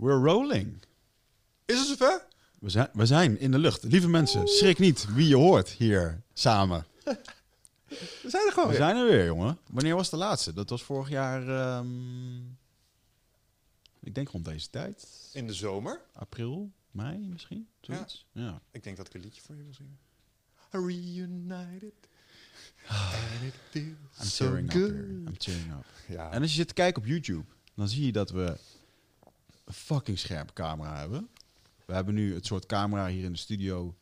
We're rolling. Is het zover? We zijn, we zijn in de lucht. Lieve mensen, schrik niet wie je hoort hier samen. We zijn er gewoon We weer. zijn er weer, jongen. Wanneer was de laatste? Dat was vorig jaar... ehm, ik denk rond deze tijd. In de zomer. April, mei misschien? Zoiets? Ja. Ik denk dat ik een liedje voor je wil zingen. Reunited. And it feels I'm so tearing up good. I'm tearing up. Ja. En als je zit te kijken op YouTube, dan zie je dat we een fucking scherpe camera hebben. We hebben nu het soort camera hier in de studio.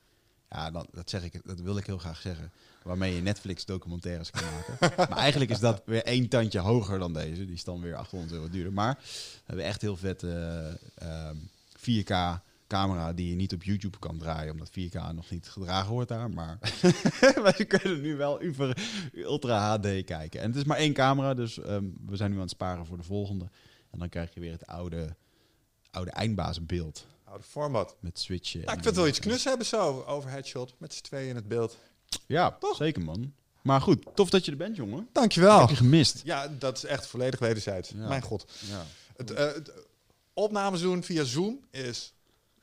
Ja, dat, dat zeg ik, dat wil ik heel graag zeggen. Waarmee je Netflix documentaires kan maken. maar eigenlijk is dat weer één tandje hoger dan deze. Die is dan weer 800 euro duurder. Maar we hebben echt heel vette ehm, 4K camera die je niet op YouTube kan draaien. Omdat 4K nog niet gedragen wordt daar. Maar wij kunnen nu wel over Ultra HD kijken. En het is maar één camera, dus ehm, we zijn nu aan het sparen voor de volgende. En dan krijg je weer het oude, oude eindbazenbeeld Oude format. met switchen. Nou, ik vind wel iets knus hebben zo. Overhead shot. Met z'n tweeën in het beeld. Ja, zeker man. Maar goed, tof dat je er bent, jongen. Dankjewel. Heb je gemist? Ja, dat is echt volledig wederzijds. Ja. Mijn god. Ja. Het, eh, het opnames doen via Zoom is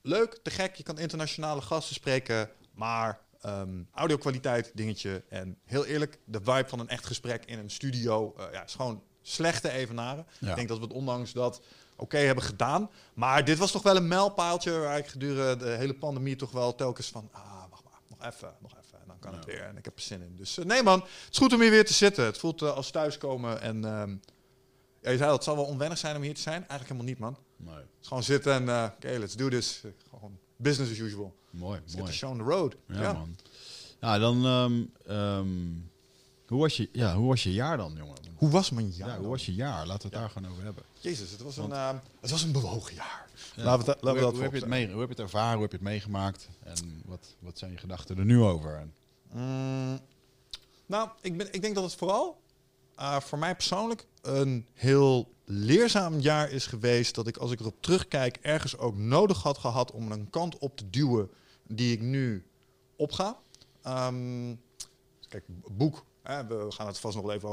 leuk, te gek. Je kan internationale gasten spreken, maar ehm audiokwaliteit dingetje. En heel eerlijk, de vibe van een echt gesprek in een studio eh, ja, is gewoon slechte evenaren. Ja. Ik denk dat we het ondanks dat oké hebben gedaan. Maar dit was toch wel een mijlpaaltje waar ik gedurende de hele pandemie toch wel telkens van... Ah, wacht maar, nog even, nog even. En dan kan het weer. En ik heb er zin in. Dus eh, nee man, het is goed om hier weer te zitten. Het voelt eh, als thuiskomen. En ehm, ja, je zei al, het zal wel onwennig zijn om hier te zijn. Eigenlijk helemaal niet man. Nee. Het is gewoon zitten en eh, oké, let's do this. Gewoon business as usual. Mooi, Let's get mooi. the show on the road. Ja, Ja, man. Ja, dan... ehm, ehm, hoe, was je, ja, hoe was je jaar dan, jongen? Hoe was mijn jaar? Ja, hoe was je jaar? Laten we het daar gewoon over hebben. Jezus, het was, Want- een, eh, het was een bewogen jaar. Ja. Laten we, dat- laten we hoe, dat hoe, heb je het mee, hoe heb je het ervaren? Hoe heb je het meegemaakt? En wat, wat zijn je gedachten er nu over? Mm, nou, ik, ben, ik denk dat het vooral eh, voor mij persoonlijk een heel leerzaam jaar is geweest. Dat ik, als ik erop terugkijk, ergens ook nodig had gehad om een kant op te duwen die ik nu opga. Ehm, kijk, boek, hè, we gaan het vast nog wel even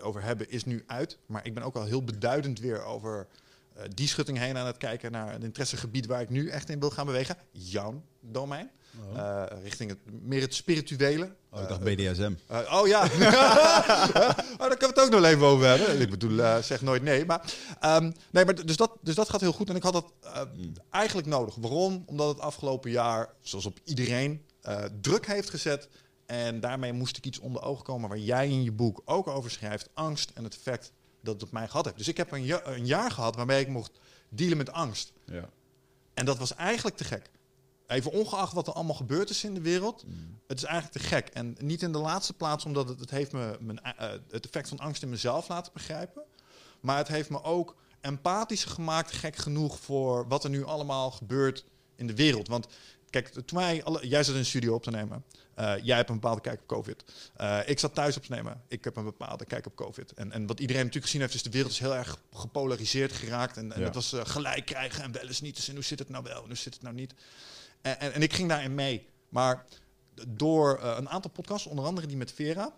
over, hebben, is nu uit. Maar ik ben ook al heel beduidend weer over eh, die schutting heen aan het kijken naar een interessegebied waar ik nu echt in wil gaan bewegen. Jouw domein. Eh, richting het, meer het spirituele. oh, ik Eh, dacht BDSM. eh, oh ja, oh, daar kunnen we het ook nog even over hebben. Ik bedoel, eh, zeg nooit nee. Maar, ehm, nee, maar dus, dat, dus dat gaat heel goed. En ik had dat eh, eigenlijk nodig. Waarom? Omdat het afgelopen jaar, zoals op iedereen, eh, druk heeft gezet. En daarmee moest ik iets onder ogen komen waar jij in je boek ook over schrijft. Angst en het effect dat het op mij gehad heeft. Dus ik heb een, ja- een jaar gehad waarmee ik mocht dealen met angst. Ja. En dat was eigenlijk te gek. Even ongeacht wat er allemaal gebeurd is in de wereld. Het is eigenlijk te gek. En niet in de laatste plaats omdat het, het heeft me mijn, eh, het effect van angst in mezelf laten begrijpen. Maar het heeft me ook empathischer gemaakt, gek genoeg, voor wat er nu allemaal gebeurt in de wereld. Want kijk, toen wij alle, jij zat in een studio op te nemen. Eh, jij hebt een bepaalde kijk op COVID. Eh, ik zat thuis op te nemen. Ik heb een bepaalde kijk op COVID. En, en wat iedereen natuurlijk gezien heeft, is de wereld is heel erg gepolariseerd geraakt. En, en Ja. dat was eh, gelijk krijgen en wel eens niet. Dus en hoe zit het nou wel en hoe zit het nou niet? En, en, en ik ging daarin mee. Maar door een aantal podcasts, onder andere die met Vera.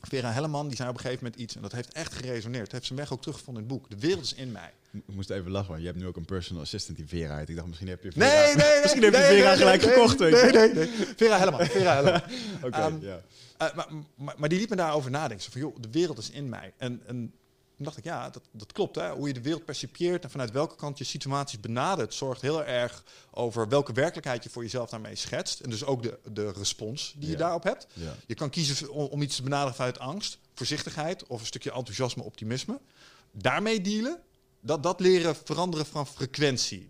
Vera Helleman, die zei op een gegeven moment iets. En dat heeft echt geresoneerd. Heeft zijn weg ook teruggevonden in het boek. De wereld is in mij. Ik moest even lachen, want je hebt nu ook een personal assistant die Vera heet. Ik dacht, misschien heb je Nee, Vera, nee, nee. misschien heb je Vera gelijk gekocht. Nee, nee, nee. Vera Helleman. Vera Helleman. Oké, Ehm, ja. Eh, maar, maar, maar die liet me daarover nadenken. Zo van, joh, de wereld is in mij. En, en toen dacht ik, ja, dat, dat klopt. Hè? Hoe je de wereld percipieert en vanuit welke kant je situaties benadert... zorgt heel erg over welke werkelijkheid je voor jezelf daarmee schetst. En dus ook de, de respons die je daarop hebt. Ja. Je kan kiezen om, om iets te benaderen vanuit angst, voorzichtigheid... of een stukje enthousiasme, optimisme. Daarmee dealen, dat, dat leren veranderen van frequentie.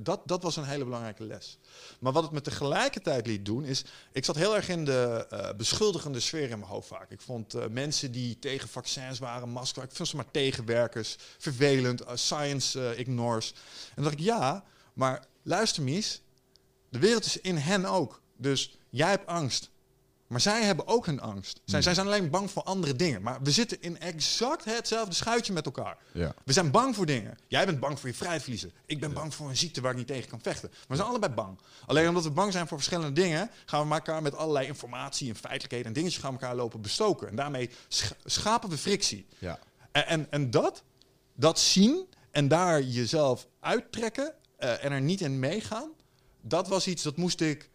Dat, dat, was een hele belangrijke les. Maar wat het me tegelijkertijd liet doen, is... Ik zat heel erg in de eh, beschuldigende sfeer in mijn hoofd vaak. Ik vond eh, mensen die tegen vaccins waren, masker... Ik vond ze maar tegenwerkers, vervelend, eh, science ignores. En dan dacht ik, ja, maar luister Mies... De wereld is in hen ook. Dus jij hebt angst. Maar zij hebben ook hun angst. Zij, zij zijn alleen bang voor andere dingen. Maar we zitten in exact hetzelfde schuitje met elkaar. Ja. We zijn bang voor dingen. Jij bent bang voor je vrijheid verliezen. Ik ben bang voor een ziekte waar ik niet tegen kan vechten. Maar we zijn allebei bang. Alleen omdat we bang zijn voor verschillende dingen... gaan we elkaar met allerlei informatie en feitelijkheden... en dingetjes gaan elkaar lopen bestoken. En daarmee sch- schapen we frictie. Ja. En, en, en dat, dat zien en daar jezelf uittrekken eh, en er niet in meegaan, dat was iets dat moest ik.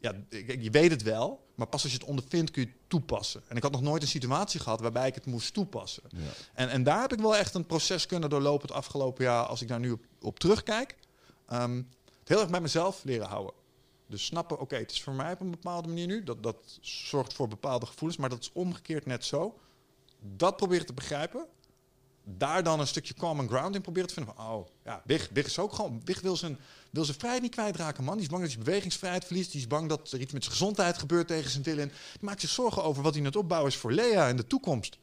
Ja, je weet het wel, maar pas als je het ondervindt kun je het toepassen. En ik had nog nooit een situatie gehad waarbij ik het moest toepassen. Ja. En, en daar heb ik wel echt een proces kunnen doorlopen het afgelopen jaar, als ik daar nu op, op terugkijk. Ehm, het heel erg bij mezelf leren houden. Dus snappen, oké, het is voor mij op een bepaalde manier nu. Dat, dat zorgt voor bepaalde gevoelens, maar dat is omgekeerd net zo. Dat proberen te begrijpen. Daar dan een stukje common ground in proberen te vinden. Van, oh, ja, Wig, Wig is ook gewoon... Wig wil zijn, wil zijn vrijheid niet kwijtraken, man. Die is bang dat hij bewegingsvrijheid verliest. Die is bang dat er iets met zijn gezondheid gebeurt tegen zijn willen. Die maakt zich zorgen over wat hij aan het opbouwen is voor Lea in de toekomst.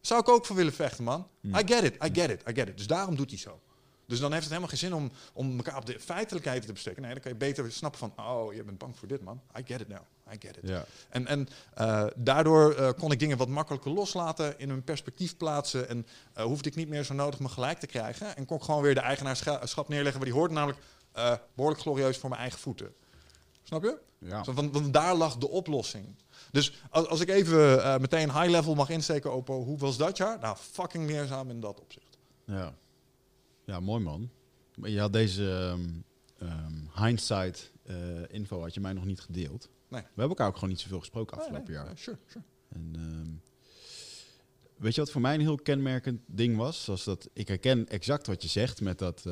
Zou ik ook voor willen vechten, man. I get it, I get it, I get it. Dus daarom doet hij zo. Dus dan heeft het helemaal geen zin om, om elkaar op de feitelijkheden te besteken. Nee, dan kan je beter snappen van... oh, je bent bang voor dit, man. I get it now. I get it. Ja. En, en eh, daardoor eh, kon ik dingen wat makkelijker loslaten, in hun perspectief plaatsen. En eh, hoefde ik niet meer zo nodig me gelijk te krijgen. En kon ik gewoon weer de eigenaarschap neerleggen. waar die hoort namelijk eh, behoorlijk glorieus voor mijn eigen voeten. Snap je? Ja. Zo, want, want daar lag de oplossing. Dus als, als ik even eh, meteen high level mag insteken op hoe was dat jaar? Nou, fucking leerzaam in dat opzicht. Ja. ja, mooi man. Maar je had deze ehm, hindsight eh, info had je mij nog niet gedeeld. Nee. We hebben elkaar ook gewoon niet zoveel gesproken afgelopen Nee, nee, jaar. eh, sure, sure. En, ehm, weet je wat voor mij een heel kenmerkend ding was? Was dat ik herken exact wat je zegt met dat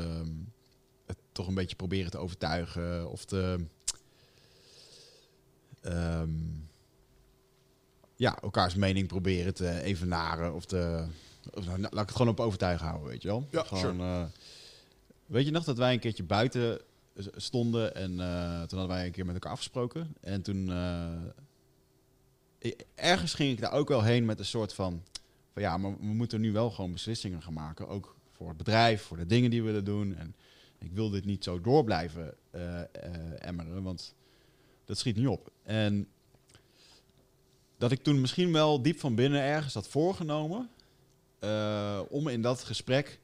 toch een beetje proberen te overtuigen of te. ehm, ja, elkaars mening proberen te evenaren of te. Of, nou, laat ik het gewoon op overtuigen houden, weet je wel? Ja, gewoon, eh, weet je nog dat wij een keertje buiten stonden en eh, toen hadden wij een keer met elkaar afgesproken. En toen eh, i- ergens ging ik daar ook wel heen met een soort van, van ja, maar we moeten nu wel gewoon beslissingen gaan maken. Ook voor het bedrijf, voor de dingen die we willen doen. En ik wil dit niet zo door blijven eh, eh, emmeren, want dat schiet niet op. En dat ik toen misschien wel diep van binnen ergens had voorgenomen eh, om in dat gesprek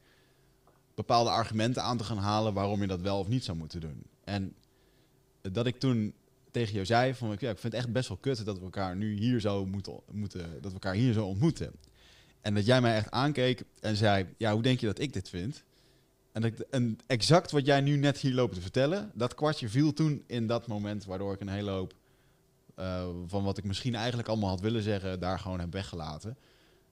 bepaalde argumenten aan te gaan halen waarom je dat wel of niet zou moeten doen. En dat ik toen tegen jou zei van ja, ik vind het echt best wel kut dat we elkaar nu hier zo moeten, moeten dat we elkaar hier zo ontmoeten. En dat jij mij echt aankeek en zei, ja, hoe denk je dat ik dit vind? En, dat, en exact wat jij nu net hier loopt te vertellen, dat kwartje viel toen in dat moment, waardoor ik een hele hoop eh, van wat ik misschien eigenlijk allemaal had willen zeggen, daar gewoon heb weggelaten.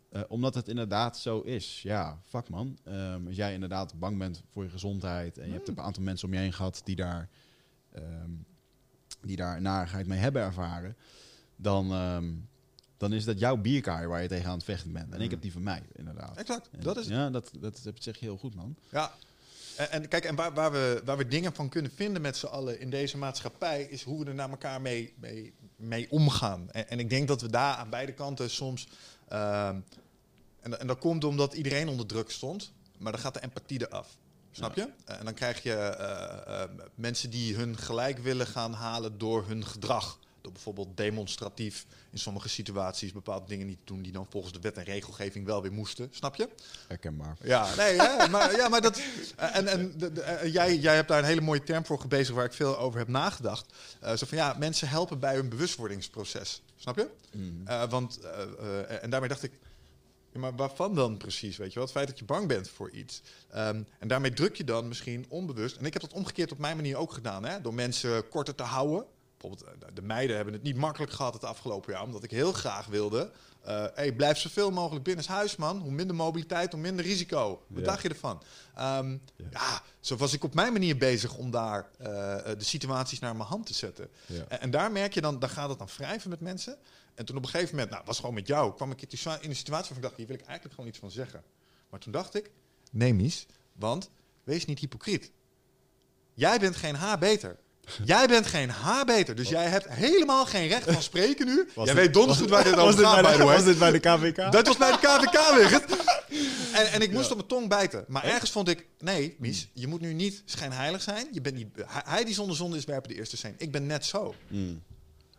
Eh, omdat het inderdaad zo is. Ja, fuck man. Ehm, als jij inderdaad bang bent voor je gezondheid en je hebt een aantal mensen om je heen gehad die daar, ehm, die daar narigheid mee hebben ervaren, dan, ehm, dan is dat jouw bierkaai waar je tegen aan het vechten bent. En ik heb die van mij, inderdaad. Exact, En dat is. Ja, dat, dat, dat zeg je heel goed, man. Ja. En, en kijk, en waar, waar, we, waar we dingen van kunnen vinden met z'n allen in deze maatschappij, is hoe we er naar elkaar mee, mee, mee omgaan. En, en ik denk dat we daar aan beide kanten soms. ehm, en, en dat komt omdat iedereen onder druk stond, maar dan gaat de empathie eraf. Snap je? En dan krijg je eh, eh, mensen die hun gelijk willen gaan halen door hun gedrag. Door bijvoorbeeld demonstratief in sommige situaties bepaalde dingen niet te doen die dan volgens de wet en regelgeving wel weer moesten. Snap je? Herkenbaar. Ja, nee, hè, maar, ja, maar dat. En, en de- de- eh, jij, jij hebt daar een hele mooie term voor gebezigd waar ik veel over heb nagedacht. Eh, zo van ja, mensen helpen bij hun bewustwordingsproces. Snap je? Mm. Eh, want, eh, eh, en daarmee dacht ik, ja, maar waarvan dan precies? Weet je wel? Het feit dat je bang bent voor iets. Ehm, en daarmee druk je dan misschien onbewust. En ik heb dat omgekeerd op mijn manier ook gedaan. Hè? Door mensen korter te houden. Bijvoorbeeld, eh, de meiden hebben het niet makkelijk gehad het afgelopen jaar. Omdat ik heel graag wilde. hey, blijf zoveel mogelijk binnen huis, man. Hoe minder mobiliteit, hoe minder risico. Wat dacht je ervan? Ehm, Ja. ja. zo was ik op mijn manier bezig om daar eh, de situaties naar mijn hand te zetten. En, en daar merk je dan, daar gaat het dan wrijven met mensen. En toen op een gegeven moment, nou, was gewoon met jou, kwam ik in een situatie waarvan ik dacht, hier wil ik eigenlijk gewoon iets van zeggen. Maar toen dacht ik, nee Mies, want wees niet hypocriet. Jij bent geen H beter. Jij bent geen H beter, dus jij hebt helemaal geen recht van spreken nu. Was jij dit- weet donders goed waar dit over gaat, bij de-. Was dit bij de KVK? Dat was bij de KVK weer. En, en ik moest op mijn tong bijten. Maar ergens vond ik, nee, Mies, je moet nu niet schijnheilig zijn. Je bent niet, hij, die zonder zonde is, werpen de eerste steen. Ik ben net zo. Mm.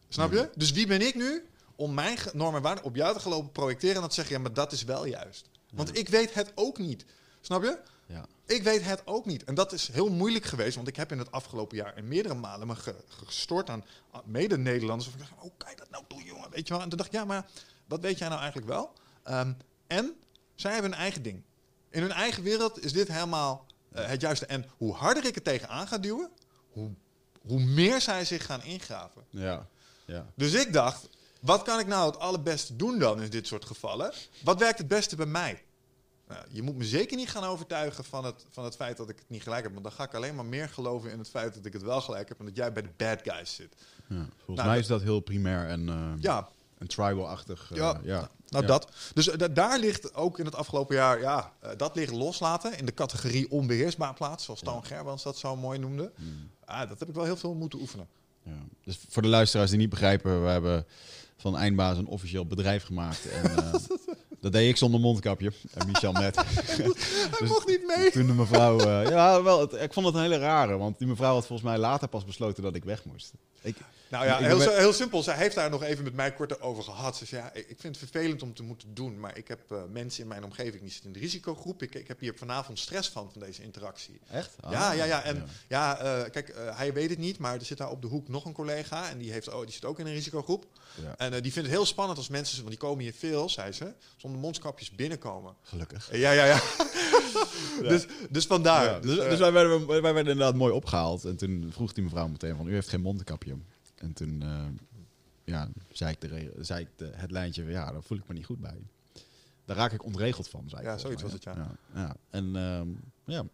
Snap je? Dus wie ben ik nu om mijn normen en waarden op jou te gaan lopen projecteren en dat te zeggen, ja, maar dat is wel juist. Want ik weet het ook niet. Snap je? Ja. Ik weet het ook niet. En dat is heel moeilijk geweest, want ik heb in het afgelopen jaar in meerdere malen me ge- gestort aan mede-Nederlanders. Of ik dacht, oh, kijk dat nou toe, jongen. Weet je wel? En toen dacht ik, ja, maar wat weet jij nou eigenlijk wel? Ehm, en zij hebben een eigen ding. In hun eigen wereld is dit helemaal eh, het juiste. En hoe harder ik het tegenaan ga duwen, hoe, hoe meer zij zich gaan ingraven. Ja, ja. Dus ik dacht, wat kan ik nou het allerbeste doen dan in dit soort gevallen? Wat werkt het beste bij mij? Nou, je moet me zeker niet gaan overtuigen van het, van het feit dat ik het niet gelijk heb. Want dan ga ik alleen maar meer geloven in het feit dat ik het wel gelijk heb en dat jij bij de bad guys zit. ja. Volgens Nou, mij is dat heel primair en eh, Ja, een tribal-achtig. eh, Ja. ja. nou Ja. dat. Dus eh, da- daar ligt ook in het afgelopen jaar, ja, dat ligt loslaten in de categorie onbeheersbaar plaats, zoals Toon Gerbrands dat zo mooi noemde. Hmm. Ah, dat heb ik wel heel veel moeten oefenen. Ja. Dus voor de luisteraars die niet begrijpen, we hebben van Eindbaas een officieel bedrijf gemaakt. En, dat deed ik zonder mondkapje. En Michel net. Hij mocht niet mee. Toen de mevrouw... eh, ja, wel, het- ik vond het een hele rare. Want die mevrouw had volgens mij later pas besloten dat ik weg moest. Ik, Nou ja, heel, ben- heel simpel. Zij heeft daar nog even met mij kort over gehad. Ze zei, ja, ik vind het vervelend om te moeten doen, maar ik heb eh, mensen in mijn omgeving die zitten in de risicogroep. Ik, ik heb hier vanavond stress van, van deze interactie. echt? Ah, ja, ja, ja. En ja, eh, kijk, eh, hij weet het niet, maar er zit daar op de hoek nog een collega en die, heeft, oh, die zit ook in een risicogroep. Ja. En die vindt het heel spannend als mensen, want die komen hier veel, zei ze, zonder mondkapjes binnenkomen. Gelukkig. Ja, ja, ja. Dus, dus vandaar. Ja, dus, eh, dus wij, werden, wij werden inderdaad mooi opgehaald. En toen vroeg die mevrouw meteen van, u heeft geen mondkapje. En toen eh, ja, zei ik, de, zei ik de, het lijntje, ja, daar voel ik me niet goed bij. Daar raak ik ontregeld van, zei ik Ja, zoiets was hè. Ja, ja. En ehm, ja,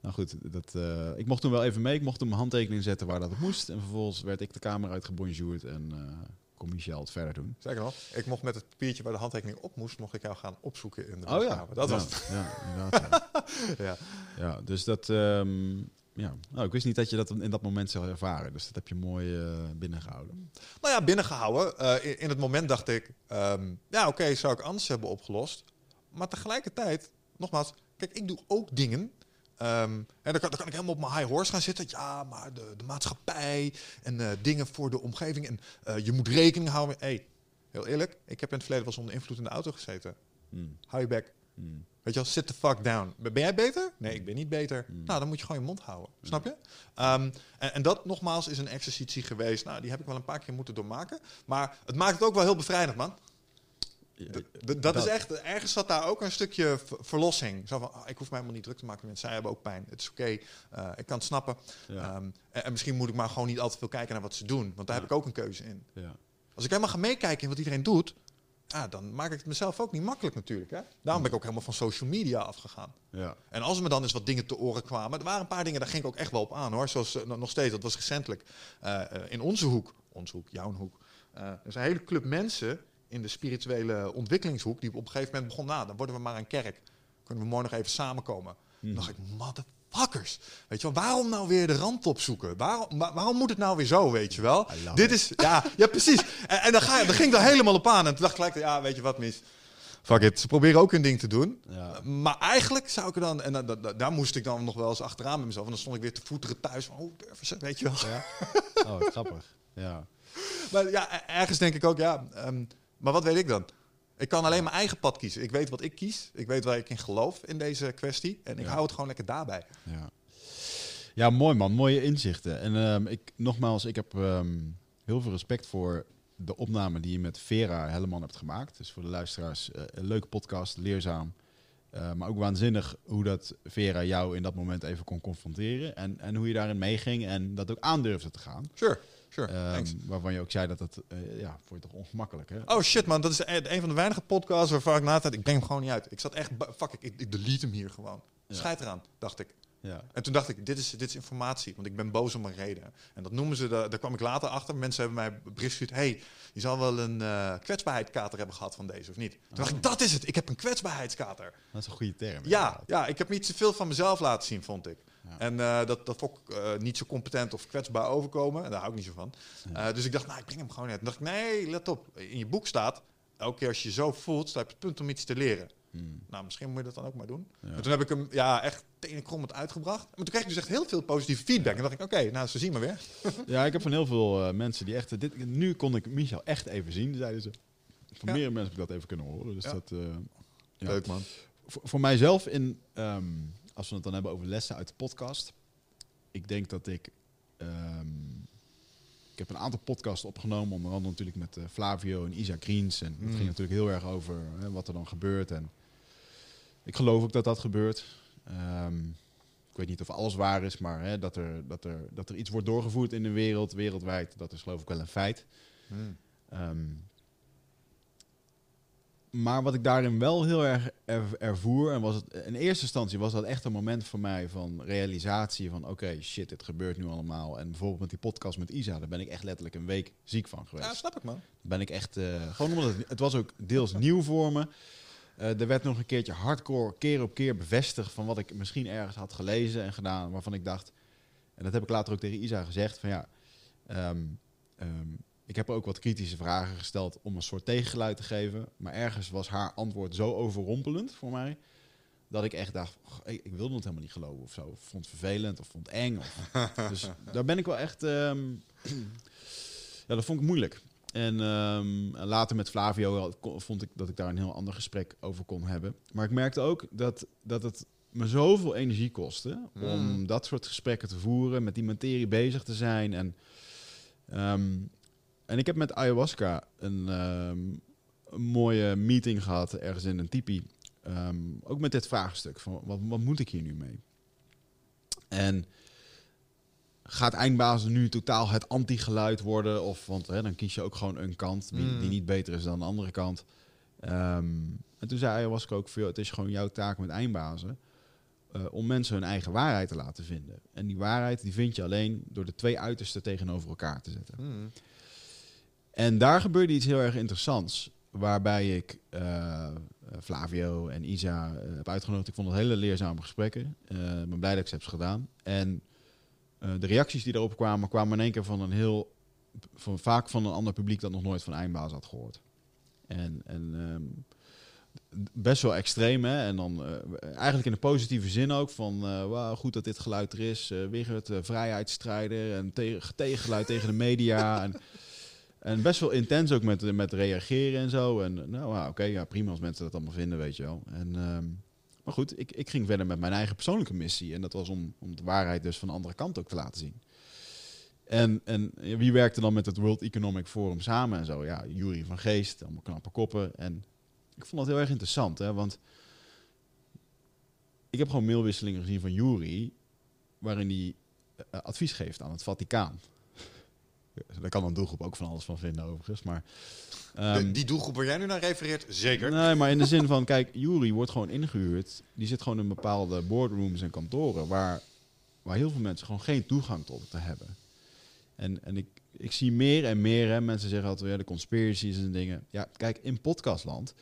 nou goed, dat, eh, ik mocht toen wel even mee. Ik mocht toen mijn handtekening zetten waar dat het moest. En vervolgens werd ik de kamer uitgebonjourd en eh kon Michel het verder doen. Zeker nog. Ik mocht met het papiertje waar de handtekening op moest, mocht ik jou gaan opzoeken in de Oh ja. Dat ja, was het. Ja, inderdaad. ja. Ja. Ja, dus dat. ehm, ja. Nou, ik wist niet dat je dat in dat moment zou ervaren. Dus dat heb je mooi eh, binnengehouden. Nou ja, binnengehouden. Eh, in, in het moment dacht ik, ehm, ja oké, zou ik anders hebben opgelost. Maar tegelijkertijd, nogmaals, kijk, ik doe ook dingen. Ehm, en dan kan, dan kan ik helemaal op mijn high horse gaan zitten. Ja, maar de, de maatschappij en eh, dingen voor de omgeving. En je moet rekening houden met... Hey, heel eerlijk, ik heb in het verleden wel onder invloed in de auto gezeten. Hmm. Hou je bek. Hmm. Weet je wel, sit the fuck down. Ben jij beter? Nee, ik ben niet beter. Nou, dan moet je gewoon je mond houden. Snap je? Ehm, en, en dat nogmaals is een exercitie geweest. Nou, die heb ik wel een paar keer moeten doormaken. Maar het maakt het ook wel heel bevrijdend, man. Dat, is echt, ergens zat daar ook een stukje verlossing. Zo van, ah, ik hoef mij helemaal niet druk te maken. Mensen, zij hebben ook pijn. Het is oké. Eh, ik kan het snappen. Ja. Ehm, en, en misschien moet ik maar gewoon niet altijd veel kijken naar wat ze doen. Want daar heb ik ook een keuze in. ja. Als ik helemaal ga meekijken in wat iedereen doet... Ja, dan maak ik het mezelf ook niet makkelijk natuurlijk. Hè? Daarom ben ik ook helemaal van social media afgegaan. Ja. En als me dan eens wat dingen te oren kwamen, er waren een paar dingen, daar ging ik ook echt wel op aan hoor. Zoals eh, nog steeds, dat was recentelijk eh, eh, in onze hoek, onze hoek, jouw hoek. er is een hele club mensen in de spirituele ontwikkelingshoek die op een gegeven moment begon, nou, dan worden we maar een kerk. Kunnen we morgen nog even samenkomen? Dan dacht ik, motherfuckers. Weet je wel, waarom nou weer de rand opzoeken? Waarom, wa- waarom moet het nou weer zo, weet je wel? Dit it. is, ja, ja precies. En, en dan, ga dan ging ik daar helemaal op aan. En toen dacht ik gelijk, ja, weet je wat, mis? Fuck it, ze proberen ook hun ding te doen. Ja. Maar eigenlijk zou ik er dan, en da- da- da- daar moest ik dan nog wel eens achteraan met mezelf. En dan stond ik weer te voeteren thuis van, durven ze, weet je wel. Ja? Oh, grappig. Ja. Maar ja, e- ergens denk ik ook, ja, ehm, maar wat weet ik dan? Ik kan alleen mijn eigen pad kiezen. Ik weet wat ik kies. Ik weet waar ik in geloof in deze kwestie. En ik Ja. hou het gewoon lekker daarbij. Ja. ja, mooi man. Mooie inzichten. En ehm, ik, nogmaals, ik heb ehm, heel veel respect voor de opname die je met Vera Helleman hebt gemaakt. Dus voor de luisteraars, eh, een leuke podcast, leerzaam. Eh, maar ook waanzinnig hoe dat Vera jou in dat moment even kon confronteren. En, en hoe je daarin meeging en dat ook aandurfde te gaan. Sure, sure. Ehm, waarvan je ook zei dat het, eh, ja, vond je toch ongemakkelijk hè? Oh shit man, dat is een van de weinige podcasts waarvan ik na tijd, ik breng hem gewoon niet uit. Ik zat echt, fuck ik, ik, delete hem hier gewoon. Ja. Scheid eraan, dacht ik. Ja. En toen dacht ik, dit is, dit is informatie, want ik ben boos om een reden. En dat noemen ze, de, daar kwam ik later achter. Mensen hebben mij gestuurd, hey, je zal wel een eh kwetsbaarheidskater hebben gehad van deze, of niet? Toen dacht ik, dat is het, ik heb een kwetsbaarheidskater. Dat is een goede term. Ja, inderdaad. ja, ik heb niet zoveel van mezelf laten zien, vond ik. Ja. En eh, dat, dat vond ik eh, niet zo competent of kwetsbaar overkomen. En daar hou ik niet zo van. Ja. Eh, dus ik dacht, nou, ik breng hem gewoon uit. Toen dacht ik, nee, let op. In je boek staat, elke keer als je zo voelt, sta je op het punt om iets te leren. Hmm. Nou, misschien moet je dat dan ook maar doen. Ja. En toen heb ik hem ja, echt tenenkrommend uitgebracht. Maar toen kreeg ik dus echt heel veel positieve feedback. En dacht ik, oké, nou, ze zien me weer. Ja, ik heb van heel veel mensen die echt... Dit, nu kon ik Michel echt even zien, zeiden ze. Van meerdere mensen heb ik dat even kunnen horen. Dus dat... ja. Leuk, man. Voor, voor mijzelf, in, ehm, als we het dan hebben over lessen uit de podcast. Ik denk dat ik... ehm, ik heb een aantal podcasts opgenomen. Onder andere natuurlijk met eh, Flavio en Isa Kriens. En het Mm. ging natuurlijk heel erg over hè, wat er dan gebeurt. En Ik geloof ook dat dat gebeurt. Ehm, ik weet niet of alles waar is, maar hè, dat, er, dat, er, dat er iets wordt doorgevoerd in de wereld, wereldwijd, dat is geloof ik wel een feit. Hmm. Ehm, maar wat ik daarin wel heel erg er- ervoer, en was het, in eerste instantie was dat echt een moment voor mij van realisatie van oké, shit, dit gebeurt nu allemaal. En bijvoorbeeld met die podcast met Isa, daar ben ik echt letterlijk een week ziek van geweest. Ja, snap ik, man. ben ik echt, eh, gewoon omdat het, het was ook deels nieuw voor me. Eh, er werd nog een keertje hardcore keer op keer bevestigd van wat ik misschien ergens had gelezen en gedaan, waarvan ik dacht, en dat heb ik later ook tegen Isa gezegd, van ja, ehm, ik heb ook wat kritische vragen gesteld om een soort tegengeluid te geven, maar ergens was haar antwoord zo overrompelend voor mij, dat ik echt dacht, "Och, ik, ik wilde het helemaal niet geloven of zo, vond het vervelend of vond het eng. Of, dus daar ben ik wel echt, ehm, ja, dat vond ik moeilijk. En ehm, later met Flavio vond ik dat ik daar een heel ander gesprek over kon hebben. Maar ik merkte ook dat, dat het me zoveel energie kostte om Mm. dat soort gesprekken te voeren, met die materie bezig te zijn. En, ehm, en ik heb met ayahuasca een, ehm, een mooie meeting gehad, ergens in een tipi. Ehm, ook met dit vraagstuk van wat, wat moet ik hier nu mee? En gaat eindbazen nu totaal het anti-geluid worden? Of, want hè, dan kies je ook gewoon een kant die, Mm. die niet beter is dan de andere kant. Ehm, en toen zei ayahuasca ook veel, het is gewoon jouw taak met eindbazen eh, om mensen hun eigen waarheid te laten vinden. En die waarheid die vind je alleen door de twee uitersten tegenover elkaar te zetten. Hmm. En daar gebeurde iets heel erg interessants. Waarbij ik eh, Flavio en Isa eh, heb uitgenodigd. Ik vond het hele leerzame gesprekken. Eh, Ik ben blij dat ik ze heb gedaan. En de reacties die erop kwamen, kwamen in één keer van een heel... Van, vaak van een ander publiek dat nog nooit van Eindbaas had gehoord. En, en ehm, best wel extreem, hè. En dan eigenlijk in de positieve zin ook van... wauw, goed dat dit geluid er is. Wigert, uh, vrijheidsstrijder en tegen, tegengeluid tegen de media. en, en best wel intens ook met, met reageren en zo. En nou, oké, ja, prima als mensen dat allemaal vinden, weet je wel. En, ehm, maar goed, ik, ik ging verder met mijn eigen persoonlijke missie. En dat was om, om de waarheid dus van de andere kant ook te laten zien. En, en wie werkte dan met het World Economic Forum samen en zo? Ja, Jury van Geest, allemaal knappe koppen. En ik vond dat heel erg interessant, hè, want ik heb gewoon mailwisselingen gezien van Jury, waarin hij eh, advies geeft aan het Vaticaan. Daar kan een doelgroep ook van alles van vinden, overigens. Maar, De- ehm, die doelgroep waar jij nu naar refereert, zeker. Nee, maar in de zin van, kijk, Jury wordt gewoon ingehuurd. Die zit gewoon in bepaalde boardrooms en kantoren waar, waar heel veel mensen gewoon geen toegang tot te hebben. En, en ik, ik zie meer en meer, hè, mensen zeggen altijd weer de conspiracies en dingen. Ja, kijk, in podcastland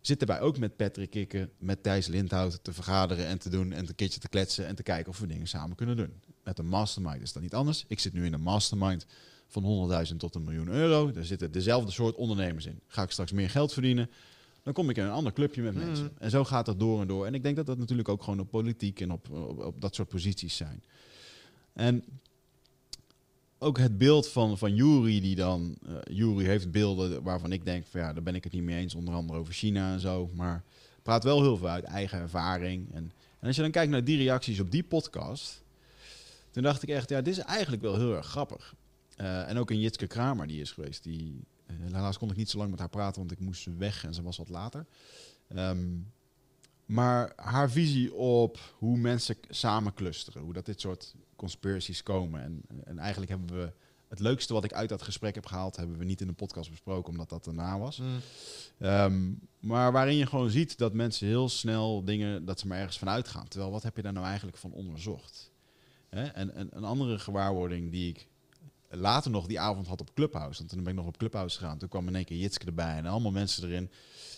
zitten wij ook met Patrick Kikken, met Thijs Lindhout te vergaderen en te doen en een keertje te kletsen en te kijken of we dingen samen kunnen doen. Met een mastermind is dat niet anders. Ik zit nu in een mastermind van 100.000 tot een miljoen euro. Daar zitten dezelfde soort ondernemers in. Ga ik straks meer geld verdienen, dan kom ik in een ander clubje met Mm. mensen. En zo gaat dat door en door. En ik denk dat dat natuurlijk ook gewoon op politiek en op, op, op dat soort posities zijn. En ook het beeld van, van Jury, die dan... eh Jury heeft beelden waarvan ik denk van ja, daar ben ik het niet mee eens. Onder andere over China en zo. Maar praat wel heel veel uit eigen ervaring. En, en als je dan kijkt naar die reacties op die podcast... Toen dacht ik echt, ja, dit is eigenlijk wel heel erg grappig. Eh, en ook een Jitske Kramer die is geweest. Die, eh, helaas kon ik niet zo lang met haar praten, want ik moest weg en ze was wat later. Ehm, maar haar visie op hoe mensen samen clusteren, hoe dat dit soort conspiracies komen. En, en eigenlijk hebben we het leukste wat ik uit dat gesprek heb gehaald, hebben we niet in de podcast besproken, omdat dat daarna was. Hmm. Ehm, maar waarin je gewoon ziet dat mensen heel snel dingen, dat ze maar ergens van uitgaan. Terwijl, wat heb je daar nou eigenlijk van onderzocht? Hè? En, en een andere gewaarwording die ik later nog die avond had op Clubhouse. Want toen ben ik nog op Clubhouse gegaan. Toen kwam in één keer Jitske erbij en allemaal mensen erin.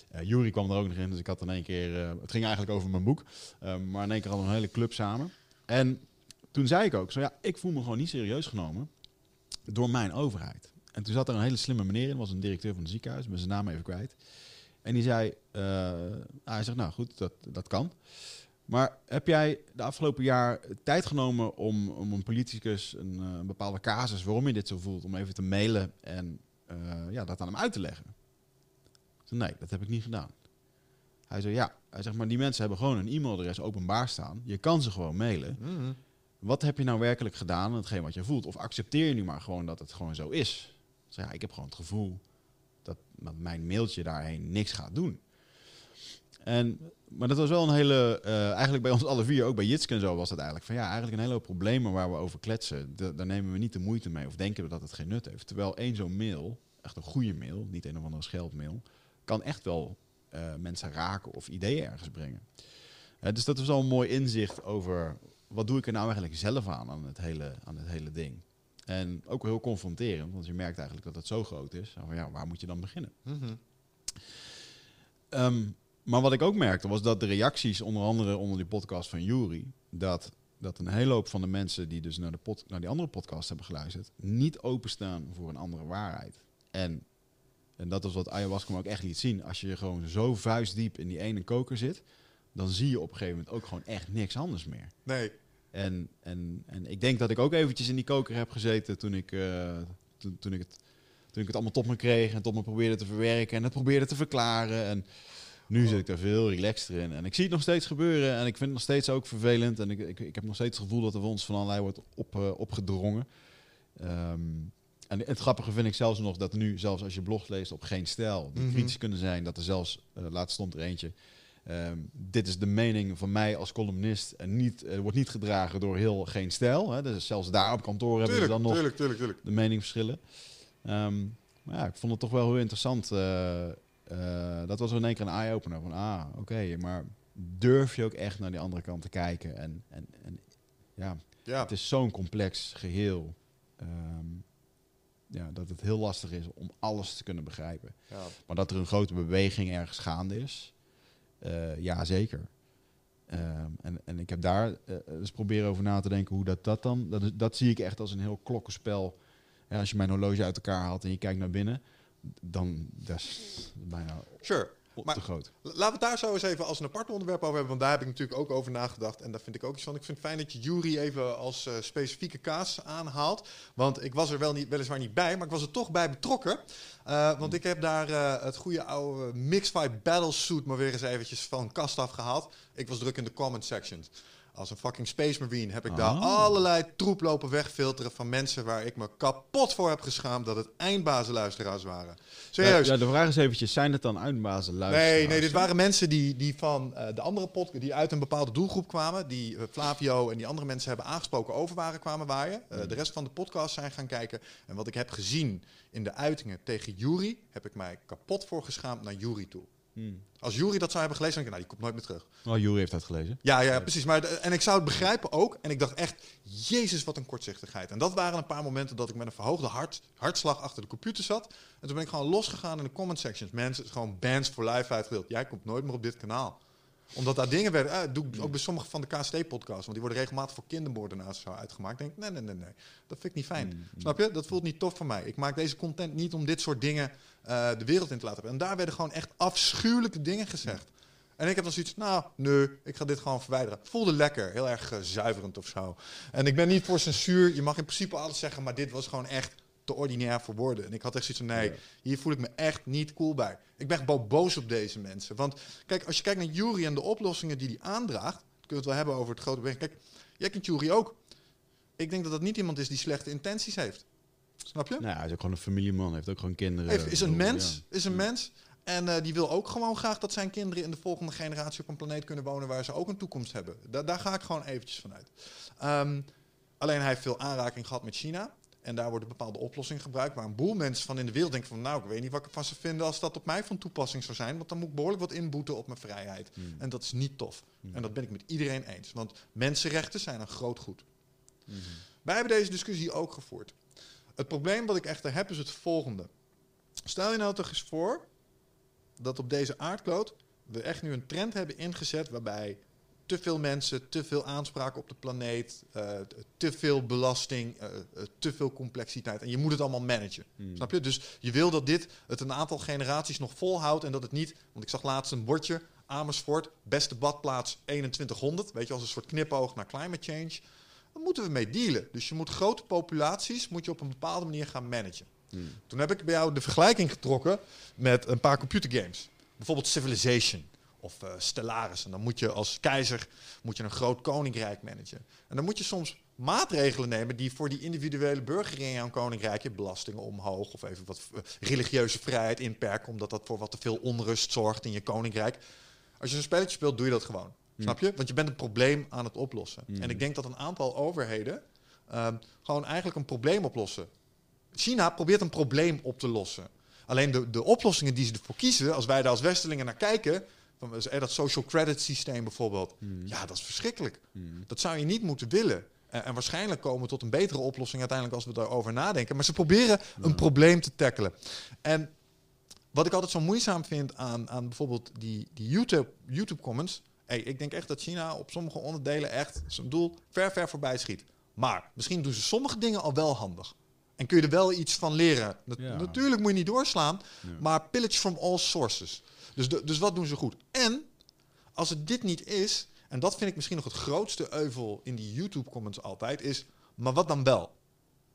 Eh Jury kwam er ook nog in, dus ik had in één keer... eh, het ging eigenlijk over mijn boek. Eh, maar in één keer hadden we een hele club samen. En toen zei ik ook zo, ja, ik voel me gewoon niet serieus genomen door mijn overheid. En toen zat er een hele slimme meneer in, was een directeur van het ziekenhuis, ben zijn naam even kwijt. En die zei, eh, hij zegt, nou goed, dat, dat kan. Maar heb jij de afgelopen jaar tijd genomen om, om een politicus een, eh, een bepaalde casus waarom je dit zo voelt, om even te mailen en eh, ja, dat aan hem uit te leggen? Nee, dat heb ik niet gedaan. Hij zei, ja, hij zegt, maar die mensen hebben gewoon een e-mailadres openbaar staan. Je kan ze gewoon mailen. Hmm. Wat heb je nou werkelijk gedaan aan hetgeen wat je voelt? Of accepteer je nu maar gewoon dat het gewoon zo is? Ik zei, ja, ik heb gewoon het gevoel dat, dat mijn mailtje daarheen niks gaat doen. En, maar dat was wel een hele, eh, eigenlijk bij ons alle vier, ook bij Jitske en zo, was dat eigenlijk van ja, eigenlijk een hele hoop problemen waar we over kletsen. Da- daar nemen we niet de moeite mee of denken we dat het geen nut heeft. Terwijl één zo'n mail, echt een goede mail, niet een of andere scheldmail, kan echt wel eh, mensen raken of ideeën ergens brengen. Dus dat was wel een mooi inzicht over wat doe ik er nou eigenlijk zelf aan aan het hele, aan het hele ding. En ook heel confronterend, want je merkt eigenlijk dat het zo groot is. Van, ja, waar moet je dan beginnen? Ehm, maar wat ik ook merkte was dat de reacties, onder andere onder die podcast van Jury, dat, dat een hele hoop van de mensen die dus naar, de pod, naar die andere podcast hebben geluisterd, niet openstaan voor een andere waarheid. En, en dat is wat ayahuasca me ook echt liet zien. Als je gewoon zo vuistdiep in die ene koker zit, dan zie je op een gegeven moment ook gewoon echt niks anders meer. Nee. En, en, en ik denk dat ik ook eventjes in die koker heb gezeten toen ik, eh, toen, toen, ik het, toen ik het allemaal tot me kreeg en tot me probeerde te verwerken en het probeerde te verklaren. En nu zit ik daar veel relaxter in. En ik zie het nog steeds gebeuren en ik vind het nog steeds ook vervelend. En ik, ik, ik heb nog steeds het gevoel dat er ons van allerlei wordt op, eh, opgedrongen. Ehm, en het grappige vind ik zelfs nog dat nu, zelfs als je blogs leest op geen stijl, die Mhm. kritisch kunnen zijn, dat er zelfs, eh, laatst stond er eentje, Ehm, dit is de mening van mij als columnist en niet, wordt niet gedragen door heel geen stijl. Hè. Dus zelfs daar op kantoor hebben ze dan nog tuurlijk, tuurlijk, tuurlijk. de meningsverschillen. Ehm, maar ja, ik vond het toch wel heel interessant. eh, eh, dat was in één keer een eye-opener. Van, ah, oké, maar durf je ook echt naar die andere kant te kijken? En, en, en ja, Ja. het is zo'n complex geheel. ehm, ja, dat het heel lastig is om alles te kunnen begrijpen. ja. Maar dat er een grote beweging ergens gaande is, eh ja zeker. Ehm, en, en ik heb daar eh, eens proberen over na te denken hoe dat, dat dan... Dat, dat zie ik echt als een heel klokkenspel. Ja, als je mijn horloge uit elkaar haalt en je kijkt naar binnen... dan is bijna Sure. Maar- te groot. Laten we het daar zo eens even als een apart onderwerp over hebben. Want daar heb ik natuurlijk ook over nagedacht. En daar vind ik ook iets van. Ik vind het fijn dat je Jury even als eh, specifieke kaas aanhaalt. Want ik was er wel niet, weliswaar niet bij, maar ik was er toch bij betrokken. Eh, want ik heb daar eh, het goede oude Mixfight Battlesuit maar weer eens eventjes van kast afgehaald. Ik was druk in de comment sections. Als een fucking Space Marine heb ik daar Ah. allerlei troep lopen wegfilteren van mensen waar ik me kapot voor heb geschaamd dat het eindbazenluisteraars waren. Serieus. Ja, de vraag is eventjes, zijn het dan uitbazen luisteraars? Nee, nee, dit waren mensen die, die van eh, de andere podcast, die uit een bepaalde doelgroep kwamen, die eh, Flavio en die andere mensen hebben aangesproken over waren kwamen waaien. Eh, De rest van de podcast zijn gaan kijken. En wat ik heb gezien in de uitingen tegen Jury, heb ik mij kapot voor geschaamd naar Jury toe. Hmm. Als Jury dat zou hebben gelezen, dan denk ik, nou, die komt nooit meer terug. Oh, Jury heeft dat gelezen. Ja, ja, precies. Maar, en ik zou het begrijpen ook. En ik dacht echt, jezus, wat een kortzichtigheid. En dat waren een paar momenten dat ik met een verhoogde hart, hartslag achter de computer zat. En toen ben ik gewoon losgegaan in de comment sections. Mensen, gewoon bands for life uitgedeeld. Jij komt nooit meer op dit kanaal. Omdat daar dingen werden, eh, doe ik ook bij sommige van de KST-podcasts. Want die worden regelmatig voor kindermoordenaars zo uitgemaakt. Ik denk, nee, nee, nee, nee. Dat vind ik niet fijn. Mm. Snap je? Dat voelt niet tof voor mij. Ik maak deze content niet om dit soort dingen eh, de wereld in te laten hebben. En daar werden gewoon echt afschuwelijke dingen gezegd. En ik heb dan zoiets, nou, nee, ik ga dit gewoon verwijderen. Voelde lekker, heel erg eh, zuiverend of zo. En ik ben niet voor censuur. Je mag in principe alles zeggen, maar dit was gewoon echt te ordinair voor woorden. En ik had echt zoiets van, nee, Ja. hier voel ik me echt niet cool bij. Ik ben gewoon boos op deze mensen. Want kijk, als je kijkt naar Jury en de oplossingen die hij aandraagt, kunnen we het wel hebben over het grote. Kijk, jij kent Jury ook. Ik denk dat dat niet iemand is die slechte intenties heeft. Snap je? Nou, hij is ook gewoon een familieman, heeft ook gewoon kinderen. Heeft- is een mens, ja. is een mens. En eh, die wil ook gewoon graag dat zijn kinderen in de volgende generatie op een planeet kunnen wonen waar ze ook een toekomst hebben. Da- daar ga ik gewoon eventjes vanuit. Ehm, alleen hij heeft veel aanraking gehad met China. En daar worden bepaalde oplossingen gebruikt waar een boel mensen van in de wereld denken van nou, ik weet niet wat ik ervan zou vinden als dat op mij van toepassing zou zijn. Want dan moet ik behoorlijk wat inboeten op mijn vrijheid. Hmm. En dat is niet tof. Hmm. En dat ben ik met iedereen eens. Want mensenrechten zijn een groot goed. Mhm. Wij hebben deze discussie ook gevoerd. Het probleem wat ik echter heb is het volgende. Stel je nou toch eens voor dat op deze aardkloot we echt nu een trend hebben ingezet waarbij te veel mensen, te veel aanspraak op de planeet, eh, te veel belasting, eh, eh, te veel complexiteit. En je moet het allemaal managen. Hmm. Snap je? Dus je wil dat dit het een aantal generaties nog volhoudt en dat het niet, want ik zag laatst een bordje, Amersfoort, beste badplaats 2100, weet je, als een soort knipoog naar climate change. Daar moeten we mee dealen. Dus je moet grote populaties moet je op een bepaalde manier gaan managen. Hmm. Toen heb ik bij jou de vergelijking getrokken met een paar computergames. Bijvoorbeeld Civilization of eh, Stellaris. En dan moet je als keizer moet je een groot koninkrijk managen. En dan moet je soms maatregelen nemen die voor die individuele burger in jouw koninkrijk, je belastingen omhoog of even wat eh, religieuze vrijheid inperken, omdat dat voor wat te veel onrust zorgt in je koninkrijk. Als je een spelletje speelt, doe je dat gewoon. Snap je? Want je bent een probleem aan het oplossen. Mm. En ik denk dat een aantal overheden ehm, gewoon eigenlijk een probleem oplossen. China probeert een probleem op te lossen. Alleen de, de oplossingen die ze ervoor kiezen, als wij daar als Westelingen naar kijken, dat social credit systeem bijvoorbeeld, Mm. ja, dat is verschrikkelijk. Mm. Dat zou je niet moeten willen. En, en waarschijnlijk komen we tot een betere oplossing uiteindelijk als we daarover nadenken. Maar ze proberen een probleem te tackelen. En wat ik altijd zo moeizaam vind aan, aan bijvoorbeeld die, die YouTube, YouTube comments. Hey, ik denk echt dat China op sommige onderdelen echt zijn doel ver, ver voorbij schiet. Maar misschien doen ze sommige dingen al wel handig. En kun je er wel iets van leren. Nat- Ja. Natuurlijk moet je niet doorslaan, Ja. maar pillage from all sources. Dus, de- dus wat doen ze goed? En als het dit niet is, en dat vind ik misschien nog het grootste euvel in die YouTube-comments altijd, is, maar wat dan wel?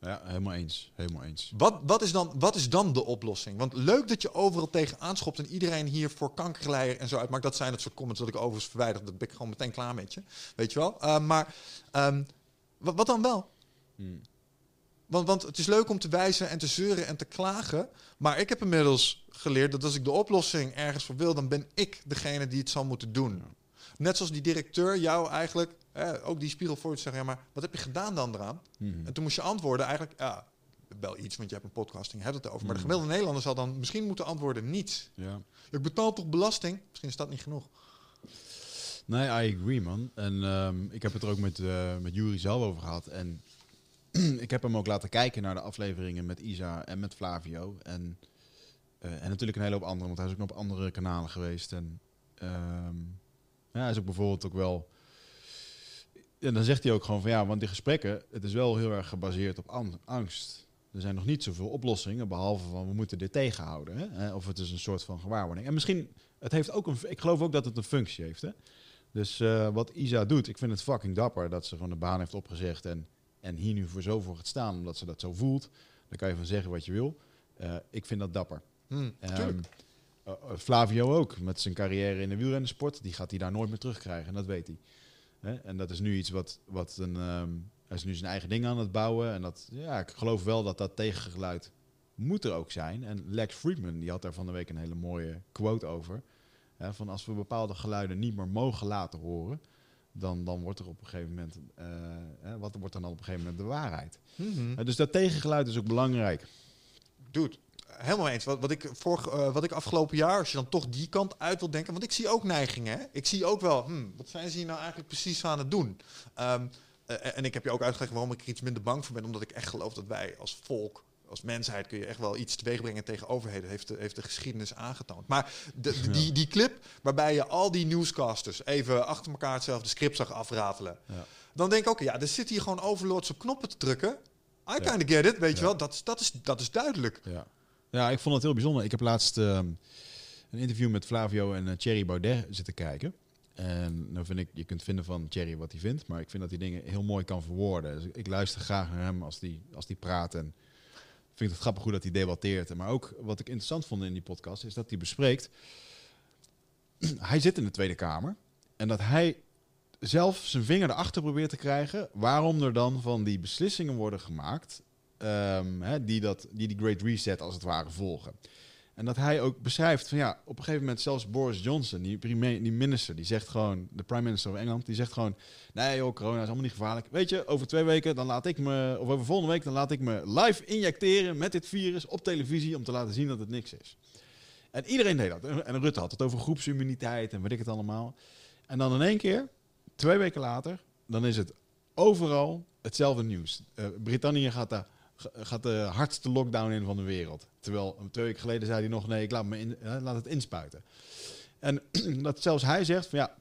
Ja, helemaal eens. Helemaal eens. Wat, wat, is dan, wat is dan de oplossing? Want leuk dat je overal tegen aanschopt en iedereen hier voor kankerleier en zo uitmaakt. Dat zijn het soort comments dat ik overigens verwijder. Dat ben ik gewoon meteen klaar met je. Weet je wel? Uh, maar um, wat, wat, dan wel? Hmm. Want, want het is leuk om te wijzen en te zeuren en te klagen. Maar ik heb inmiddels geleerd dat als ik de oplossing ergens voor wil, dan ben ik degene die het zal moeten doen. Net zoals die directeur jou eigenlijk, eh, ook die spiegel voor je zeggen, ja, maar wat heb je gedaan dan eraan? Hmm. En toen moest je antwoorden eigenlijk, ja, wel iets, want je hebt een podcasting, hebt het over. Maar de gemiddelde Nederlander zal dan misschien moeten antwoorden niets. Ja. Ik betaal toch belasting? Misschien is dat niet genoeg. Nee, I agree, man. En um, ik heb het er ook met, uh, met Jury zelf over gehad. En ik heb hem ook laten kijken naar de afleveringen met Isa en met Flavio. En, uh, en natuurlijk een hele hoop andere, want hij is ook nog op andere kanalen geweest. En um, ja, hij is ook bijvoorbeeld ook wel... En dan zegt hij ook gewoon van ja, want die gesprekken, het is wel heel erg gebaseerd op angst. Er zijn nog niet zoveel oplossingen, behalve van we moeten dit tegenhouden. Hè? Of het is een soort van gewaarwording. En misschien, het heeft ook een, ik geloof ook dat het een functie heeft. Hè? Dus uh, wat Isa doet, ik vind het fucking dapper dat ze gewoon de baan heeft opgezegd en, en hier nu voor zo voor gaat staan, omdat ze dat zo voelt. Daar kan je van zeggen wat je wil. Uh, ik vind dat dapper. Hmm, um, uh, Flavio ook, met zijn carrière in de wielrennersport, die gaat hij daar nooit meer terugkrijgen. En dat weet hij. Hè? En dat is nu iets wat, wat een... Um, hij is nu zijn eigen ding aan het bouwen. En dat, ja, ik geloof wel dat dat tegengeluid moet er ook zijn. En Lex Friedman, die had daar van de week een hele mooie quote over. Ja, van als we bepaalde geluiden niet meer mogen laten horen, dan, dan wordt er op een gegeven moment, uh, hè, wat wordt dan op een gegeven moment de waarheid? Mm -hmm. uh, dus dat tegengeluid is ook belangrijk. Dude, helemaal eens. Wat, wat, ik vorig, uh, wat ik afgelopen jaar, als je dan toch die kant uit wil denken, want ik zie ook neigingen. Hè? Ik zie ook wel, hmm, wat zijn ze hier nou eigenlijk precies aan het doen? Um, en ik heb je ook uitgelegd waarom ik er iets minder bang voor ben, omdat ik echt geloof dat wij als volk als mensheid kun je echt wel iets teweegbrengen tegen overheden. Heeft de, heeft de geschiedenis aangetoond. Maar de, die, die clip waarbij je al die newscasters even achter elkaar hetzelfde script zag afratelen. Ja. Dan denk ik ook, ja, er zit hier gewoon overlords op knoppen te drukken. I kind of get it, weet je wel. Dat, dat, is, dat is duidelijk. Ja. ja, ik vond het heel bijzonder. Ik heb laatst um, een interview met Flavio en uh, Thierry Baudet zitten kijken. En nou vind ik, je kunt vinden van Thierry wat hij vindt, maar ik vind dat hij dingen heel mooi kan verwoorden. Dus ik luister graag naar hem als die, als die praat en vind het grappig hoe dat hij debatteert. Maar ook wat ik interessant vond in die podcast is dat hij bespreekt. hij zit in de Tweede Kamer en dat hij zelf zijn vinger erachter probeert te krijgen waarom er dan van die beslissingen worden gemaakt um, hè, die, dat, die die Great Reset als het ware volgen. En dat hij ook beschrijft van ja, op een gegeven moment zelfs Boris Johnson, die, prime, die minister, die zegt gewoon, de prime minister van Engeland, die zegt gewoon, nee joh, corona is allemaal niet gevaarlijk. Weet je, over twee weken dan laat ik me, of over volgende week dan laat ik me live injecteren met dit virus op televisie om te laten zien dat het niks is. En iedereen deed dat. En Rutte had het over groepsimmuniteit en weet ik het allemaal. En dan in één keer, twee weken later, dan is het overal hetzelfde nieuws. Uh, Brittannië gaat daar gaat de hardste lockdown in van de wereld. Terwijl twee weken geleden zei hij nog, nee, ik laat, me in, laat het inspuiten. En dat zelfs hij zegt van ja,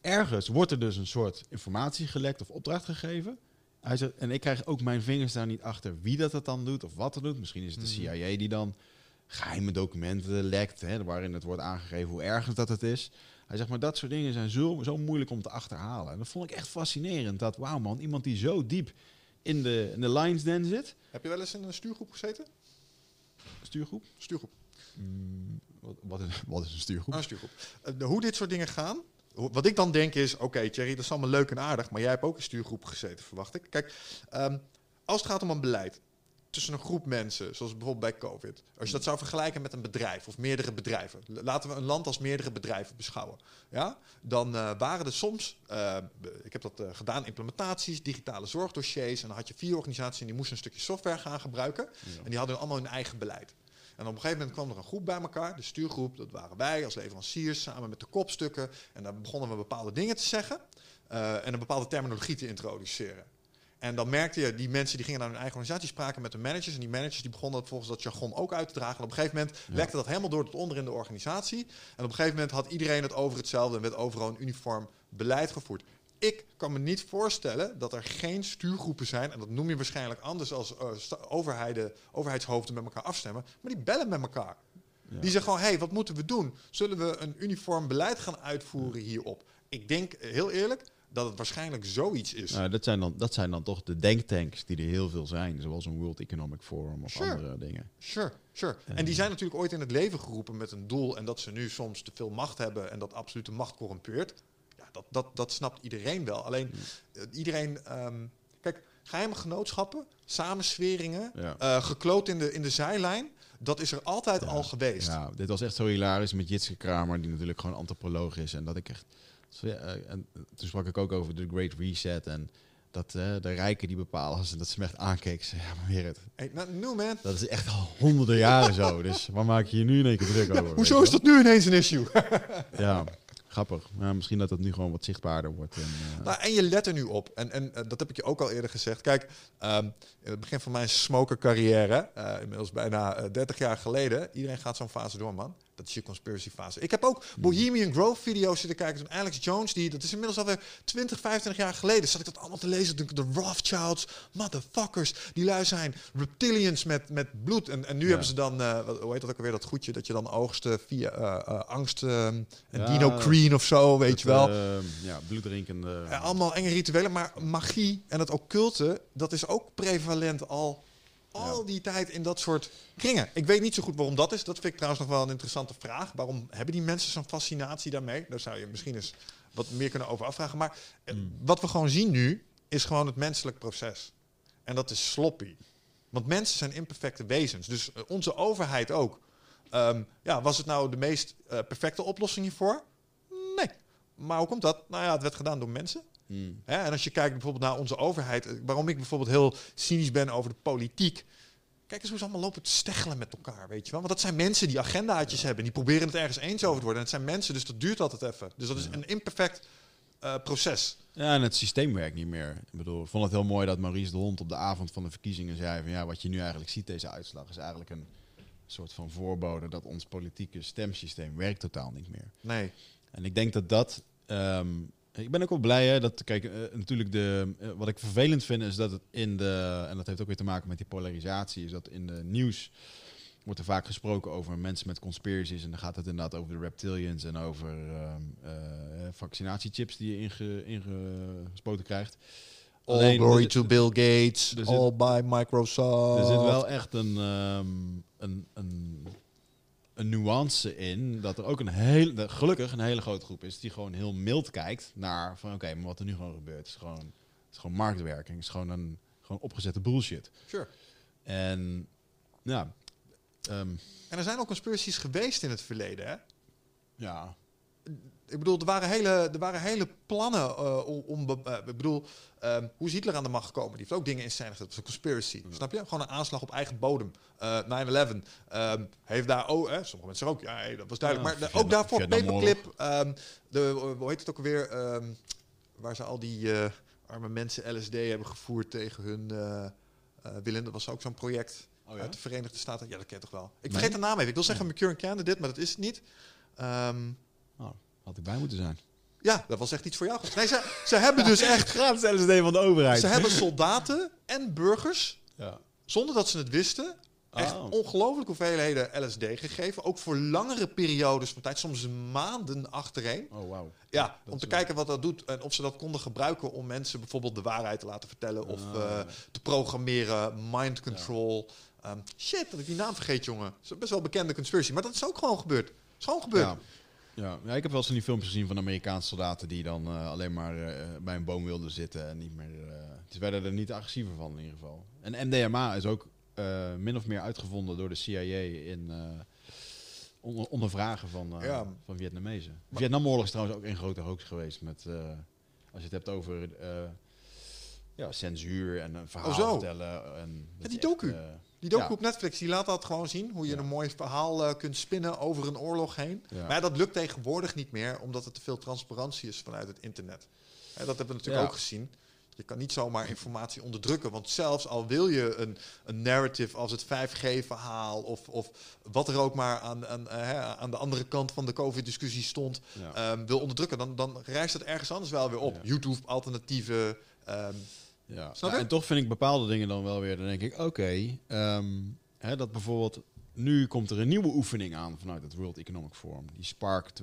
ergens wordt er dus een soort informatie gelekt of opdracht gegeven. Hij zegt, en ik krijg ook mijn vingers daar niet achter wie dat het dan doet of wat het doet. Misschien is het de CIA die dan geheime documenten lekt, hè, waarin het wordt aangegeven hoe erg dat het is. Hij zegt, maar dat soort dingen zijn zo, zo moeilijk om te achterhalen. En dat vond ik echt fascinerend. Dat, wauw man, iemand die zo diep in de, in de Lions Den zit. Heb je wel eens in een stuurgroep gezeten? Stuurgroep? Stuurgroep. Mm, wat, wat, is, wat is een stuurgroep? Ah, een stuurgroep. Uh, de, hoe dit soort dingen gaan. Wat ik dan denk is, oké okay, Thierry, dat is allemaal leuk en aardig, maar jij hebt ook in stuurgroep gezeten, verwacht ik. Kijk, um, als het gaat om een beleid, tussen een groep mensen, zoals bijvoorbeeld bij COVID. Als je dat zou vergelijken met een bedrijf of meerdere bedrijven. Laten we een land als meerdere bedrijven beschouwen. Ja? Dan eh, waren er soms, eh, ik heb dat eh, gedaan, implementaties, digitale zorgdossiers. En dan had je vier organisaties en die moesten een stukje software gaan gebruiken. En die hadden allemaal hun eigen beleid. En op een gegeven moment kwam er een groep bij elkaar, de stuurgroep, dat waren wij als leveranciers, samen met de kopstukken. En daar begonnen we bepaalde dingen te zeggen en een bepaalde terminologie te introduceren. En dan merkte je, die mensen die gingen naar hun eigen organisatie, spraken met de managers. En die managers die begonnen dat volgens dat jargon ook uit te dragen. En op een gegeven moment Ja. lekte dat helemaal door tot onder in de organisatie. En op een gegeven moment had iedereen het over hetzelfde en werd overal een uniform beleid gevoerd. Ik kan me niet voorstellen dat er geen stuurgroepen zijn, en dat noem je waarschijnlijk anders als eh, sta- overheden, overheidshoofden met elkaar afstemmen, maar die bellen met elkaar. Ja. Die zeggen gewoon, hé, hey, wat moeten we doen? Zullen we een uniform beleid gaan uitvoeren hierop? Ik denk, eh, heel eerlijk, dat het waarschijnlijk zoiets is. Nou, dat, zijn dan, dat zijn dan toch de denktanks die er heel veel zijn. Zoals een World Economic Forum of Sure. andere dingen. Sure, sure. En die zijn natuurlijk ooit in het leven geroepen met een doel en dat ze nu soms te veel macht hebben en dat absolute macht corrumpeert. Ja, dat, dat, dat snapt iedereen wel. Alleen eh, iedereen, ehm, kijk, geheime genootschappen, samensweringen, Ja. eh, gekloot in de, in de zijlijn, dat is er altijd Ja. al geweest. Ja, dit was echt zo hilarisch met Jitske Kramer, die natuurlijk gewoon antropoloog is. En dat ik echt... ja, eh, en toen sprak ik ook over de Great Reset en dat eh, de rijken die bepalen. En dat ze me echt aankeek. Ze, ja, maar weer het. Hey, nou, man, Dat is echt al honderden jaren zo. Dus waar maak je je nu in één keer druk over? hoezo is dat nu ineens een issue? Ja, grappig. Misschien dat het nu gewoon wat zichtbaarder wordt. En, eh, Nou, en je let er nu op. En, en eh, dat heb ik je ook al eerder gezegd. Kijk, ehm, in het begin van mijn smokercarrière, eh inmiddels bijna eh, 30 jaar geleden, iedereen gaat zo'n fase door, man. Dat is je conspiracy fase. Ik heb ook Bohemian Grove video's zitten kijken van Alex Jones, die, dat is inmiddels alweer 20, 25 jaar geleden, zat ik dat allemaal te lezen. Ik, De Rothschilds, motherfuckers, die lui zijn reptilians met, met bloed. En, en nu Ja. hebben ze dan, wat, hoe heet dat ook alweer, dat goedje, dat je dan oogsten via eh, eh, angst en Ja. Dino Green of zo, weet je wel. ja, bloeddrinkende... Ja, allemaal enge rituelen, maar magie en het occulte, dat is ook prevalent al al die tijd in dat soort kringen. Ik weet niet zo goed waarom dat is. Dat vind ik trouwens nog wel een interessante vraag. Waarom hebben die mensen zo'n fascinatie daarmee? Daar zou je misschien eens wat meer kunnen over afvragen. Maar eh, Mm. wat we gewoon zien nu, is gewoon het menselijk proces. En dat is sloppy. Want mensen zijn imperfecte wezens. Dus eh, onze overheid ook. Ehm, ja, was het nou de meest eh, perfecte oplossing hiervoor? Nee. Maar hoe komt dat? Nou ja, het werd gedaan door mensen. Mm. Hè, en als je kijkt bijvoorbeeld naar onze overheid, eh, waarom ik bijvoorbeeld heel cynisch ben over de politiek. Kijk eens hoe ze allemaal lopen te steggelen met elkaar, weet je wel. Want dat zijn mensen die agendaatjes hebben. Die proberen het ergens eens over te worden. En het zijn mensen, dus dat duurt altijd even. Dus dat is een imperfect eh, proces. Ja, en het systeem werkt niet meer. Ik bedoel, ik vond het heel mooi dat Maurice de Hond op de avond van de verkiezingen zei van ja, wat je nu eigenlijk ziet, deze uitslag, is eigenlijk een soort van voorbode dat ons politieke stemsysteem werkt totaal niet meer. Nee. En ik denk dat dat. ehm, ik ben ook wel blij hè, dat, kijk, eh, natuurlijk de. eh, wat ik vervelend vind is dat het in de. En dat heeft ook weer te maken met die polarisatie, is dat in de nieuws wordt er vaak gesproken over mensen met conspiracies. En dan gaat het inderdaad over de reptilians en over ehm, eh, vaccinatiechips die je inge, ingespoten krijgt. All Alleen, glory to Bill Gates, zit- all by Microsoft. Er zit wel echt een, ehm, een, een, een nuance in dat er ook een hele, gelukkig een hele grote groep is die gewoon heel mild kijkt naar van oké, maar wat er nu gewoon gebeurt is gewoon, is gewoon marktwerking, is gewoon een gewoon opgezette bullshit. Sure. En ja, ehm, En er zijn ook conspiracies geweest in het verleden, hè? ja, Ik bedoel, er waren hele, er waren hele plannen eh, om... eh, ik bedoel, ehm, hoe is Hitler aan de macht gekomen? Die heeft ook dingen in scène gezet. Dat was een conspiracy, snap je? Gewoon een aanslag op eigen bodem. Eh 9-11. Ehm, heeft daar ook... hè, sommige mensen ook, ja, hey, dat was duidelijk. Ja, maar ook daarvoor. Paperclip. ehm, de, hoe heet het ook alweer? ehm, waar ze al die arme mensen LSD hebben gevoerd tegen hun willen. Dat was ook zo'n project Oh ja? uit de Verenigde Staten. Ja, dat ken je toch wel. Ik Nee? vergeet de naam even. Ik wil zeggen Mercure Candidate, maar dat is het niet. Oh, had ik bij moeten zijn. ja, dat was echt iets voor jou. Nee, ze, ze hebben dus echt... Gratis LSD van de overheid. Ze hebben soldaten en burgers, ja. zonder dat ze het wisten, echt Oh. ongelooflijke hoeveelheden LSD gegeven. Ook voor langere periodes van tijd, soms maanden achtereen. Oh wauw. Ja, dat om te wel- kijken wat dat doet en of ze dat konden gebruiken om mensen bijvoorbeeld de waarheid te laten vertellen of Ah. eh, te programmeren, mind control. Ehm, shit, dat ik die naam vergeet, jongen. Dat is best wel bekende conspiracy, maar dat is ook gewoon gebeurd. Is gewoon gebeurd. Ja. Ja. ja, ik heb wel eens van die filmpjes gezien van Amerikaanse soldaten die dan eh, alleen maar eh, bij een boom wilden zitten en niet meer. eh, ze werden er niet agressiever van in ieder geval. En MDMA is ook min of meer uitgevonden door de CIA in onder, ondervragen van, Ja. van Vietnamezen. Maar- Vietnamoorlog is trouwens ook een grote hoax geweest met, als je het hebt over ja, censuur en een verhaal Oh, vertellen. En dat die echt, docu. Die docu Ja. op Netflix, die laat dat gewoon zien. Hoe je Ja. een mooi verhaal eh, kunt spinnen over een oorlog heen. Ja. Maar dat lukt tegenwoordig niet meer, omdat er te veel transparantie is vanuit het internet. Dat hebben we natuurlijk ook gezien. Je kan niet zomaar informatie onderdrukken. Want zelfs al wil je een, een narrative als het 5G-verhaal... Of, of wat er ook maar aan, aan, eh, hè, aan de andere kant van de COVID-discussie stond... ehm, wil onderdrukken, dan, dan reist het ergens anders wel weer op. YouTube-alternatieven. ehm, Ja. Je? en toch vind ik bepaalde dingen dan wel weer, dan denk ik, oké, ehm, dat bijvoorbeeld, nu komt er een nieuwe oefening aan vanuit het World Economic Forum, die Spark 2025-28.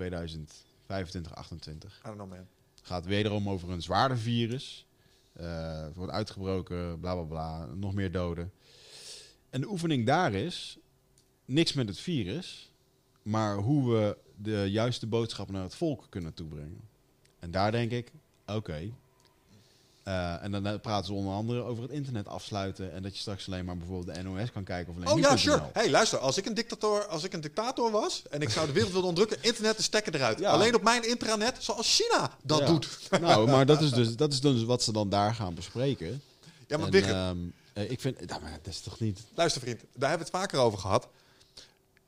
I don't know, man. Gaat wederom over een zwaarder virus, eh, het wordt uitgebroken, bla bla bla, nog meer doden. En de oefening daar is, niks met het virus, maar hoe we de juiste boodschap naar het volk kunnen toebrengen. En daar denk ik, oké. Eh, en dan eh, praten ze onder andere over het internet afsluiten. En dat je straks alleen maar bijvoorbeeld de NOS kan kijken of alleen Oh ja, sure. Hey, luister, als ik een dictator, als ik een dictator was en ik zou de wereld willen onderdrukken, internet de stekker eruit. Ja. Alleen op mijn intranet, zoals China dat Ja. doet. Nou, maar dat is dus dat is dus wat ze dan daar gaan bespreken. Ja, maar En, ehm, eh, ik vind, nou, maar dat is toch niet... luister vriend, daar hebben we het vaker over gehad.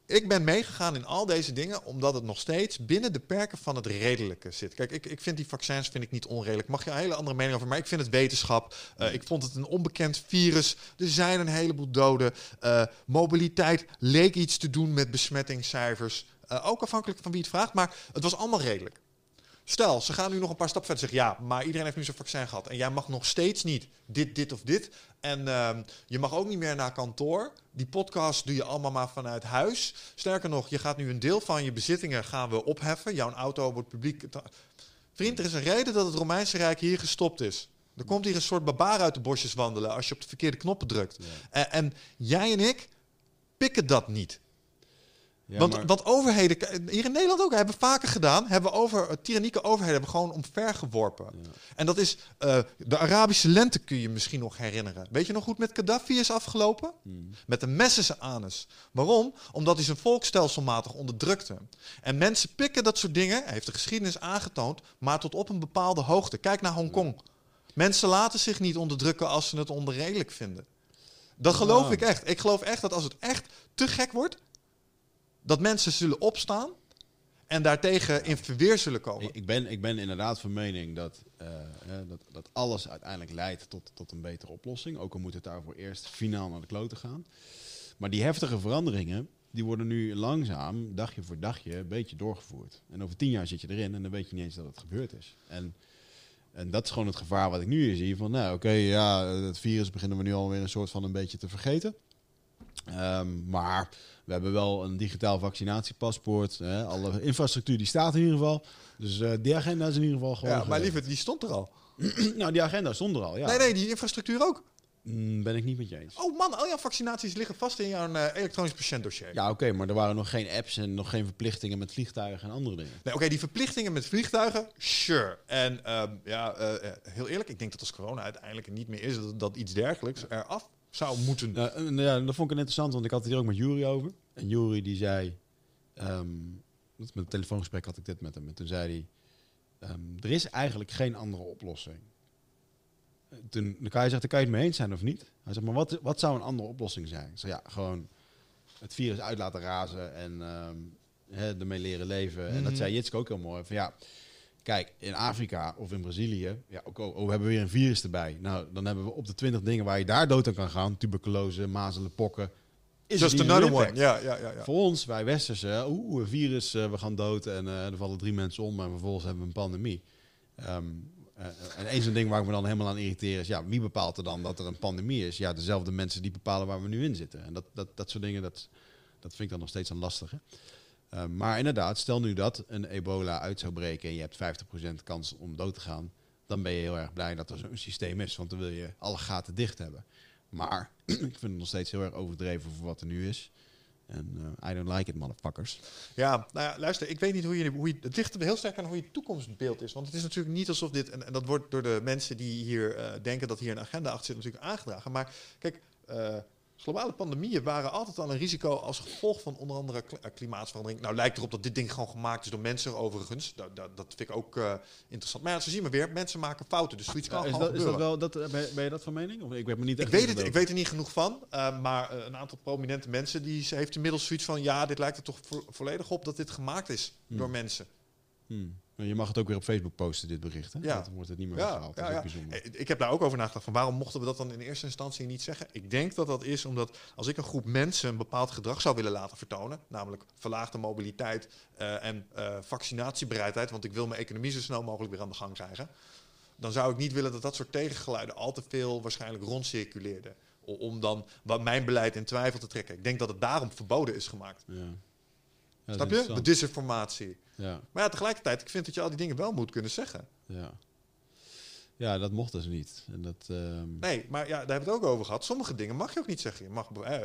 Ik ben meegegaan in al deze dingen omdat het nog steeds binnen de perken van het redelijke zit. Kijk, ik, ik vind die vaccins vind ik niet onredelijk. Mag je een hele andere mening over, maar ik vind het wetenschap. Eh, ik vond het een onbekend virus. Er zijn een heleboel doden. Eh, mobiliteit leek iets te doen met besmettingscijfers. Eh, ook afhankelijk van wie het vraagt, maar het was allemaal redelijk. Stel, ze gaan nu nog een paar stappen verder zeggen... ja, maar iedereen heeft nu zijn vaccin gehad... en jij mag nog steeds niet dit, dit of dit. En ehm, je mag ook niet meer naar kantoor. Die podcast doe je allemaal maar vanuit huis. Sterker nog, je gaat nu een deel van je bezittingen gaan we opheffen. Jouw auto wordt publiek... Vriend, er is een reden dat het Romeinse Rijk hier gestopt is. Er komt hier een soort barbaar uit de bosjes wandelen... als je op de verkeerde knoppen drukt. Ja. En, en jij en ik pikken dat niet. Ja, want, maar- want overheden, hier in Nederland ook, hebben we vaker gedaan, hebben we over, eh, tyrannieke overheden hebben gewoon omvergeworpen. Ja. En dat is, eh, de Arabische lente kun je misschien nog herinneren. Weet je nog hoe het met Gaddafi is afgelopen? Hmm. Met een mes in zijn anus. Waarom? Omdat hij zijn volk stelselmatig onderdrukte. En mensen pikken dat soort dingen, heeft de geschiedenis aangetoond, maar tot op een bepaalde hoogte. Kijk naar Hongkong. Mensen laten zich niet onderdrukken als ze het onredelijk vinden. Dat geloof Ja. ik echt. Ik geloof echt dat als het echt te gek wordt, dat mensen zullen opstaan en daartegen in verweer zullen komen. Ik, ben, ik ben inderdaad van mening dat, eh, dat, dat alles uiteindelijk leidt tot, tot een betere oplossing. Ook al moet het daarvoor eerst finaal naar de kloten gaan. Maar die heftige veranderingen, die worden nu langzaam, dagje voor dagje, een beetje doorgevoerd. En over tien jaar zit je erin en dan weet je niet eens dat het gebeurd is. En, en dat is gewoon het gevaar wat ik nu hier zie. Van nou oké, ja, het virus beginnen we nu alweer een soort van een beetje te vergeten. Ehm, maar we hebben wel een digitaal vaccinatiepaspoort. Hè, alle infrastructuur die staat in ieder geval. Dus eh, die agenda is in ieder geval gewoon. Ja, maar lieverd, die stond er al. nou, die agenda stond er al. Ja. Nee, nee, die infrastructuur ook. Mm, ben ik niet met je eens. Oh man, al jouw vaccinaties liggen vast in jouw eh, elektronisch patiëntdossier. Ja, oké, maar er waren nog geen apps en nog geen verplichtingen met vliegtuigen en andere dingen. Nee, Oké, die verplichtingen met vliegtuigen, sure. En ehm, ja, eh, heel eerlijk, ik denk dat als corona uiteindelijk niet meer is, dat, dat iets dergelijks eraf zou moeten. Nou, en, ja, dat vond ik interessant, want ik had het hier ook met Jury over. En Jury die zei, ehm, met een telefoongesprek had ik dit met hem. En toen zei hij, ehm, er is eigenlijk geen andere oplossing. Toen de KJ zegt, dan kan je het mee eens zijn of niet? Hij zegt, maar wat, wat zou een andere oplossing zijn? Ik zei, ja, gewoon het virus uit laten razen en ehm, hè, ermee leren leven. En dat Mhm. zei Jitske ook heel mooi. Van ja, kijk, in Afrika of in Brazilië, ja, ook, oh, we hebben weer een virus erbij. Nou, dan hebben we op de twintig dingen waar je daar dood aan kan gaan, tuberculose, mazelen, pokken. Is Just another one. Ja, ja, ja. ja. Voor ons, wij Westerse, oeh, een virus, eh, we gaan dood en eh, er vallen drie mensen om en vervolgens hebben we een pandemie. Ehm, eh, en één zo'n ding waar ik me dan helemaal aan irriteer is, ja, wie bepaalt er dan dat er een pandemie is? Ja, dezelfde mensen die bepalen waar we nu in zitten. En dat, dat, dat soort dingen, dat, dat vind ik dan nog steeds een lastige. Ehm, maar inderdaad, stel nu dat een ebola uit zou breken en je hebt 50% kans om dood te gaan, dan ben je heel erg blij dat er zo'n systeem is, want dan wil je alle gaten dicht hebben. Maar ik vind het nog steeds heel erg overdreven voor wat er nu is. En eh, I don't like it, motherfuckers. Ja, nou ja, luister, ik weet niet hoe je, hoe je... Het ligt heel sterk aan hoe je toekomstbeeld is. Want het is natuurlijk niet alsof dit... En, dat wordt door de mensen die hier eh, denken dat hier een agenda achter zit natuurlijk aangedragen. Maar kijk, eh, Globale pandemieën waren altijd al een risico als gevolg van onder andere eh, klimaatverandering. Nou lijkt erop dat dit ding gewoon gemaakt is door mensen overigens. Dat, dat, dat vind ik ook eh, interessant. Maar ja, zo zien we weer, mensen maken fouten. Dus zoiets kan is, gewoon dat, is dat gebeuren. wel, dat, eh, ben, ben je dat van mening? Of, ik weet me niet Ik echt weet, het, ik weet er niet genoeg van, maar een aantal prominente mensen die heeft inmiddels zoiets van ja, dit lijkt er toch vo- volledig op dat dit gemaakt is Hmm. door mensen. Hmm. Maar Je mag het ook weer op Facebook posten, dit bericht. Hè? Ja. Dan wordt het niet meer Ja, weggehaald. Ja. Eh, Ik heb daar ook over nagedacht van waarom mochten we dat dan in eerste instantie niet zeggen? Ik denk dat dat is omdat als ik een groep mensen een bepaald gedrag zou willen laten vertonen, namelijk verlaagde mobiliteit eh, en eh, vaccinatiebereidheid, want ik wil mijn economie zo snel mogelijk weer aan de gang krijgen, dan zou ik niet willen dat dat soort tegengeluiden al te veel waarschijnlijk rondcirculeerden. Om dan wat mijn beleid in twijfel te trekken. Ik denk dat het daarom verboden is gemaakt. Ja. Ja, Snap je? De disinformatie. Ja, Maar ja, tegelijkertijd, ik vind dat je al die dingen wel moet kunnen zeggen. ja. ja, dat mocht dus niet. En dat, ehm, Nee, maar ja, daar hebben we het ook over gehad. Sommige dingen mag je ook niet zeggen. Je mag, eh,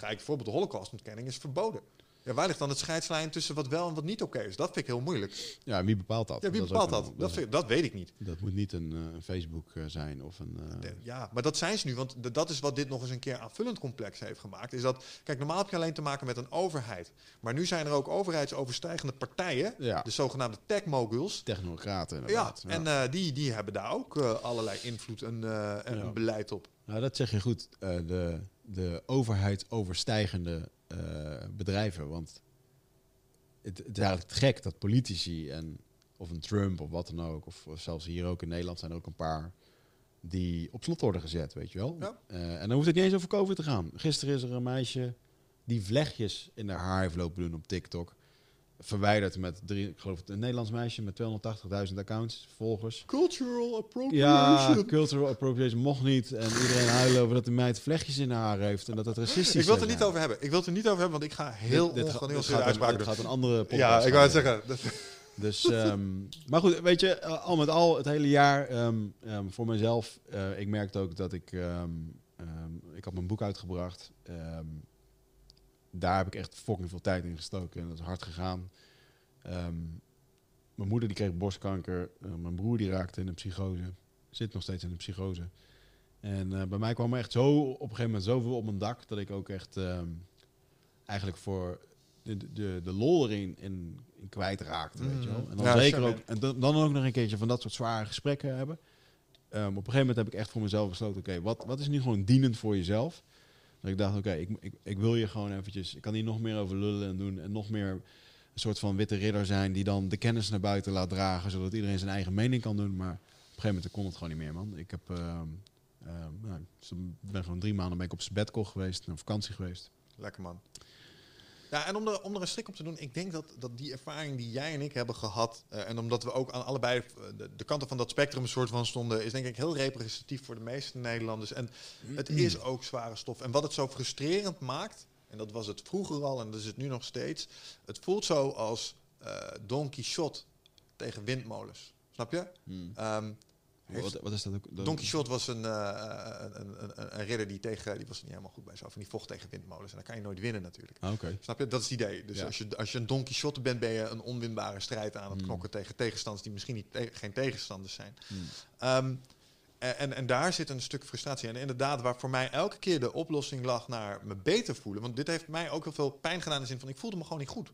bijvoorbeeld de holocaustontkenning is verboden. Ja, waar ligt dan het scheidslijn tussen wat wel en wat niet oké is? Dat vind ik heel moeilijk. ja, wie bepaalt dat? Ja, wie bepaalt dat? een- Dat, ik- dat weet ik niet. dat moet niet een, eh, Facebook eh, zijn of een... eh, De- Ja, maar dat zijn ze nu. Want de- dat is wat dit nog eens een keer aanvullend complex heeft gemaakt. Is dat, kijk, normaal heb je alleen te maken met een overheid. Maar nu zijn er ook overheidsoverstijgende partijen. Ja. De zogenaamde tech-moguls. technocraten Ja, en die, die hebben daar ook allerlei invloed en, en Ja. beleid op. Nou, dat zeg je goed. De, de overheidsoverstijgende eh, bedrijven. Want het, het is eigenlijk gek dat politici en of een Trump of wat dan ook, of, of zelfs hier ook in Nederland zijn er ook een paar die op slot worden gezet, weet je wel. Ja. Eh, en dan hoeft het niet eens over COVID te gaan. Gisteren is er een meisje die vlechtjes in haar haar heeft lopen doen op TikTok. Verwijderd met, drie, ik geloof het, een Nederlands meisje met 280.000 accounts, volgers. Cultural Ja, appropriation. cultural appropriation mocht niet. En iedereen huilen over dat de meid vlechtjes in haar haar heeft. En dat het racistisch Ik wil het er niet over hebben. Ik wil het er niet over hebben, want ik ga heel Dit- dit, ongenuanceerde gaat, uitspraken dit gaat een andere podcast Ja, ik wou het zeggen. Dat- Dus, ehm, maar goed, weet je, eh, al met al het hele jaar ehm, ehm, voor mezelf. eh, ik merkte ook dat ik, ehm, ehm, ik had mijn boek uitgebracht. Daar heb ik echt fucking veel tijd in gestoken en dat is hard gegaan. Ehm, mijn moeder die kreeg borstkanker. Eh, mijn broer die raakte in een psychose. Zit nog steeds in een psychose. En eh, bij mij kwam er echt zo op een gegeven moment zoveel op mijn dak dat ik ook echt ehm, eigenlijk voor de, de, de lol erin in, in kwijtraakte. Weet je wel? En dan Ja, zeker ook en dan, dan ook nog een keertje van dat soort zware gesprekken hebben. Ehm, op een gegeven moment heb ik echt voor mezelf besloten: oké, wat, wat is nu gewoon dienend voor jezelf? Dat ik dacht: oké, ik, ik, ik wil je gewoon eventjes. Ik kan hier nog meer over lullen en doen. En nog meer een soort van witte ridder zijn die dan de kennis naar buiten laat dragen, zodat iedereen zijn eigen mening kan doen. Maar op een gegeven moment kon het gewoon niet meer, man. Ik heb, ehm, nou, ben gewoon drie maanden ben ik op sabbatical geweest, naar vakantie geweest. Lekker man. Ja, en om er, om er een strik op te doen, ik denk dat, dat die ervaring die jij en ik hebben gehad, eh, en omdat we ook aan allebei eh, de, de kanten van dat spectrum een soort van stonden, is denk ik heel representatief voor de meeste Nederlanders. En het is ook zware stof. En wat het zo frustrerend maakt, en dat was het vroeger al en dat is het nu nog steeds, het voelt zo als eh Don Quixote tegen windmolens. Snap je? Heeft- Wat, wat is dat ook? Don Quixote was een, eh, een, een, een, ridder die tegen, die was niet helemaal goed bij zelf, en die vocht tegen windmolens. En dan kan je nooit winnen natuurlijk. Ah, Oké. Snap je? Dat is het idee. Dus Ja. als, je, als je een Don Quixote bent, ben je een onwinbare strijd aan het Hmm. knokken tegen tegenstanders die misschien niet te- geen tegenstanders zijn. Hmm. Ehm, en, en, en daar zit een stuk frustratie. En inderdaad, waar voor mij elke keer de oplossing lag naar me beter voelen. Want dit heeft mij ook heel veel pijn gedaan in de zin van ik voelde me gewoon niet goed.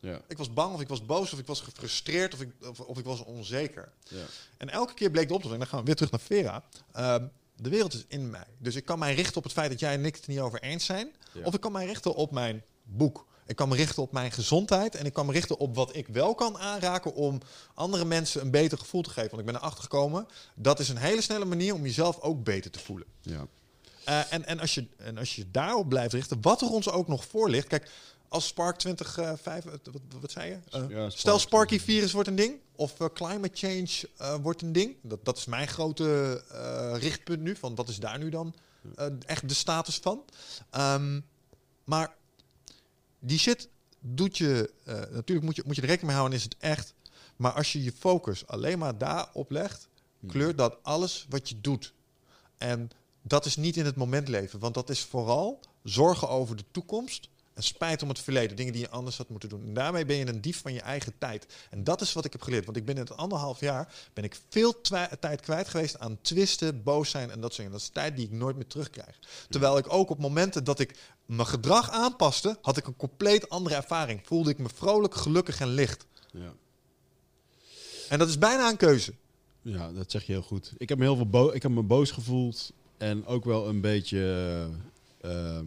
Ja. Ik was bang of ik was boos of ik was gefrustreerd of ik, of, of ik was onzeker. Ja. En elke keer bleek de oplossing, dan gaan we weer terug naar Vera. Ehm, de wereld is in mij. Dus ik kan mij richten op het feit dat jij en ik het niet over eens zijn. Ja. Of ik kan mij richten op mijn boek. Ik kan me richten op mijn gezondheid. En ik kan me richten op wat ik wel kan aanraken om andere mensen een beter gevoel te geven. Want ik ben erachter gekomen, dat is een hele snelle manier om jezelf ook beter te voelen. Ja. Eh, en, en, als je, en als je daarop blijft richten, wat er ons ook nog voor ligt. Kijk, als Spark 25, wat, wat, wat zei je? Eh, Ja, stel Spark. Sparky virus wordt een ding, of eh, climate change eh, wordt een ding. Dat, dat is mijn grote eh, richtpunt nu, van wat is daar nu dan eh, echt de status van. Ehm, maar die shit doet je, eh, natuurlijk moet je, moet je er rekening mee houden, is het echt. Maar als je je focus alleen maar daarop legt, kleurt dat alles wat je doet. En dat is niet in het moment leven, want dat is vooral zorgen over de toekomst En spijt om het verleden, dingen die je anders had moeten doen. En daarmee ben je een dief van je eigen tijd. En dat is wat ik heb geleerd. Want ik ben in het anderhalf jaar ben ik veel tijd kwijt geweest aan twisten, boos zijn en dat soort dingen. Dat is tijd die ik nooit meer terugkrijg. Terwijl ik ook op momenten dat ik mijn gedrag aanpaste, had ik een compleet andere ervaring. Voelde ik me vrolijk, gelukkig en licht. Ja. En dat is bijna een keuze. Ja, dat zeg je heel goed. Ik heb me heel veel bo ik heb me boos gevoeld en ook wel een beetje ehm,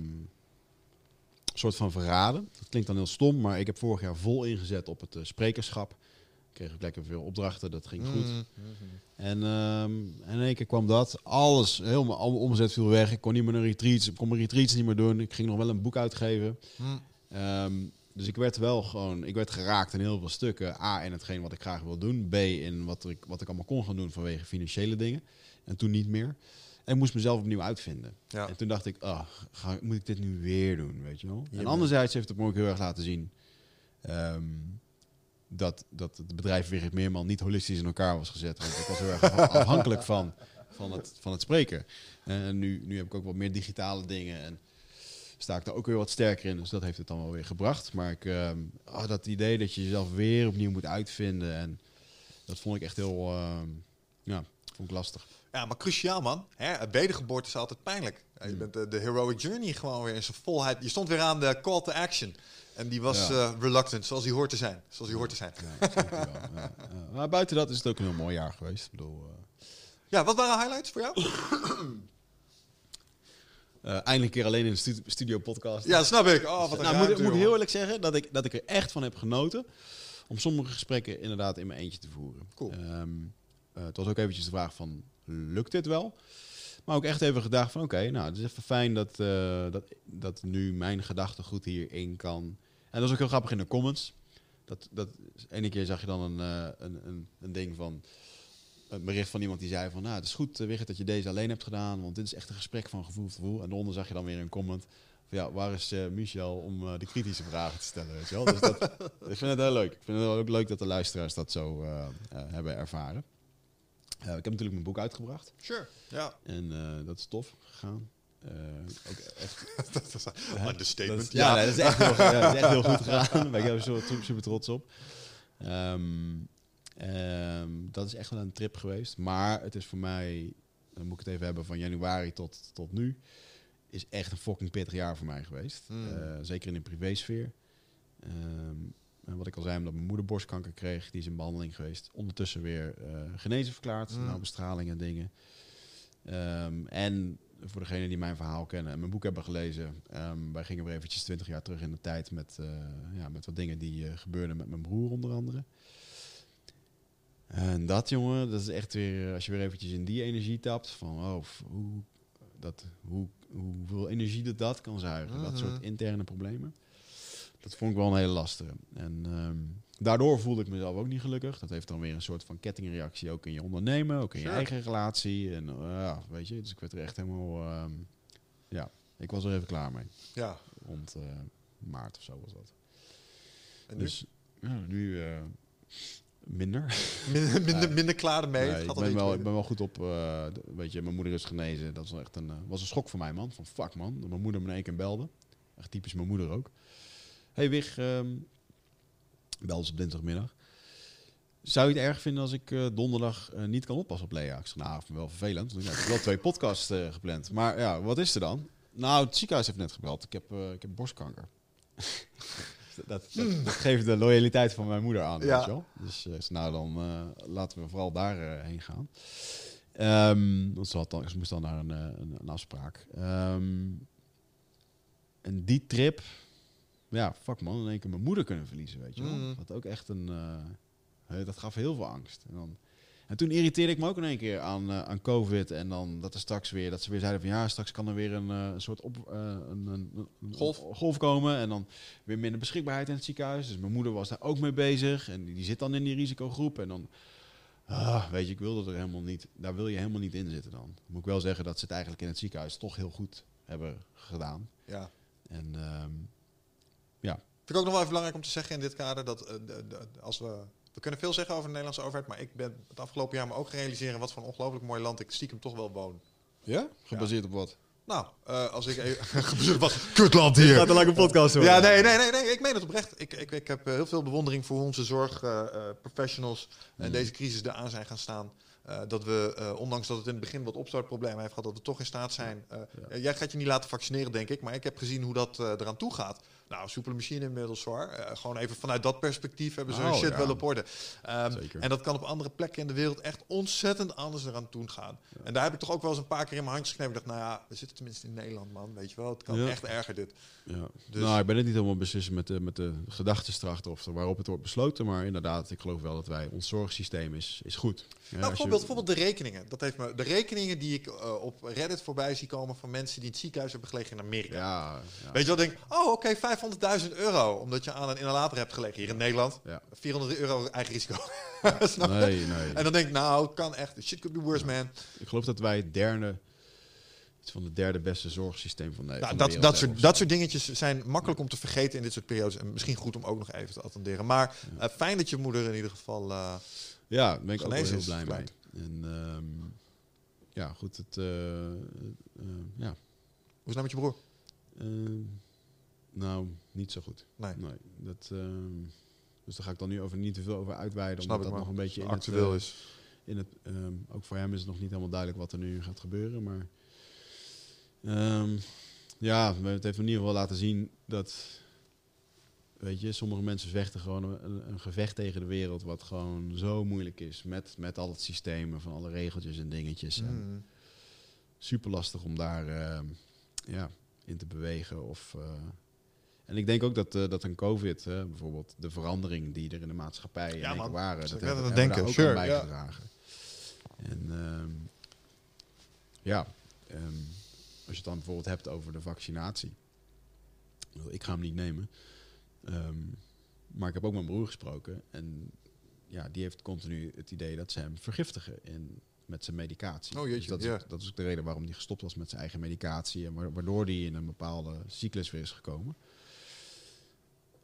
soort van verraden. Dat klinkt dan heel stom, maar ik heb vorig jaar vol ingezet op het eh, sprekerschap. Kreeg ik lekker veel opdrachten, dat ging goed. Mm. En, ehm, en in één keer kwam dat. Alles, helemaal al mijn omzet viel weg. Ik kon niet meer naar retreats. Ik kon mijn retreats niet meer doen. Ik ging nog wel een boek uitgeven. Mm. Ehm, dus ik werd wel gewoon, ik werd geraakt in heel veel stukken. A, in hetgeen wat ik graag wil doen. B, in wat ik, wat ik allemaal kon gaan doen vanwege financiële dingen. En toen niet meer. En ik moest mezelf opnieuw uitvinden. Ja. En toen dacht ik, ah, ga, moet ik dit nu weer doen, weet je wel? En anderzijds heeft het me ook heel erg laten zien... ehm, dat, dat het bedrijf Wigert Meerman niet holistisch in elkaar was gezet. Want ik was heel erg afha- afhankelijk van, van, het, van het spreken. En nu, nu heb ik ook wat meer digitale dingen en sta ik daar ook weer wat sterker in. Dus dat heeft het dan wel weer gebracht. Maar ik, ah, dat idee dat je jezelf weer opnieuw moet uitvinden... en dat vond ik echt heel... ehm, ja, vond ik lastig. Ja, maar cruciaal man. Hè, wedergeboorte is altijd pijnlijk. Ja, Je Mm. bent de, de heroic journey gewoon weer in zijn volheid. Je stond weer aan de call to action. En die was Ja. eh, reluctant, zoals die hoort te zijn. Zoals die hoort te zijn. Ja. Maar buiten dat is het ook een heel mooi jaar geweest. Ik bedoel, eh, Ja, wat waren highlights voor jou? eh, eindelijk een keer alleen in de stu- studio podcast. Ja, snap ik. Oh, wat nou, moet, ik heel eerlijk zeggen dat ik, dat ik er echt van heb genoten om sommige gesprekken inderdaad in mijn eentje te voeren. Cool. Ehm, eh, het was ook eventjes de vraag van, lukt dit wel? Maar ook echt even gedacht van, oké, nou, het is even fijn dat, eh, dat, dat nu mijn gedachtegoed hierin kan. En dat is ook heel grappig in de comments. Dat, dat, ene keer zag je dan een, eh, een, een, een ding van, een bericht van iemand die zei van, nou, het is goed, uh, Wigert, dat je deze alleen hebt gedaan, want dit is echt een gesprek van gevoel tot gevoel. En daaronder zag je dan weer een comment van, ja, waar is eh, Michel om eh, de kritische vragen te stellen, weet je wel? Dus dat, ik vind het heel leuk. Ik vind het ook leuk dat de luisteraars dat zo eh, eh, hebben ervaren. Ik heb natuurlijk mijn boek uitgebracht Sure. Ja, en eh, dat is tof gegaan. Eh, ook echt, dat is understatement. dat is- ja, nee, dat, is echt heel, ja, dat is echt heel goed gegaan. Ben ik heel super, trots op. Ehm, ehm, dat is echt wel een trip geweest. Maar het is voor mij, dan moet ik het even hebben, van januari tot, tot nu, is echt een fucking pittig jaar voor mij geweest. Hmm. Eh, zeker in de privésfeer. En wat ik al zei, omdat mijn moeder borstkanker kreeg, die is in behandeling geweest. Ondertussen weer eh, genezen verklaard, Hmm. nou bestraling en dingen. Ehm, en voor degenen die mijn verhaal kennen en mijn boek hebben gelezen, ehm, wij gingen weer eventjes 20 jaar terug in de tijd met, eh, ja, met wat dingen die eh, gebeurden met mijn broer onder andere. En dat jongen, dat is echt weer, als je weer eventjes in die energie tapt, van oh, hoe, dat, hoe, hoeveel energie dat dat kan zuigen, dat Mhm. soort interne problemen. Dat vond ik wel een hele lastige. En ehm, daardoor voelde ik mezelf ook niet gelukkig. Dat heeft dan weer een soort van kettingreactie ook in je ondernemen, ook in Sure. je eigen relatie. En eh, weet je, dus ik werd er echt helemaal, ehm, ja, ik was er even klaar mee. Ja. Rond eh, maart of zo was dat. En nu? Dus ja, nu eh, minder. minder, minder, minder klaar ermee. Nee, ik, ben wel, ik ben wel goed op, weet je, mijn moeder is genezen. Dat was echt een, was een schok voor mij, man. Van fuck, man. Dat mijn moeder me in één keer belde. Echt typisch mijn moeder ook. Hey Wig, ehm belde ze op dinsdagmiddag. Zou je het erg vinden als ik eh, donderdag eh, niet kan oppassen op Lea? Ik zeg, nou, vind wel vervelend. Want ik heb wel twee podcasts eh, gepland. Maar ja, wat is er dan? Nou, het ziekenhuis heeft net gebeld. Ik heb, ik heb borstkanker. dat, dat, dat geeft de loyaliteit van mijn moeder aan, Ja. weet je wel. Dus nou, dan laten we vooral daarheen heen gaan. Want ze, had dan, ze moest dan naar een, een, een afspraak. Ehm, en die trip, ja, fuck man, in één keer mijn moeder kunnen verliezen, weet je wel. Dat had ook echt een, eh, dat gaf heel veel angst. En, dan, en toen irriteerde ik me ook in één keer aan, eh, aan COVID. En dan dat er straks weer, dat ze weer zeiden van ja, straks kan er weer een, eh, soort op, een, een, een Golf. golf komen. En dan weer minder beschikbaarheid in het ziekenhuis. Dus mijn moeder was daar ook mee bezig. En die, die zit dan in die risicogroep. En dan, ah, weet je, ik wil dat er helemaal niet, daar wil je helemaal niet in zitten dan. Moet ik wel zeggen dat ze het eigenlijk in het ziekenhuis toch heel goed hebben gedaan. Ja. En ehm, Vind ik ook nog wel even belangrijk om te zeggen in dit kader dat eh, de- de- als we. We kunnen veel zeggen over de Nederlandse overheid, maar ik ben het afgelopen jaar me ook gerealiseren wat voor een ongelooflijk mooi land ik stiekem toch wel woon. ja, gebaseerd op wat? Nou, eh, als ik even... Wat kutland hier. Gaat een lange podcast hoor. Ja, nee, nee, nee, nee, ik meen het oprecht. Ik, ik, ik heb eh, heel veel bewondering voor hoe onze zorgprofessionals en Mm. deze crisis eraan zijn gaan staan. Eh, dat we, eh, ondanks dat het in het begin wat opstartproblemen heeft gehad, dat we toch in staat zijn. Jij gaat je niet laten vaccineren, denk ik, maar ik heb gezien hoe dat eraan toe gaat. Nou, soepele machine inmiddels zwaar. Eh, gewoon even vanuit dat perspectief hebben ze hun Oh, shit ja. wel op orde. Ehm, en dat kan op andere plekken in de wereld echt ontzettend anders eraan toe gaan. En daar heb ik toch ook wel eens een paar keer in mijn handjes geknepen. Ik dacht, nou ja, we zitten tenminste in Nederland, man. Weet je wel, het kan Ja. echt erger dit. Ja. Dus- Nou, ik ben het niet helemaal beslissen met de, met de gedachtestracht of waarop het wordt besloten. Maar inderdaad, ik geloof wel dat wij, ons zorgsysteem is, is goed. Ja, Nou, je- bijvoorbeeld, bijvoorbeeld de rekeningen. Dat heeft me, de rekeningen die ik eh, op Reddit voorbij zie komen van mensen die in het ziekenhuis hebben gelegen in Amerika. Weet je wel, denk oh oké, 500.000 euro. Omdat je aan een inhalator hebt gelegen hier in Nederland. Ja. 400 euro eigen risico. Nee, nee. En dan denk ik, nou, kan echt. Shit could be worse, man. Ik geloof dat wij het derde, iets van het derde beste zorgsysteem van, de, Nou, de dat, dat, soort, dat soort dingetjes zijn makkelijk om te vergeten in dit soort periodes. En misschien goed om ook nog even te attenderen. Maar eh, fijn dat je moeder in ieder geval... eh, Ja, daar ben ik ook wel heel blij mee. En ehm, ja, goed, het, eh, ja, hoe is het nou met je broer? Ehm, nou, niet zo goed. Nee. Nee, dat, ehm, dus daar ga ik dan nu over niet te veel over uitweiden, Snap omdat dat nog een beetje in actueel het, eh, is. in het, ehm, ook voor hem is het nog niet helemaal duidelijk wat er nu gaat gebeuren. Maar ehm, ja, het heeft in ieder geval laten zien dat, weet je, sommige mensen vechten gewoon een, een gevecht tegen de wereld, wat gewoon zo moeilijk is. Met, met al het systemen van alle regeltjes en dingetjes. En Mm. super lastig om daar ja, in te bewegen. Of, eh, en ik denk ook dat, eh, dat een COVID, bijvoorbeeld de verandering die er in de maatschappij Ja, man. waren, dat hebben, daar denken. ook Sure, aan ja. bijgedragen. En ehm, ja, ehm, als je het dan bijvoorbeeld hebt over de vaccinatie. Ik ga hem niet nemen. Ehm, maar ik heb ook met mijn broer gesproken. En ja, die heeft continu het idee dat ze hem vergiftigen in, met zijn medicatie. Oh, jeetje, dus dat, is, dat is ook de reden waarom hij gestopt was met zijn eigen medicatie. En wa- waardoor hij in een bepaalde cyclus weer is gekomen.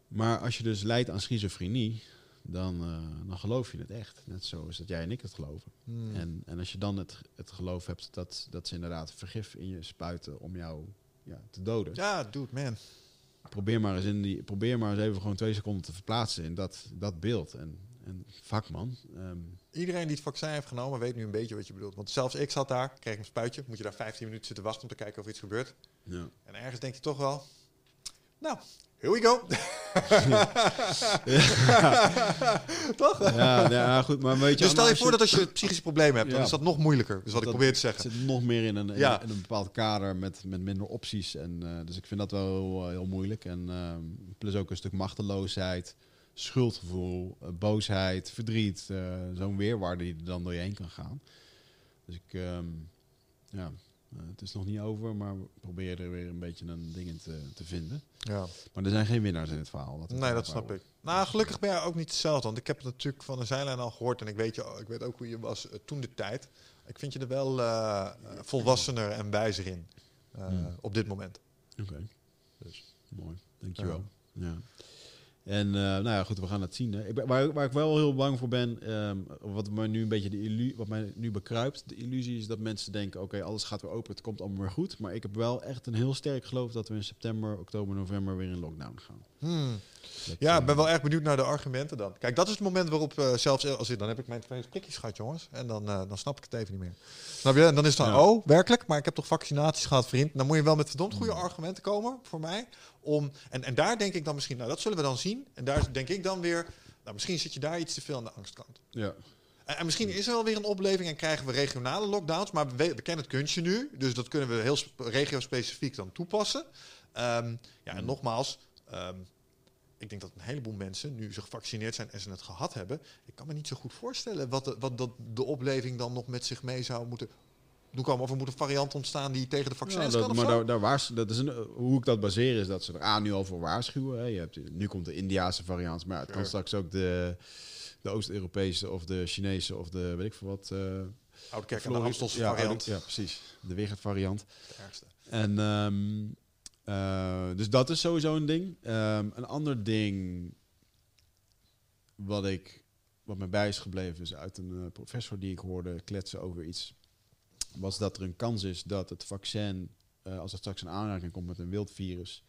Maar als je dus lijdt aan schizofrenie, dan, eh, dan geloof je het echt. Net zoals dat jij en ik het geloven. Mm. En, en als je dan het, het geloof hebt dat, dat ze inderdaad vergif in je spuiten om jou ja, te doden. Ja, dude, man. Probeer, maar eens in die, probeer maar eens even gewoon twee seconden te verplaatsen in dat, dat beeld. En, en fuck man. Ehm, Iedereen die het vaccin heeft genomen weet nu een beetje wat je bedoelt. Want zelfs ik zat daar, kreeg een spuitje. Moet je daar 15 minuten zitten wachten om te kijken of iets gebeurt. ja. En ergens denk je toch wel... Nou, here we go. toch? Ja, ja, goed, maar weet je... Dus stel je voor dat als je psychische problemen hebt, dan is dat nog moeilijker. Dus wat ik probeer te zeggen. zit nog meer in een, in, Ja. in een bepaald kader met, met minder opties. En, eh, dus ik vind dat wel heel, heel moeilijk. En ehm, plus ook een stuk machteloosheid, schuldgevoel, eh, boosheid, verdriet. eh, Zo'n weerwaarde die er dan door je heen kan gaan. Dus ik, ehm, ja, eh, het is nog niet over, maar we proberen er weer een beetje een ding in te, te vinden. Ja. Maar er zijn geen winnaars in het verhaal. we Nee, dat snap ik. Nou, gelukkig ben je ook niet hetzelfde. Want ik heb het natuurlijk van de zijlijn al gehoord. En ik weet, je, ik weet ook hoe je was eh, toen de tijd. Ik vind je er wel eh, volwassener en wijzer in. eh, Hmm. Op dit moment. Oké, dus mooi. Dankjewel. Ja. En eh, nou ja, goed, we gaan het zien. Hè. Ik ben, waar, waar ik wel heel bang voor ben, ehm, wat mij nu een beetje de illu wat mij nu bekruipt, de illusie is dat mensen denken: oké, alles gaat weer open, het komt allemaal weer goed. Maar ik heb wel echt een heel sterk geloof dat we in september, oktober, november weer in lockdown gaan. Hmm. Dat, Ja, eh, ik ben wel erg benieuwd naar de argumenten dan. Kijk, dat is het moment waarop eh, zelfs als ik, dan heb ik mijn twee prikjes gehad, jongens. En dan, eh, dan snap ik het even niet meer. Snap je? En dan is het dan, Ja. oh, werkelijk? Maar ik heb toch vaccinaties gehad, vriend? Dan moet je wel met verdomd goede Hmm. argumenten komen voor mij. Om, en, en daar denk ik dan misschien, nou dat zullen we dan zien. En daar denk ik dan weer, nou misschien zit je daar iets te veel aan de angstkant. Ja, En, en misschien is er wel weer een opleving en krijgen we regionale lockdowns. Maar we, we kennen het kunstje nu. Dus dat kunnen we heel sp- regio-specifiek dan toepassen. Ehm, ja, en nogmaals. ehm, ik denk dat een heleboel mensen nu ze gevaccineerd zijn en ze het gehad hebben. Ik kan me niet zo goed voorstellen wat de, wat dat de opleving dan nog met zich mee zou moeten komen. Of er moet een variant ontstaan die tegen de vaccins Ja, kan dat, maar daar, daar waars, dat is een, eh, hoe ik dat baseer is dat ze er aan nu al voor waarschuwen. Hè. Je hebt, nu komt de Indiaanse variant, maar het kan Sure. straks ook de, de Oost-Europese of de Chinese of de weet ik veel wat. eh, Oude kerk en de Amstelse ja, variant. Ja, precies. De Wigert variant. De ergste. En ehm, eh, dus dat is sowieso een ding. Ehm, een ander ding wat ik wat mij bij is gebleven is uit een eh, professor die ik hoorde kletsen over iets, was dat er een kans is dat het vaccin eh, als het straks in aanraking komt met een wild virus,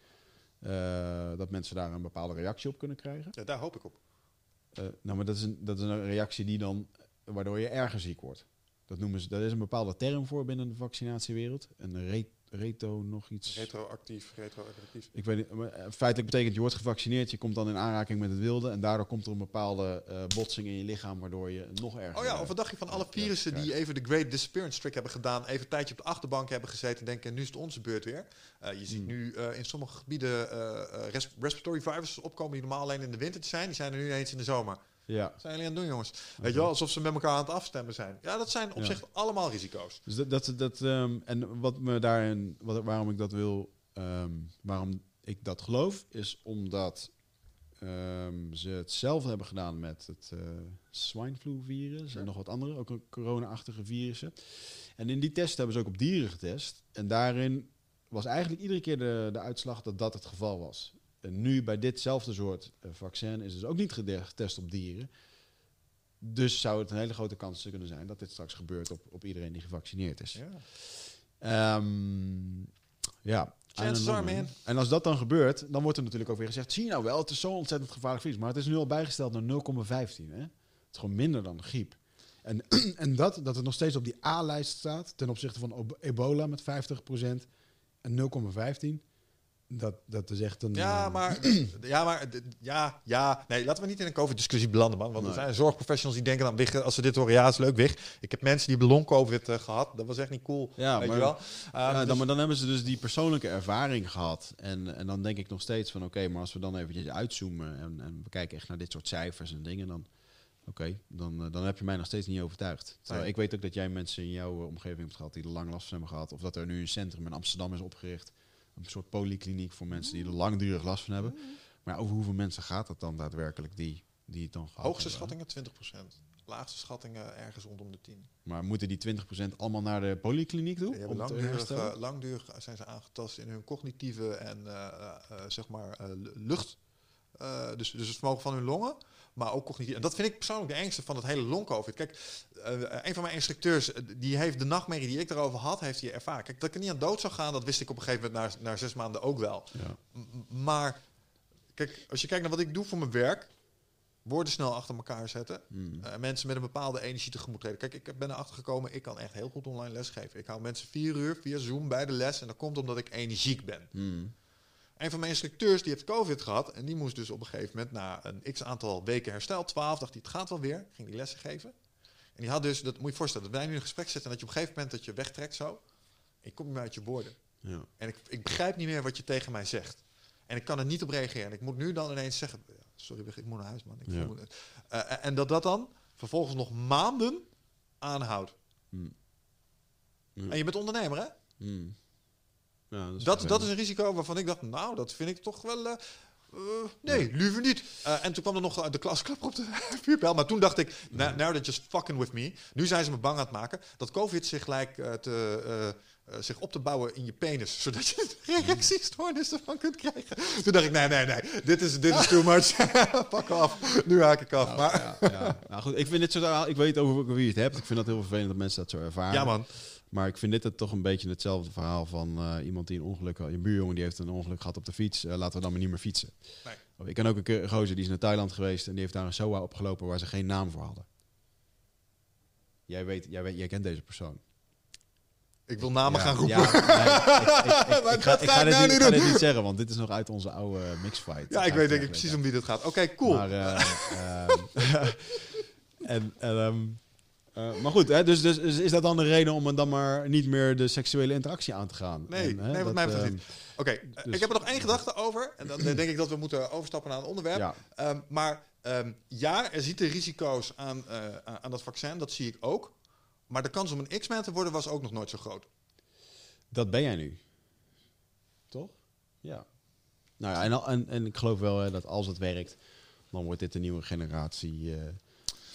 eh, dat mensen daar een bepaalde reactie op kunnen krijgen. Ja, daar hoop ik op. Eh, nou, maar dat is, een, dat is een reactie die dan, waardoor je erger ziek wordt. Dat noemen ze, daar is een bepaalde term voor binnen de vaccinatiewereld. Een re, reto nog iets. Retroactief, retroactief. Ik weet niet, maar eh, feitelijk betekent je wordt gevaccineerd, je komt dan in aanraking met het wilde en daardoor komt er een bepaalde eh, botsing in je lichaam waardoor je nog erger. Oh ja, of wat dacht je van alle virussen die even de Great Disappearance Trick hebben gedaan, even een tijdje op de achterbank hebben gezeten en denken, nu is het onze beurt weer. Eh, je ziet Hmm. nu in sommige gebieden res- respiratory viruses opkomen die normaal alleen in de winter te zijn, die zijn er nu ineens in de zomer. Ja, Wat zijn jullie aan het doen, jongens? Weet je wel, alsof ze met elkaar aan het afstemmen zijn. Ja, dat zijn op Ja. zich allemaal risico's. dus dat, dat, dat ehm, en wat me daarin, wat, waarom ik dat wil, ehm, waarom ik dat geloof, is omdat ehm, ze hetzelfde hebben gedaan met het eh swineflu virus en nog wat andere, ook een corona-achtige virussen. En in die test hebben ze ook op dieren getest. En daarin was eigenlijk iedere keer de, de uitslag dat dat het geval was. Nu bij ditzelfde soort eh, vaccin is dus ook niet getest op dieren. Dus zou het een hele grote kans kunnen zijn dat dit straks gebeurt op, op iedereen die gevaccineerd is. Ja. Ehm, ja. Are. En als dat dan gebeurt, dan wordt er natuurlijk ook weer gezegd... zie je nou wel, het is zo'n ontzettend gevaarlijk virus. Maar het is nu al bijgesteld naar 0,15. Hè? Het is gewoon minder dan griep. En, en dat, dat het nog steeds op die A-lijst staat... ten opzichte van ebola met 50% en 0,15... Dat, dat is echt een... Ja, eh, maar, ja, maar, ja, ja. Nee, laten we niet in een COVID-discussie belanden, man. Want er zijn zorgprofessionals die denken dan, Wig, als ze dit horen, ja, is leuk, Wig. Ik heb mensen die hebben long-COVID eh, gehad. Dat was echt niet cool, Ja, weet maar- je wel. Uh, Ja, dus- dan, maar dan hebben ze dus die persoonlijke ervaring gehad. En, en dan denk ik nog steeds van... oké, maar als we dan eventjes uitzoomen... En, en we kijken echt naar dit soort cijfers en dingen... dan, oké, dan, eh, dan heb je mij nog steeds niet overtuigd. Terwijl Nee. ik weet ook dat jij mensen in jouw omgeving hebt gehad... die er lang last van hebben gehad. Of dat er nu een centrum in Amsterdam is opgericht. Een soort polykliniek voor mensen die er langdurig last van hebben. Maar ja, over hoeveel mensen gaat het dan daadwerkelijk die, die het dan gehad Hoogste hebben? schattingen 20%. Laagste schattingen ergens rondom de 10. Maar moeten die 20% allemaal naar de polykliniek toe? Om langdurig, herstellen? eh, langdurig zijn ze aangetast in hun cognitieve en eh, eh, zeg maar eh, lu- lucht. Eh, dus, dus het vermogen van hun longen. Maar ook cognitief. En dat vind ik persoonlijk de engste van het hele long-covid. Kijk, eh, een van mijn instructeurs, eh, die heeft de nachtmerrie die ik erover had, heeft hij ervaren. Kijk, dat ik er niet aan dood zou gaan, dat wist ik op een gegeven moment na, na zes maanden ook wel. ja. Maar, kijk, als je kijkt naar wat ik doe voor mijn werk, woorden snel achter elkaar zetten. Hmm. Eh, mensen met een bepaalde energie tegemoet treden. Kijk, ik ben erachter gekomen, ik kan echt heel goed online lesgeven. Ik hou mensen vier uur via Zoom bij de les en dat komt omdat ik energiek ben. Hmm. Een van mijn instructeurs die heeft COVID gehad en die moest dus op een gegeven moment na een x aantal weken herstel, 12, dacht hij het gaat wel weer, ging die lessen geven. En die had dus, dat moet je je voorstellen, dat wij nu in een gesprek zitten en dat je op een gegeven moment dat je wegtrekt zo, je komt niet meer uit je woorden. Ja. En ik, ik begrijp niet meer wat je tegen mij zegt. En ik kan er niet op reageren. En ik moet nu dan ineens zeggen, sorry, ik moet naar huis, man. Ik Ja. me- Eh, en dat dat dan vervolgens nog maanden aanhoudt. Ja. En je bent ondernemer, hè? Hmm. Ja, dat is, Dat, is een risico waarvan ik dacht, nou, dat vind ik toch wel... eh, eh, nee, liever niet. Eh, en toen kwam er nog de klasklapper op de vuurpijl. Maar toen dacht ik, now, now they're just fucking with me. Nu zijn ze me bang aan het maken dat COVID zich lijkt eh, te, zich op te bouwen in je penis. Zodat je reactiestoornissen van kunt krijgen. Toen dacht ik, nee, nee, nee. Dit is, dit is too much. Pak af. Nu haak ik af. Nou, maar, ja, ja. Nou goed, ik vind dit soort verhaal- ik weet over wie je het hebt. Ik vind dat heel vervelend dat mensen dat zo ervaren. ja, man. Maar ik vind dit het toch een beetje hetzelfde verhaal van eh, iemand die een ongeluk had. Je buurjongen die heeft een ongeluk gehad op de fiets. Eh, laten we dan maar niet meer fietsen. Nee. Of Ik ken ook een keer een gozer die is naar Thailand geweest en die heeft daar een SOA opgelopen waar ze geen naam voor hadden. Jij weet, jij weet, jij kent deze persoon. Ik wil namen Ja, gaan roepen. Ja, nee, ik, ik, ik, Maar ik ga, dat ik ga dit nou niet, niet ik ga doen. dit niet zeggen, want dit is nog uit onze oude mixfight. Ja, ik weet denk ik precies om wie dit gaat. Oké, cool. Maar, eh, ehm, en, en, ehm, eh, maar goed, hè, dus, dus is dat dan de reden om dan maar niet meer de seksuele interactie aan te gaan? Nee, En, hè, nee, wat mij betreft ehm, niet. Oké, eh, dus- ik heb er nog één gedachte over. En dan denk ik dat we moeten overstappen naar een onderwerp. Ja. Ehm, maar ehm, ja, er zitten risico's aan, eh, aan aan dat vaccin. Dat zie ik ook. Maar de kans om een X-Man te worden was ook nog nooit zo groot. Dat ben jij nu. Toch? Ja. Nou ja, en, en, en ik geloof wel hè, dat als het werkt, dan wordt dit een nieuwe generatie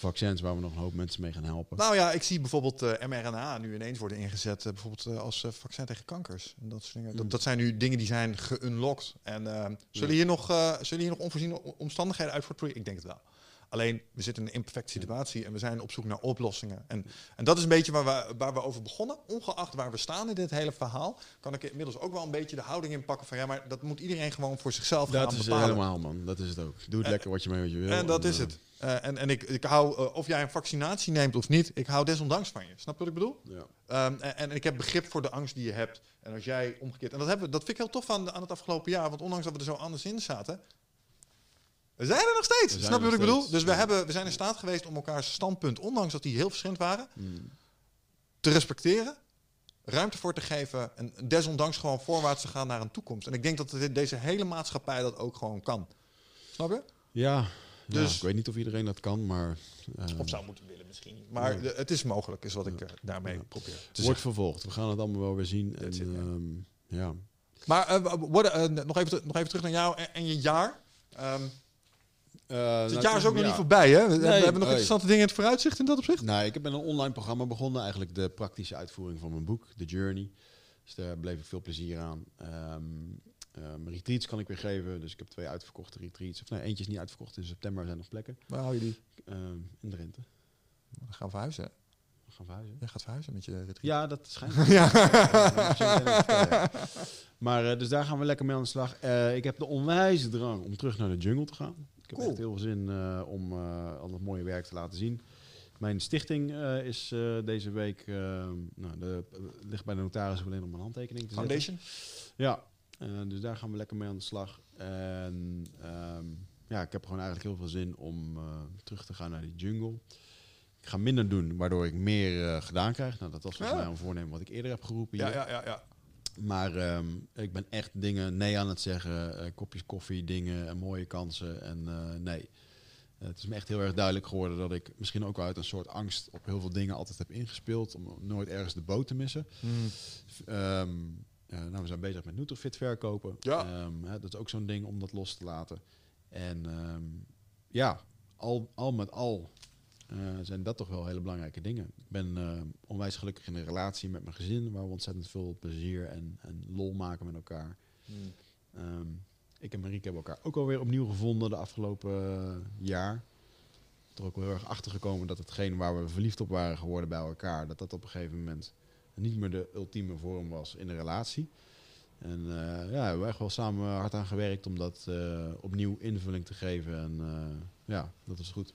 vaccins waar we nog een hoop mensen mee gaan helpen. Nou ja, ik zie bijvoorbeeld eh, mRNA nu ineens worden ingezet. eh, bijvoorbeeld eh, als vaccin tegen kankers. En dat, soort dingen. Dat, Mm. dat zijn nu dingen die zijn geunlocked. En zullen, Ja. hier nog, zullen hier nog onvoorziene omstandigheden uit voortvloeien? Ik denk het wel. Alleen, we zitten in een imperfecte situatie en we zijn op zoek naar oplossingen. En, en dat is een beetje waar we, waar we over begonnen. Ongeacht waar we staan in dit hele verhaal, kan ik inmiddels ook wel een beetje de houding inpakken van ja, maar dat moet iedereen gewoon voor zichzelf Dat gaan is het bepalen. helemaal, man. Dat is het ook. Doe het lekker wat je mee wat je wil. En dat En, is eh, het. Eh, en en ik, ik hou, eh, of jij een vaccinatie neemt of niet, ik hou desondanks van je. Snap je wat ik bedoel? Ja. Ehm, en, en ik heb begrip voor de angst die je hebt. En als jij omgekeerd. En dat, hebben, we- dat vind ik heel tof aan, aan het afgelopen jaar. Want ondanks dat we er zo anders in zaten. We zijn er nog steeds. Snap je wat ik bedoel? Dus we, hebben, we zijn in staat geweest om elkaars standpunt, ondanks dat die heel verschillend waren, Mm. te respecteren. Ruimte voor te geven. En desondanks gewoon voorwaarts te gaan naar een toekomst. En ik denk dat dit- deze hele maatschappij dat ook gewoon kan. Snap je? Ja, Dus- ik weet niet of iedereen dat kan, maar eh, Of zou moeten willen misschien. Maar het is mogelijk, is wat ik eh, daarmee Ja. probeer te wordt zeggen. vervolgd. We gaan het allemaal wel weer zien. En, it, ehm, ja. Maar what, eh, nog, even, nog even terug naar jou en, en je jaar. Ehm, Eh, het jaar is ook nog ja. niet voorbij, hè? We, hebben nog nee. interessante dingen in het vooruitzicht in dat opzicht. Nou, ik heb met een online programma begonnen. Eigenlijk de praktische uitvoering van mijn boek, The Journey. Dus daar bleef ik veel plezier aan. Ehm ehm, retreats kan ik weer geven. Dus ik heb twee uitverkochte retreats. Of nee, eentje is niet uitverkocht. In september zijn nog plekken. Waar hou je die? Ehm, in de rente. We gaan verhuizen. hè? We gaan verhuizen. Jij gaat verhuizen met je retreat. Ja, dat schijnt. Ja. Maar eh, dus daar gaan we lekker mee aan de slag. Eh, ik heb de onwijze drang om terug naar de jungle te gaan. Ik heb Cool. echt heel veel zin eh, om eh, al dat mooie werk te laten zien. Mijn stichting eh, is deze week, nou, de, ligt bij de notaris alleen om een handtekening te zetten. Foundation. Ja, dus daar gaan we lekker mee aan de slag. En ehm, ja, ik heb gewoon eigenlijk heel veel zin om terug te gaan naar die jungle. Ik ga minder doen, waardoor ik meer gedaan krijg. Nou, dat was volgens Ja. mij een voornemen wat ik eerder heb geroepen Ja, ja, ja, ja. Maar ehm, ik ben echt dingen nee aan het zeggen. eh, kopjes koffie, dingen en mooie kansen. En eh, nee. Eh, het is me echt heel erg duidelijk geworden dat ik misschien ook wel uit een soort angst op heel veel dingen altijd heb ingespeeld. Om nooit ergens de boot te missen. Ehm, eh, nou, we zijn bezig met Nutrifit verkopen. Ja. Ehm, hè, dat is ook zo'n ding om dat los te laten. En ehm, ja, al, al met al eh, zijn dat toch wel hele belangrijke dingen. Ik ben eh, onwijs gelukkig in een relatie met mijn gezin, waar we ontzettend veel plezier en, en lol maken met elkaar. Ehm, ik en Marieke hebben elkaar ook alweer opnieuw gevonden de afgelopen eh, jaar. Er ook wel heel erg achter gekomen dat hetgeen waar we verliefd op waren geworden bij elkaar, dat dat op een gegeven moment niet meer de ultieme vorm was in de relatie. En eh, ja, we hebben echt wel samen hard aan gewerkt om dat eh, opnieuw invulling te geven. En eh, ja, dat is goed.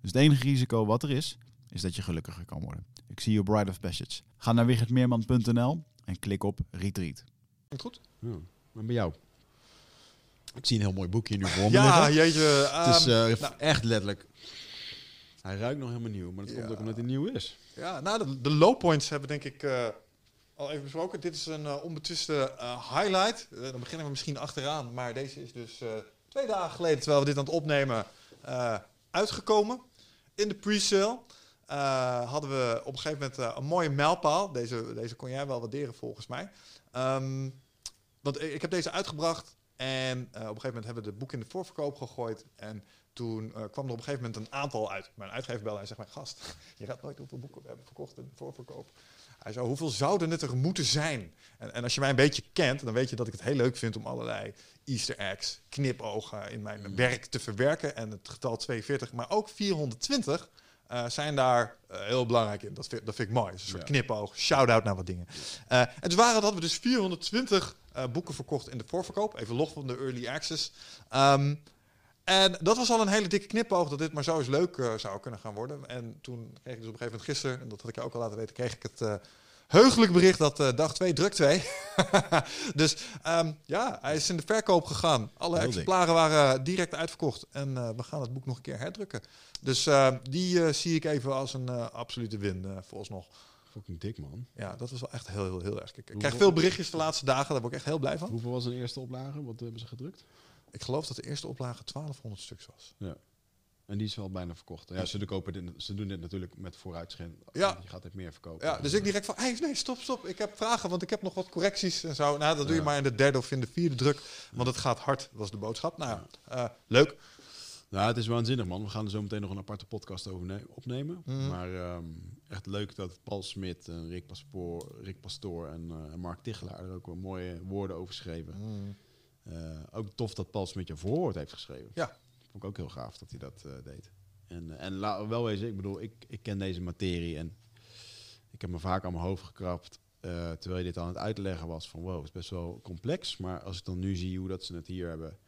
Dus het enige risico wat er is, is dat je gelukkiger kan worden. Ik zie je op Bride of Passage. Ga naar wichertmeerman.nl en klik op Retreat. Klinkt goed? Ja. En bij jou? Ik zie een heel mooi boekje nu voor me Ja, liggen. jeetje. Het is ehm, eh, nou, echt letterlijk... Hij ruikt nog helemaal nieuw, maar dat komt ook omdat hij nieuw is. Ja, nou, de, de low points hebben we denk ik eh, al even besproken. Dit is een eh, onbetwiste eh, highlight. Eh, dan beginnen we misschien achteraan. Maar deze is dus eh, twee dagen geleden, terwijl we dit aan het opnemen, eh, uitgekomen. In de pre-sale eh, hadden we op een gegeven moment eh, een mooie mijlpaal. Deze, deze kon jij wel waarderen volgens mij. Ehm, want ik heb deze uitgebracht En eh, op een gegeven moment hebben we het boek in de voorverkoop gegooid. En toen kwam er op een gegeven moment een aantal uit. Mijn uitgever belde en zegt, mijn gast, je raadt nooit hoeveel boeken we hebben verkocht in de voorverkoop. Hij zei, hoeveel zouden het er moeten zijn? En, en als je mij een beetje kent, dan weet je dat ik het heel leuk vind om allerlei easter eggs, knipogen in mijn werk te verwerken. En het getal 42, maar ook 420 eh, zijn daar eh, heel belangrijk in. Dat vind, dat vind ik mooi. Een soort Ja. knipoog, shout-out naar wat dingen. Eh, en dus waren dat we dus 420 eh, boeken verkocht in de voorverkoop. Even los van de early access. Ehm, en dat was al een hele dikke knipoog dat dit maar zo eens leuk zou kunnen gaan worden. En toen kreeg ik dus op een gegeven moment gisteren, en dat had ik je ook al laten weten, kreeg ik het heugelijk bericht dat eh, dag 2 druk 2. dus ehm, ja, hij is in de verkoop gegaan. Alle Heel dik. exemplaren waren direct uitverkocht. En eh, we gaan het boek nog een keer herdrukken. Dus eh, die zie ik even als een absolute win uh, vooralsnog. Fucking dik, man. Ja, dat was wel echt heel, heel, heel erg. Ik krijg veel berichtjes de laatste dagen, daar word ik echt heel blij van. Hoeveel was een eerste oplage? Wat hebben ze gedrukt? Ik geloof dat de eerste oplage 1200 stuks was. En die is wel bijna verkocht. Ja, ze, kopen dit, ze doen dit natuurlijk met vooruitschijn. Ja. Je gaat het meer verkopen. Ja, dus ik direct van, hey, nee, stop, stop. Ik heb vragen, want ik heb nog wat correcties en zo. Nou, dat doe je maar in de derde of in de vierde druk, want het gaat hard, was de boodschap. Nou, ja, eh, leuk. Nou, het is waanzinnig, man. We gaan er zo meteen nog een aparte podcast over ne- opnemen. Mhm. Maar ehm, echt leuk dat Paul Smit, en Rick, Paspoor, Rick Pastoor en, eh, Mark Tichelaar er ook wel mooie woorden over schreven. Eh, ook tof dat Paul Smit je voorwoord heeft geschreven. Ja. Vond ik ook heel gaaf dat hij dat eh, deed. En, eh, en la, wel wezen, ik bedoel, ik, ik ken deze materie en ik heb me vaak aan mijn hoofd gekrapt. eh, terwijl je dit aan het uitleggen was van wow, het is best wel complex. Maar als ik dan nu zie hoe dat ze het hier hebben.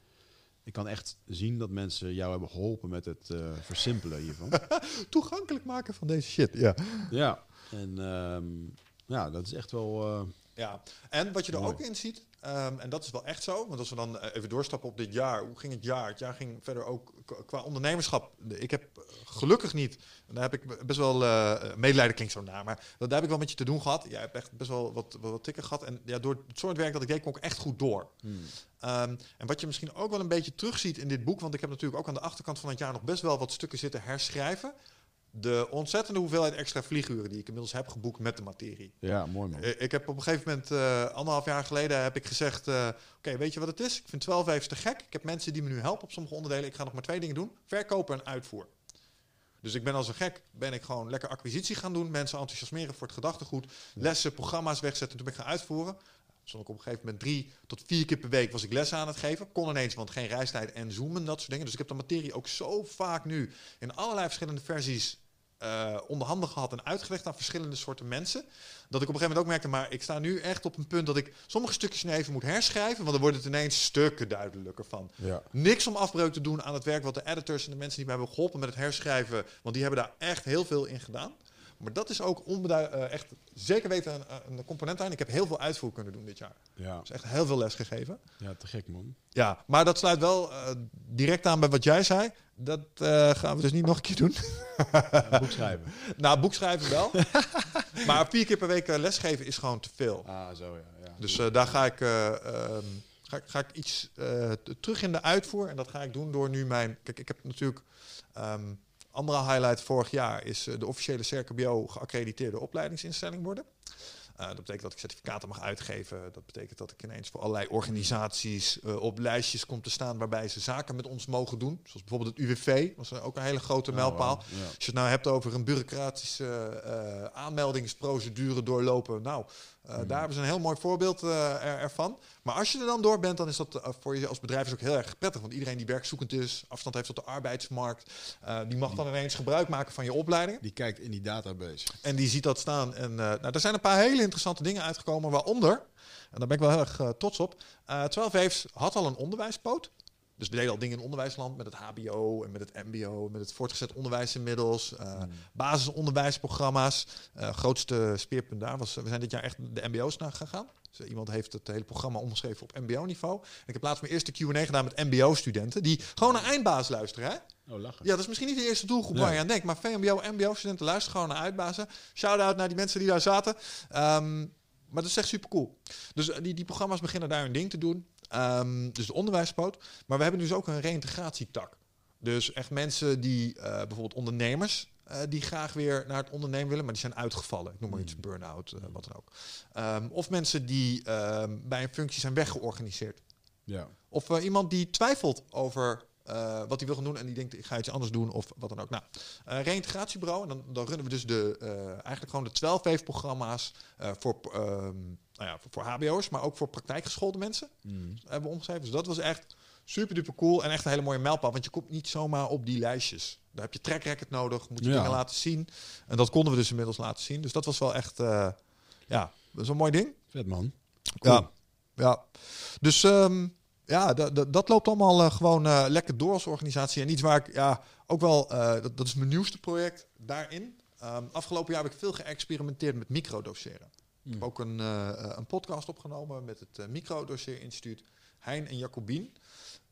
Ik kan echt zien dat mensen jou hebben geholpen met het eh, versimpelen hiervan. Toegankelijk maken van deze shit, ja. ja, en ehm, ja, dat is echt wel... eh, Ja, en wat je er Mooi. ook in ziet, ehm, en dat is wel echt zo, want als we dan eh, even doorstappen op dit jaar, hoe ging het jaar? Het jaar ging verder ook qua ondernemerschap. De- Ik heb eh, gelukkig niet, en daar heb ik best wel, eh medelijden klinkt zo naar, maar daar heb ik wel met je te doen gehad. Jij hebt echt best wel wat, wat, wat tikken gehad en ja, door het soort werk dat ik deed, kon ik echt goed door. Ehm, en wat je misschien ook wel een beetje terugziet in dit boek, want ik heb natuurlijk ook aan de achterkant van het jaar nog best wel wat stukken zitten herschrijven. De ontzettende hoeveelheid extra vlieguren die ik inmiddels heb geboekt met de materie. ja, mooi man. Eh, Ik heb op een gegeven moment, eh, anderhalf jaar geleden, heb ik gezegd... eh, Oké, weet je wat het is? Ik vind 12 even te gek. Ik heb mensen die me nu helpen op sommige onderdelen. Ik ga nog maar twee dingen doen. Verkopen en uitvoer. Dus ik ben als een gek, ben ik gewoon lekker acquisitie gaan doen. Mensen enthousiasmeren voor het gedachtegoed. Lessen, programma's wegzetten. Toen ben ik gaan uitvoeren. Stond ik op een gegeven moment drie tot vier keer per week was ik lessen aan het geven. Kon ineens, want geen reistijd en zoomen, dat soort dingen. Dus ik heb de materie ook zo vaak nu in allerlei verschillende versies eh onderhanden gehad en uitgelegd aan verschillende soorten mensen. Dat ik op een gegeven moment ook merkte, maar ik sta nu echt op een punt dat ik sommige stukjes nu even moet herschrijven, want dan wordt het ineens stukken duidelijker van. Ja. Niks om afbreuk te doen aan het werk wat de editors en de mensen die mij hebben geholpen met het herschrijven, want die hebben daar echt heel veel in gedaan. Maar dat is ook eh, echt zeker weten een, een component aan. Ik heb heel veel uitvoer kunnen doen dit jaar. Ja. Dus echt heel veel les gegeven. ja, te gek man. Ja, maar dat sluit wel eh, direct aan bij wat jij zei. Dat eh, gaan we dus niet nog een keer doen. Ja, boek schrijven. nou, boekschrijven wel. maar vier keer per week lesgeven is gewoon te veel. Ah, zo ja. ja. Dus daar ga ik, eh, ehm, ga, ik- ga ik iets terug in de uitvoer. En dat ga ik doen door nu mijn... Kijk, ik heb natuurlijk... ehm, andere highlight vorig jaar is eh, de officiële CRKBO geaccrediteerde opleidingsinstelling worden. Eh, dat betekent dat ik certificaten mag uitgeven. Dat betekent dat ik ineens voor allerlei organisaties eh, op lijstjes kom te staan waarbij ze zaken met ons mogen doen. Zoals bijvoorbeeld het UWV, was ook een hele grote Oh, mijlpaal. Ja. Als je het nou hebt over een bureaucratische aanmeldingsprocedure doorlopen, nou, eh, daar hebben ze een heel mooi voorbeeld eh, er- ervan. Maar als je er dan door bent, dan is dat eh, voor je als bedrijf is ook heel erg prettig. Want iedereen die werkzoekend is, afstand heeft tot de arbeidsmarkt, die mag dan ineens gebruik maken van je opleidingen. Die kijkt in die database. En die ziet dat staan. En nou, er zijn een paar hele interessante dingen uitgekomen, waaronder, en daar ben ik wel heel erg trots op, eh 12 Waves had al een onderwijspoot. Dus we deden al dingen in onderwijsland met het HBO en met het MBO, met het voortgezet onderwijs inmiddels, eh, basisonderwijsprogramma's. Eh, grootste speerpunt daar was, we zijn dit jaar echt de MBO's naar gegaan. Dus iemand heeft het hele programma omgeschreven op MBO-niveau. En ik heb laatst mijn eerste Q&A gedaan met MBO-studenten, die gewoon naar eindbaas luisteren. Hè? Oh, lachen. Ja, dat is misschien niet de eerste doelgroep Nee. waar je aan denkt. Maar VMBO, MBO-studenten luisteren gewoon naar uitbazen. Shout-out naar die mensen die daar zaten. Ehm, maar dat is echt super cool. Dus eh, die, die programma's beginnen daar hun ding te doen. Ehm, dus de onderwijspoot. Maar we hebben dus ook een reïntegratietak. Dus echt mensen die, eh, bijvoorbeeld ondernemers, eh, die graag weer naar het ondernemen willen, maar die zijn uitgevallen. Ik noem maar iets, burn-out, eh, wat dan ook. Ehm, of mensen die ehm, bij een functie zijn weggeorganiseerd. Ja. Of iemand die twijfelt over eh, wat hij wil gaan doen en die denkt ik ga iets anders doen of wat dan ook. Nou, eh reïntegratiebureau, en dan, dan runnen we dus de, eh, eigenlijk gewoon de 12 wave programma's voor, ehm, nou ja, voor, voor hbo'ers, maar ook voor praktijkgeschoolde mensen Mm. hebben we omgeschreven. Dus dat was echt super duper cool en echt een hele mooie mijlpaal, want je komt niet zomaar op die lijstjes. Daar heb je track record nodig, moet je Ja. dingen laten zien. En dat konden we dus inmiddels laten zien. Dus dat was wel echt, ja, dat is een mooi ding. Vet man. Ja, ja. Dus ehm, ja, da- da- dat loopt allemaal eh, gewoon eh, lekker door als organisatie. En iets waar ik ja, ook wel, eh, dat, dat is mijn nieuwste project daarin. Ehm, afgelopen jaar heb ik veel geëxperimenteerd met microdoseren. Ik heb ook een, een podcast opgenomen met het eh Microdoseer Instituut, Hein en Jacobien.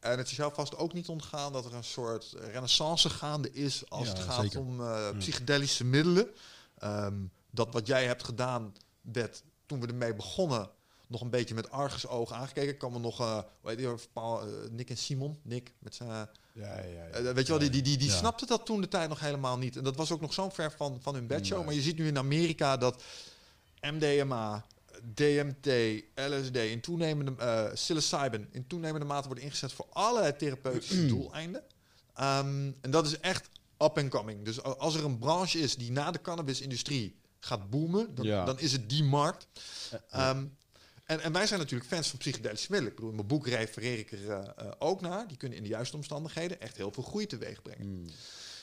En het is jou vast ook niet ontgaan dat er een soort renaissance gaande is als Ja, het gaat zeker. om eh, psychedelische middelen. Ehm, dat wat jij hebt gedaan, werd toen we ermee begonnen, nog een beetje met argusogen aangekeken. Ik kan me nog, eh hoe heet die, Paul, eh, Nick en Simon, Nick, met zijn, Ja, ja, ja. eh, weet je wel, die, die, die, die snapte dat toen de tijd nog helemaal niet. En dat was ook nog zo ver van, van hun bedshow. Nee. Maar je ziet nu in Amerika dat MDMA, DMT, LSD in toenemende eh psilocybin in toenemende mate worden ingezet voor allerlei therapeutische doeleinden. Ehm, en dat is echt up and coming. Dus als er een branche is die na de cannabisindustrie gaat boomen, dan, dan is het die markt. Ehm, en, en wij zijn natuurlijk fans van psychedelische middelen. Ik bedoel, in mijn boek refereer ik er eh, eh, ook naar. Die kunnen in de juiste omstandigheden echt heel veel groei teweeg brengen. Mm.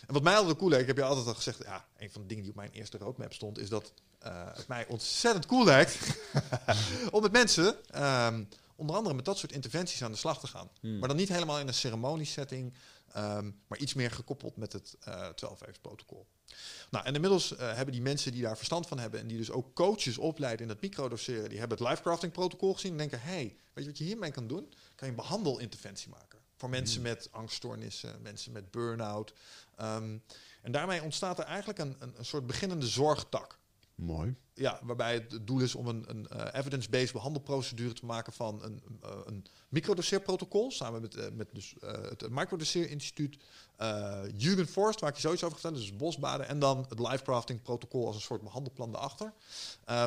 En wat mij altijd cool leek, ik heb je altijd al gezegd, ja, een van de dingen die op mijn eerste roadmap stond, is dat eh, het mij ontzettend cool lijkt om met mensen, ehm, onder andere met dat soort interventies aan de slag te gaan. Hmm. Maar dan niet helemaal in een ceremoniesetting, ehm, maar iets meer gekoppeld met het eh 12 protocol. Nou, en inmiddels eh, hebben die mensen die daar verstand van hebben en die dus ook coaches opleiden in dat microdoseren, die hebben het lifecrafting protocol gezien en denken, hey, weet je wat je hiermee kan doen? Kan je een behandelinterventie maken. Voor mensen met angststoornissen, mensen met burn-out. Ehm, en daarmee ontstaat er eigenlijk een, een, een soort beginnende zorgtak. Mooi. Ja, waarbij het doel is om een, een eh, evidence-based behandelprocedure te maken van een, uh, een microdoseerprotocol. Samen met, eh, met dus, eh, het Microdoseer Instituut, uh, Jürgen Forst, waar ik je zoiets over vertellen, dus bosbaden. En dan het Lifecrafting protocol als een soort behandelplan daarachter.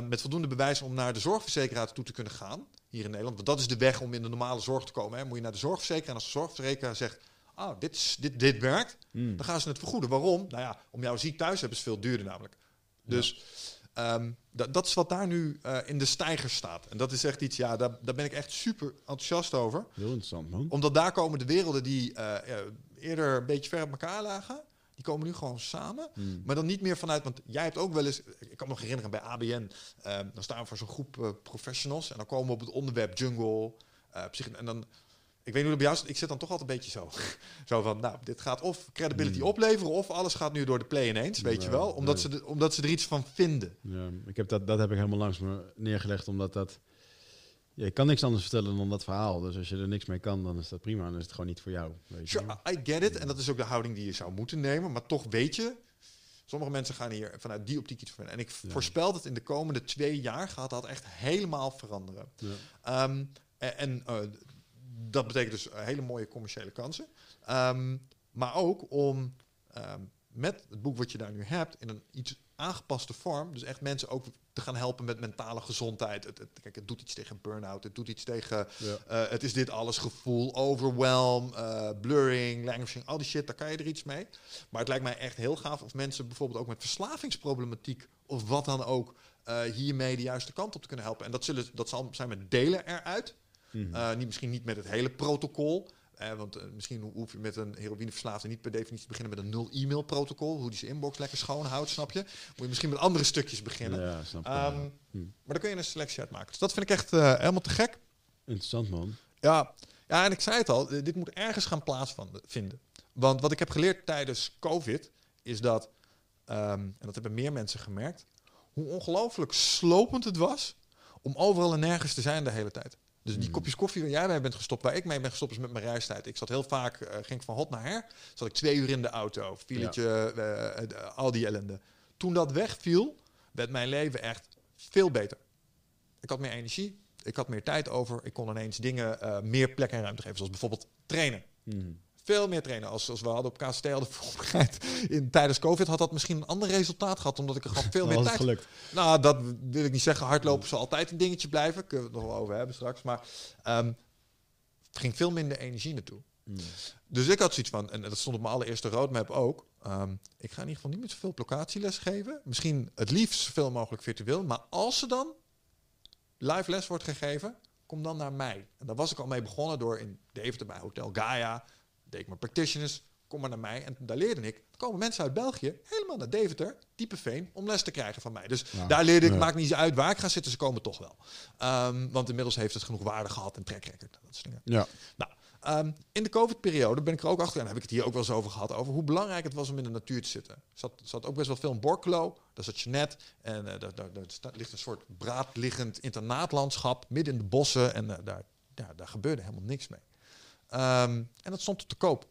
Met voldoende bewijs om naar de zorgverzekeraar toe te kunnen gaan, hier in Nederland. Want dat is de weg om in de normale zorg te komen. Hè. Moet je naar de zorgverzekeraar en als de zorgverzekeraar zegt... Ah, dit, is, dit, dit werkt, Mm. dan gaan ze het vergoeden. Waarom? Nou ja, om jou ziek thuis te hebben is veel duurder namelijk. Dus um, dat, is wat daar nu uh, in de stijger staat. En dat is echt iets, ja, daar, daar ben ik echt super enthousiast over. Heel interessant, man. Omdat daar komen de werelden die uh, ja, eerder een beetje ver op elkaar lagen, die komen nu gewoon samen. Mm. Maar dan niet meer vanuit, want jij hebt ook wel eens, ik kan me nog herinneren bij ABN, uh, dan staan we voor zo'n groep uh, professionals en dan komen we op het onderwerp jungle, en dan ik weet niet hoe het bij jou is. Ik zit dan toch altijd een beetje zo. zo van, nou, dit gaat of credibility Mm. opleveren... of alles gaat nu door de play ineens, weet je wel. Omdat, nee. ze de, omdat ze er iets van vinden. Ja, ik heb dat, dat heb ik helemaal langs me neergelegd, omdat dat... Ja, ik kan niks anders vertellen dan dat verhaal. Dus als je er niks mee kan, dan is dat prima. Dan is het gewoon niet voor jou. Weet je Sure. I get it. En dat is ook de houding die je zou moeten nemen. Maar toch weet je... Sommige mensen gaan hier vanuit die optiek iets vinden. En ik Ja. voorspel dat in de komende twee jaar... gaat dat echt helemaal veranderen. Ja. Um, en en uh, dat betekent dus hele mooie commerciële kansen. Um, maar ook om um, met het boek wat je daar nu hebt in een iets aangepaste vorm, dus echt mensen ook te gaan helpen met mentale gezondheid. Het, het, kijk, het doet iets tegen burn-out, het doet iets tegen Ja. uh, het is dit alles gevoel, overwhelm, uh, blurring, languishing, al die shit, daar kan je er iets mee. Maar het lijkt mij echt heel gaaf of mensen bijvoorbeeld ook met verslavingsproblematiek of wat dan ook uh, hiermee de juiste kant op te kunnen helpen. En dat, zullen, dat zal zijn met delen eruit. Mhm. Uh, niet, misschien niet met het hele protocol. Uh, want uh, misschien hoef je met een heroïneverslaafde niet per definitie te beginnen met een nul e-mail protocol. Hoe die zijn inbox lekker schoon houdt, snap je? Moet je misschien met andere stukjes beginnen. Ja, snap ik. Um, Hm. maar dan kun je een selectie uitmaken. Dus dat vind ik echt uh, helemaal te gek. Interessant, man. Ja. ja, en ik zei het al, dit moet ergens gaan plaatsvinden. Want wat ik heb geleerd tijdens COVID is dat, um, en dat hebben meer mensen gemerkt, hoe ongelooflijk slopend het was om overal en nergens te zijn de hele tijd. Dus die Hmm. kopjes koffie waar jij mee bent gestopt, waar ik mee ben gestopt, is met mijn reistijd. Ik zat heel vaak, uh, ging ik van hot naar her, zat ik twee uur in de auto, filetje, ja. uh, al die ellende. Toen dat wegviel, werd mijn leven echt veel beter. Ik had meer energie, ik had meer tijd over, ik kon ineens dingen meer plek en ruimte geven, zoals bijvoorbeeld trainen. Mm. Veel meer trainen. Als, als we hadden op KST hadden voorbereid in tijdens COVID, had dat misschien een ander resultaat gehad, omdat ik er gewoon veel meer tijd. gelukt. Nou, dat wil ik niet zeggen. Hardlopen zal altijd een dingetje blijven. Kunnen we het nog wel over hebben straks. Maar um, ging veel minder energie naartoe. Mm. Dus ik had zoiets van, en dat stond op mijn allereerste roadmap ook. ehm, ik ga in ieder geval niet met zoveel locatieles geven. Misschien het liefst zoveel mogelijk virtueel. Maar als er dan live les wordt gegeven, kom dan naar mij. En daar was ik al mee begonnen door in Deventer bij Hotel Gaia. Deed ik mijn practitioners, kom maar naar mij. En daar leerde ik. Er komen mensen uit België helemaal naar Deventer, Diepeveen, om les te krijgen van mij. Dus Ja. daar leerde ik, Ja. maakt niet uit waar ik ga zitten, ze komen toch wel. Ehm, want inmiddels heeft het genoeg waarde gehad en track record. Dat soort dingen. Ja. Nou, ehm, in de COVID-periode ben ik er ook achter, en heb ik het hier ook wel eens over gehad, over hoe belangrijk het was om in de natuur te zitten. Er zat, zat ook best wel veel in Borkelo, daar zat Jeanette, en eh, daar, daar, daar ligt een soort braadliggend internaatlandschap midden in de bossen, en eh, daar, ja, daar gebeurde helemaal niks mee. Ehm, en dat stond te koop.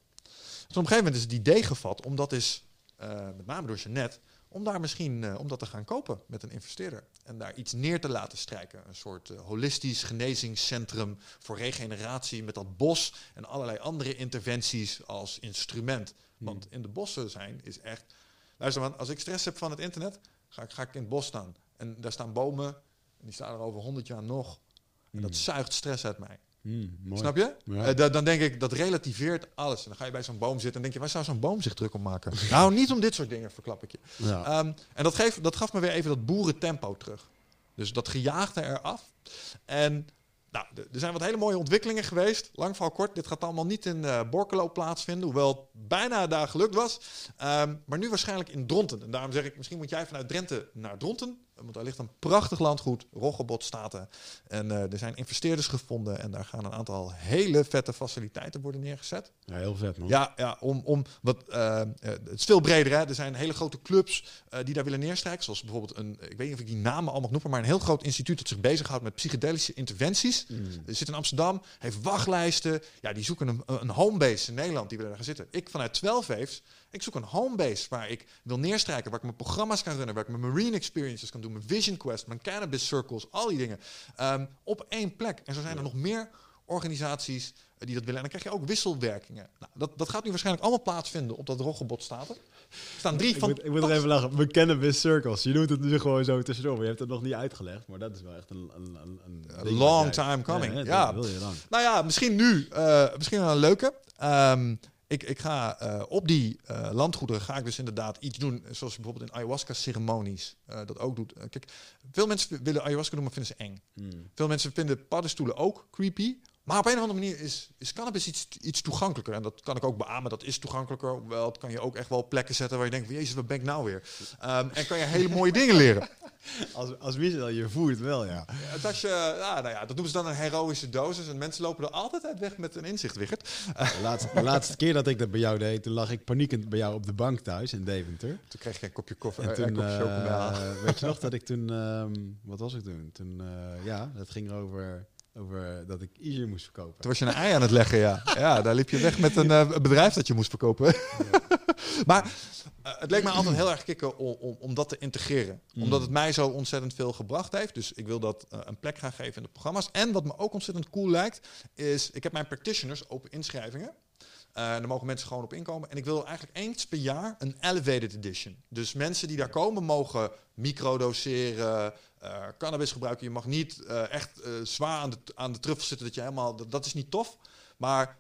Dus op een gegeven moment is het idee gevat om dat is, eh, met name door Jeanette, om daar misschien eh, om dat te gaan kopen met een investeerder. En daar iets neer te laten strijken. Een soort eh, holistisch genezingscentrum voor regeneratie met dat bos en allerlei andere interventies als instrument. Want in de bossen zijn is echt. Luister, man, als ik stress heb van het internet, ga ik, ga ik in het bos staan. En daar staan bomen, en die staan er over 100 jaar nog. En dat zuigt stress uit mij. Mm, mooi. Snap je? Ja. Eh, da- dan denk ik, dat relativeert alles. En dan ga je bij zo'n boom zitten en denk je, waar zou zo'n boom zich druk om maken? nou, niet om dit soort dingen, verklap ik je. Ja. Ehm, en dat, geeft, dat gaf me weer even dat boerentempo terug. Dus dat gejaagde eraf. En nou, er zijn wat hele mooie ontwikkelingen geweest. Lang verhaal kort, dit gaat allemaal niet in eh Borkelo plaatsvinden, hoewel het bijna daar gelukt was. Ehm, maar nu waarschijnlijk in Dronten. En daarom zeg ik, misschien moet jij vanuit Drenthe naar Dronten. Want daar ligt een prachtig landgoed, Roggebot staat er. En eh, er zijn investeerders gevonden en daar gaan een aantal hele vette faciliteiten worden neergezet. ja, heel vet man. Ja, ja om, om wat, eh, eh, het is veel breder. Hè? Er zijn hele grote clubs die daar willen neerstrijken. Zoals bijvoorbeeld een, ik weet niet of ik die namen allemaal noemen, maar een heel groot instituut dat zich bezighoudt met psychedelische interventies. Mm. Er zit in Amsterdam, heeft wachtlijsten. Ja, die zoeken een, een homebase in Nederland die willen daar gaan zitten. Ik vanuit 12 Waves, ik zoek een homebase waar ik wil neerstrijken, waar ik mijn programma's kan runnen, waar ik mijn marine experiences kan doen, mijn vision quest, mijn cannabis circles, al die dingen. Ehm, op één plek. En zo zijn er nog meer organisaties eh, die dat willen. En dan krijg je ook wisselwerkingen. Nou, dat, dat gaat nu waarschijnlijk allemaal plaatsvinden op dat roggebod staat er. Er staan drie Ik van. moet, ik moet er even lachen. Kennen Biz Circles. Je doet het nu gewoon zo tussendoor. Maar je hebt het nog niet uitgelegd. Maar dat is wel echt een... een, een, een long time coming. Ja, Ja. wil je lang. Nou ja, misschien nu. eh, misschien wel een leuke. Ehm, ik, ik ga eh, op die eh, landgoederen ga ik dus inderdaad iets doen, zoals je bijvoorbeeld in ayahuasca-ceremonies eh, dat ook doet. Kijk, veel mensen willen ayahuasca doen, maar vinden ze eng. Hmm. Veel mensen vinden paddenstoelen ook creepy. Maar op een of andere manier is, is cannabis iets, iets toegankelijker. En dat kan ik ook beamen, dat is toegankelijker. Hoewel, het kan je ook echt wel plekken zetten waar je denkt... Jezus, wat ben ik nou weer? Ehm, en kan je hele mooie dingen leren. Als, als Michel je voert wel, ja. Het als je, ja, nou ja, dat noemen ze dan een heroïsche dosis. En mensen lopen er altijd uit weg met een inzicht, Wichert. De laatste, de laatste keer dat ik dat bij jou deed, toen lag ik paniekend bij jou op de bank thuis in Deventer. Toen kreeg je een kopje koffie, En eh, toen, een kopje chocola. weet je nog dat ik toen, ehm, wat was ik toen? Toen, eh, ja, het ging over, over dat ik Easier moest verkopen. Toen was je een ei aan het leggen, ja. Ja, daar liep je weg met een eh, bedrijf dat je moest verkopen. maar eh, het leek me altijd heel erg kicken om, om, om dat te integreren. Omdat het mij zo ontzettend veel gebracht heeft. Dus ik wil dat eh, een plek gaan geven in de programma's. En wat me ook ontzettend cool lijkt, is... Ik heb mijn practitioners, open inschrijvingen. Eh daar mogen mensen gewoon op inkomen. En ik wil eigenlijk eens per jaar een elevated edition. Dus mensen die daar komen mogen microdoseren, eh cannabis gebruiken. Je mag niet eh, echt eh, zwaar aan de, aan de truffel zitten. Dat, je helemaal, dat, dat is niet tof. Maar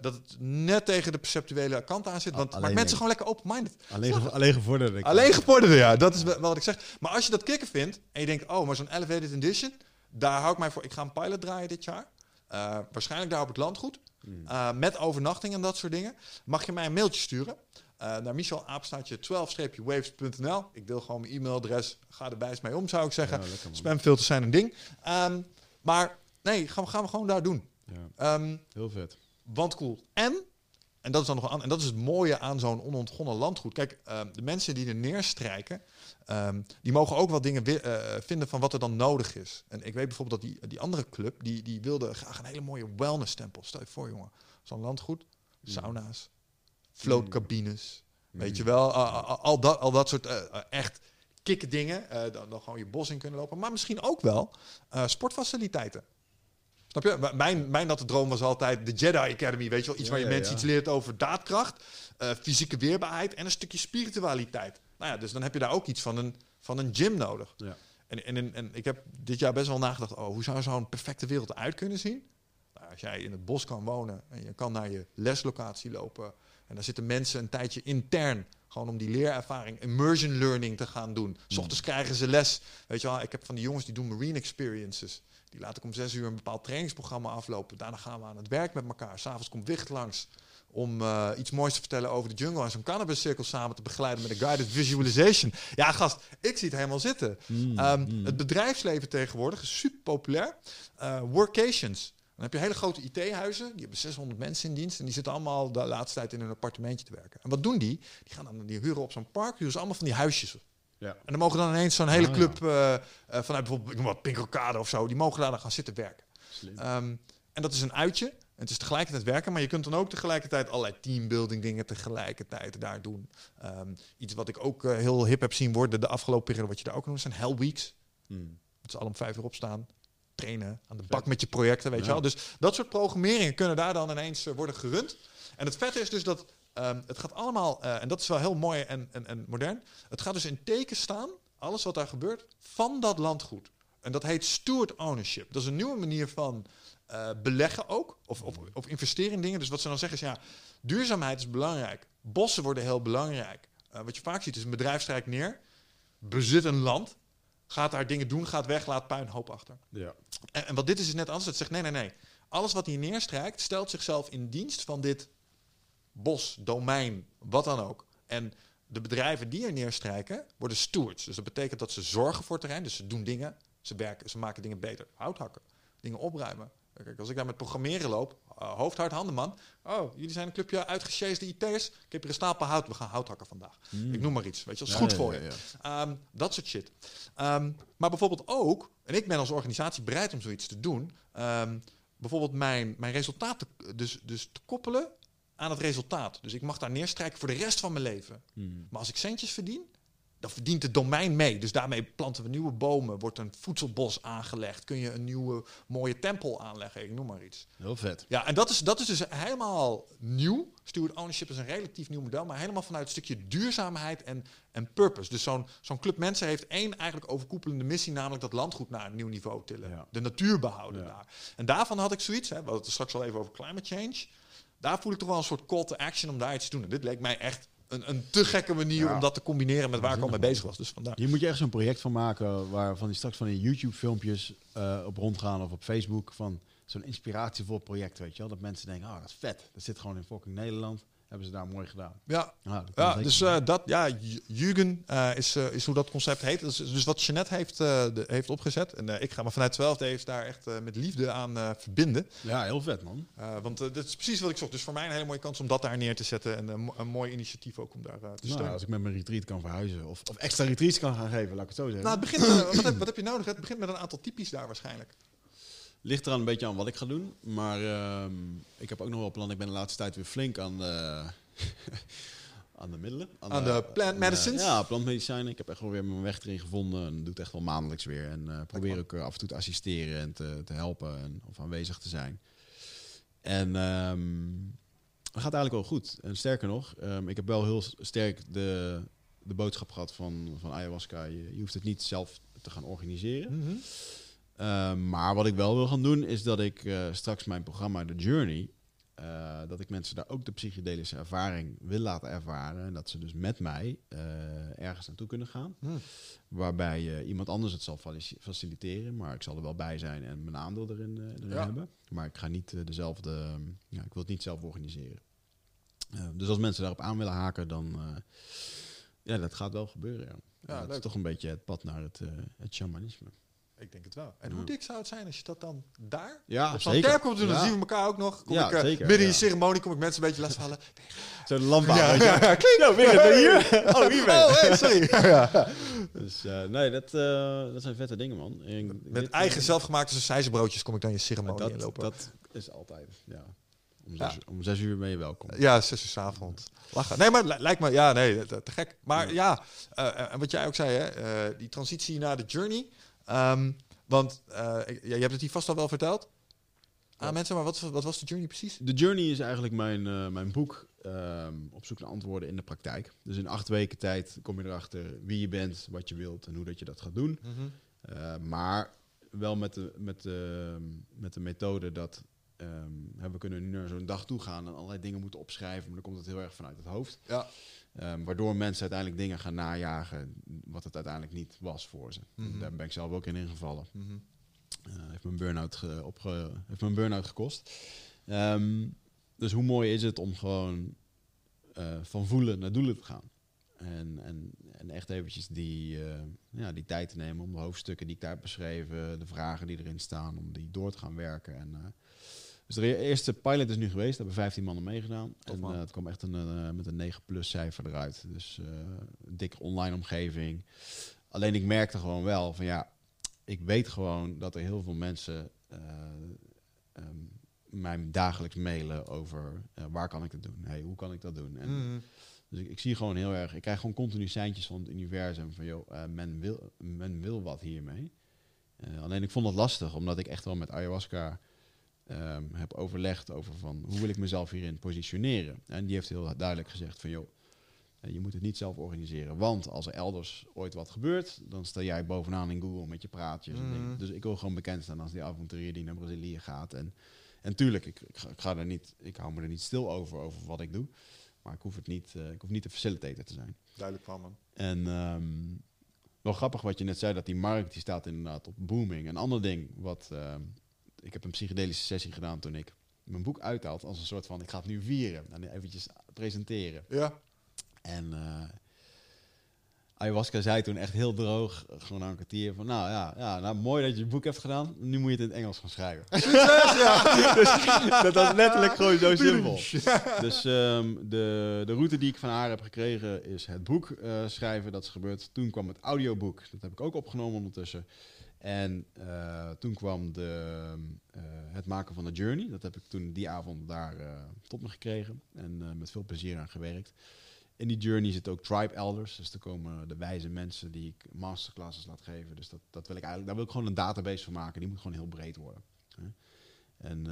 dat het net tegen de perceptuele kant aan zit. Want maakt mensen gewoon lekker open-minded. Alleen, gevo- alleen gevorderde. Alleen gevorderde, ja. Dat is wel wat ik zeg. Maar als je dat kicken vindt en je denkt, oh, maar zo'n elevated edition, daar hou ik mij voor. Ik ga een pilot draaien dit jaar. Waarschijnlijk daar op het landgoed. Eh, met overnachting en dat soort dingen. Mag je mij een mailtje sturen. Eh, naar michelaapstaatje 12-waves.nl. Ik deel gewoon mijn e-mailadres. Ga er wijs mee om, zou ik zeggen. Ja. Spamfilters zijn een ding. Ehm, maar nee, gaan we, gaan we gewoon daar doen. Ja, Ehm, heel vet. want cool. En, en dat is dan nog aan, en dat is het mooie aan zo'n onontgonnen landgoed. Kijk, ehm, de mensen die er neerstrijken, die mogen ook wel dingen eh, vinden van wat er dan nodig is. En ik weet bijvoorbeeld dat die, die andere club, die, die wilde graag een hele mooie wellness tempel. Stel je voor, jongen. Zo'n landgoed, sauna's, floatcabines. Weet je wel, al, dat, al dat soort eh, eh, echt kikke dingen. eh, dan, dan gewoon je bos in kunnen lopen. Maar misschien ook wel sportfaciliteiten. Snap je? Mijn, mijn natte droom was altijd de Jedi Academy. Weet je wel? Iets Ja, waar je ja, mensen ja. iets leert over daadkracht, fysieke weerbaarheid en een stukje spiritualiteit. Nou ja, dus dan heb je daar ook iets van een, van een gym nodig. Ja. En, en, en, ik heb dit jaar best wel nagedacht, oh, hoe zou zo'n perfecte wereld eruit kunnen zien? Nou, als jij in het bos kan wonen en je kan naar je leslocatie lopen en daar zitten mensen een tijdje intern gewoon om die leerervaring, immersion learning te gaan doen. S Hmm. ochtends krijgen ze les. Weet je wel, ik heb van die jongens die doen marine experiences. Die laat ik om zes uur een bepaald trainingsprogramma aflopen. Daarna gaan we aan het werk met elkaar. S'avonds komt Wicht langs om eh, iets moois te vertellen over de jungle en zo'n cannabis cirkel samen te begeleiden met een guided visualization. Ja, gast, ik zie het helemaal zitten. Hmm, Ehm, Het bedrijfsleven tegenwoordig is super populair. Eh, workations. Dan heb je hele grote IT-huizen, die hebben 600 mensen in dienst en die zitten allemaal de laatste tijd in een appartementje te werken. En wat doen die? Die gaan dan die huren op zo'n park, huren ze allemaal van die huisjes. Ja. En dan mogen dan ineens zo'n hele Ah, ja. club eh, eh, vanuit bijvoorbeeld ik noem wat Pinkelkade of zo, die mogen daar dan gaan zitten werken. Slim. Ehm, en dat is een uitje. Het is tegelijkertijd werken, maar je kunt dan ook tegelijkertijd allerlei teambuilding dingen tegelijkertijd daar doen. Ehm, iets wat ik ook eh, heel hip heb zien worden de afgelopen periode, wat je daar ook noemt, zijn hell weeks. Hmm. Dat ze al om vijf uur opstaan, trainen, aan de bak met je projecten, weet je wel. Dus dat soort programmeringen kunnen daar dan ineens eh, worden gerund. En het vette is dus dat ehm, het gaat allemaal, eh, en dat is wel heel mooi en, en, en modern, het gaat dus in teken staan, alles wat daar gebeurt, van dat landgoed. En dat heet steward ownership. Dat is een nieuwe manier van eh, beleggen ook, of, of, of investeren in dingen. Dus wat ze dan zeggen is, ja, duurzaamheid is belangrijk. Bossen worden heel belangrijk. Wat je vaak ziet is een bedrijf strijkt neer, bezit een land, gaat daar dingen doen, gaat weg, laat puinhoop achter. Ja. En, en wat dit is, is net anders. Het zegt nee, nee, nee. Alles wat hier neerstrijkt, stelt zichzelf in dienst van dit bos, domein, wat dan ook. En de bedrijven die er neerstrijken, worden stewards. Dus dat betekent dat ze zorgen voor het terrein. Dus ze doen dingen, ze werken, ze maken dingen beter. Hout hakken, dingen opruimen. Kijk, als ik daar met programmeren loop, uh, hoofd, hart, handen, man. Oh, jullie zijn een clubje uitgesjeesde IT'ers. Ik heb hier een stapel hout, we gaan hout hakken vandaag. Ik noem maar iets, weet je, dat is Hmm. Ja, goed ja, voor ja, je. Ehm, dat soort shit. Ehm, maar bijvoorbeeld ook, en ik ben als organisatie bereid om zoiets te doen. ehm, bijvoorbeeld mijn, mijn resultaat te, dus, dus te koppelen aan het resultaat. Dus ik mag daar neerstrijken voor de rest van mijn leven. Hmm. Maar als ik centjes verdien, dan verdient het domein mee. Dus daarmee planten we nieuwe bomen, wordt een voedselbos aangelegd, kun je een nieuwe mooie tempel aanleggen, ik noem maar iets. Heel vet. Ja, en dat is, dat is dus helemaal nieuw. Steward ownership is een relatief nieuw model, maar helemaal vanuit een stukje duurzaamheid en, en purpose. Dus zo'n zo'n club mensen heeft één eigenlijk overkoepelende missie, namelijk dat landgoed naar een nieuw niveau tillen. Ja. De natuur behouden Ja. daar. En daarvan had ik zoiets, hè, we hadden het straks al even over climate change. Daar voel ik toch wel een soort call to action om daar iets te doen. En dit leek mij echt een, een te gekke manier Ja. om dat te combineren met waar ik al mee bezig was. Dus vandaar. Hier moet je echt zo'n project van maken waarvan die straks van die YouTube-filmpjes eh, op rondgaan of op Facebook van zo'n inspiratievol project, weet je wel. Dat mensen denken, ah, dat is vet. Dat zit gewoon in fucking Nederland. Hebben ze daar mooi gedaan. Ja, Ja, zeker. dus eh, dat, ja, Jugend eh, is, eh, is hoe dat concept heet. Is dus wat Jeanette heeft, eh, de, heeft opgezet. En eh, ik ga me vanuit 12 heeft daar echt eh, met liefde aan eh, verbinden. ja, heel vet, man. Eh, want eh, dat is precies wat ik zocht. Dus voor mij een hele mooie kans om dat daar neer te zetten. En een, mo- een mooi initiatief ook om daar eh, te Nou, steunen. als ik met mijn retreat kan verhuizen of, of extra retreats kan gaan geven, laat ik het zo zeggen. nou, het begint, eh, wat, heb, wat heb je nodig? Het begint met een aantal typisch daar waarschijnlijk. Ligt eraan een beetje aan wat ik ga doen. Maar ehm, ik heb ook nog wel plan. Ik ben de laatste tijd weer flink aan de, aan de middelen. Aan de plant aan medicines? ja, plantmedicijnen. Ik heb echt wel weer mijn weg erin gevonden. En doe het echt wel maandelijks weer. En eh, probeer ook eh, af en toe te assisteren en te, te helpen. En, of aanwezig te zijn. En dat gaat eigenlijk wel goed. En sterker nog, ehm, ik heb wel heel sterk de, de boodschap gehad van, van ayahuasca. Je, je hoeft het niet zelf te gaan organiseren. Uh, maar wat ik wel wil gaan doen, is dat ik uh, straks mijn programma The Journey, uh, dat ik mensen daar ook de psychedelische ervaring wil laten ervaren. En dat ze dus met mij uh, ergens naartoe kunnen gaan. Hmm. Waarbij iemand anders het zal faciliteren, maar ik zal er wel bij zijn en mijn aandeel erin, eh, erin Ja. hebben. Maar ik ga niet dezelfde, ja, ik wil het niet zelf organiseren. Eh, dus als mensen daarop aan willen haken, dan ja, dat gaat wel gebeuren. Ja. Ja, dat leuk. is toch een beetje het pad naar het, het shamanisme. Ik denk het wel. En hoe dik zou het zijn als je dat dan daar Ja, op zo'n terp komt doen? Dan zien we elkaar ook nog. Kom Ja, ik, zeker, Midden in je ceremonie kom ik mensen een beetje lastigvallen. Zo'n lamp aan, Ja, ja, klink. Ben je hier? Oh, hier ben je. Oh, hey, sorry. Dus eh, nee, dat, eh, dat zijn vette dingen, man. En Met eigen zelfgemaakte sausijzenbroodjes kom ik dan je ceremonie dat, inlopen. dat is altijd, ja. Om Ja. zes, om zes uur ben je welkom. Ja, zes uur 's avonds. Lachen. Nee, maar lijkt me, ja, nee, te, te gek. Maar ja, en wat jij ook zei, hè, die transitie naar de journey. Ehm, want ja, je hebt het hier vast al wel verteld aan Ja. mensen, maar wat, wat was de journey precies? The Journey is eigenlijk mijn, eh, mijn boek ehm, op zoek naar antwoorden in de praktijk. Dus in acht weken tijd kom je erachter wie je bent, wat je wilt en hoe dat je dat gaat doen. Eh, maar wel met de, met, de, met de methode dat ehm, hè, we kunnen nu naar zo'n dag toe gaan en allerlei dingen moeten opschrijven, maar dan komt het heel erg vanuit het hoofd. Ja. Ehm, waardoor mensen uiteindelijk dingen gaan najagen wat het uiteindelijk niet was voor ze. Mhm. Daar ben ik zelf ook in ingevallen. Mhm. Eh, heeft een burn-out, heeft een burn-out gekost. Ehm, dus hoe mooi is het om gewoon eh, van voelen naar doelen te gaan. En, en, en echt eventjes die, eh, ja, die tijd te nemen om de hoofdstukken die ik daar heb beschreven, de vragen die erin staan, om die door te gaan werken. En, dus de eerste pilot is nu geweest, daar hebben 15 mannen meegedaan. En man. eh, het kwam echt een, eh, met een 9 plus cijfer eruit. Dus eh, een dikke online omgeving. Alleen ik merkte gewoon wel van ja, ik weet gewoon dat er heel veel mensen ehm, mij dagelijks mailen over waar kan ik dat doen? Hey, hoe kan ik dat doen? En, Mhm. Dus ik, ik zie gewoon heel erg, ik krijg gewoon continu seintjes van het universum van joh, men, wil, men wil wat hiermee. Alleen ik vond het lastig, omdat ik echt wel met ayahuasca ehm, heb overlegd over van hoe wil ik mezelf hierin positioneren. En die heeft heel duidelijk gezegd van joh, eh, je moet het niet zelf organiseren. Want als er elders ooit wat gebeurt, dan sta jij bovenaan in Google met je praatjes. en dingen. Dus ik wil gewoon bekend staan als die avonturier die naar Brazilië gaat. En, en tuurlijk, ik, ik, ga, ik, ga er niet, ik hou me er niet stil over, over wat ik doe. Maar ik hoef, het niet, eh, ik hoef niet de facilitator te zijn. Duidelijk van, man. En ehm, wel grappig wat je net zei, dat die markt die staat inderdaad op booming. Een ander ding, wat ehm, ik heb een psychedelische sessie gedaan toen ik mijn boek uithaal als een soort van, ik ga het nu vieren en eventjes presenteren. Ja. En eh, ayahuasca zei toen echt heel droog, gewoon na een kwartier van, nou ja, ja nou, mooi dat je je boek hebt gedaan, nu moet je het in het Engels gaan schrijven. dus, dat was letterlijk gewoon zo simpel. Dus ehm, de, de route die ik van haar heb gekregen is het boek eh, schrijven, dat is gebeurd. Toen kwam het audioboek, dat heb ik ook opgenomen ondertussen. En eh, toen kwam de, eh, het maken van de journey. Dat heb ik toen die avond daar eh, tot me gekregen. En met veel plezier aan gewerkt. In die journey zitten ook tribe elders. Dus er komen de wijze mensen die ik masterclasses laat geven. Dus dat, dat wil ik eigenlijk, daar wil ik gewoon een database van maken. Die moet gewoon heel breed worden. Hè. En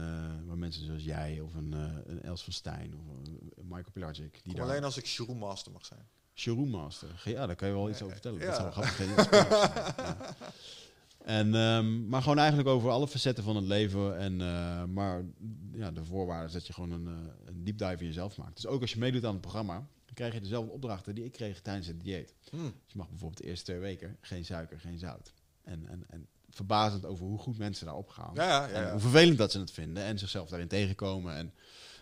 waar mensen zoals jij of een, een Els van Stijn of een Michael Pelagic. Die alleen als ik Shroom Master mag zijn. Showroom Master. Ja, daar kan je wel iets over vertellen. Ja. Dat zou grappig zijn. En, ehm, maar gewoon eigenlijk over alle facetten van het leven. En, eh, maar ja, de voorwaarde is dat je gewoon een, eh, een deep dive in jezelf maakt. Dus ook als je meedoet aan het programma, dan krijg je dezelfde opdrachten die ik kreeg tijdens het dieet. Hmm. Dus je mag bijvoorbeeld de eerste twee weken geen suiker, geen zout. En, en, en verbazend over hoe goed mensen daarop gaan. Ja, ja, ja, En hoe vervelend dat ze het vinden en zichzelf daarin tegenkomen. En,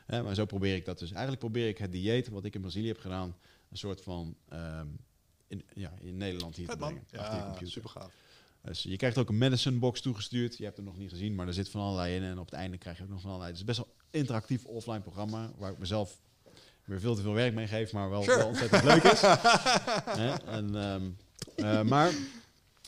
hè, maar zo probeer ik dat dus. Eigenlijk probeer ik het dieet wat ik in Brazilië heb gedaan, een soort van ehm, in, ja, in Nederland hier Vet, te brengen. Ja, super gaaf. Dus je krijgt ook een medicine box toegestuurd. Je hebt hem nog niet gezien, maar er zit van allerlei in. En op het einde krijg je ook nog van allerlei. Het is best wel een interactief offline programma waar ik mezelf weer veel te veel werk mee geef, maar wel, Sure. wel ontzettend leuk is. En, ehm, eh, maar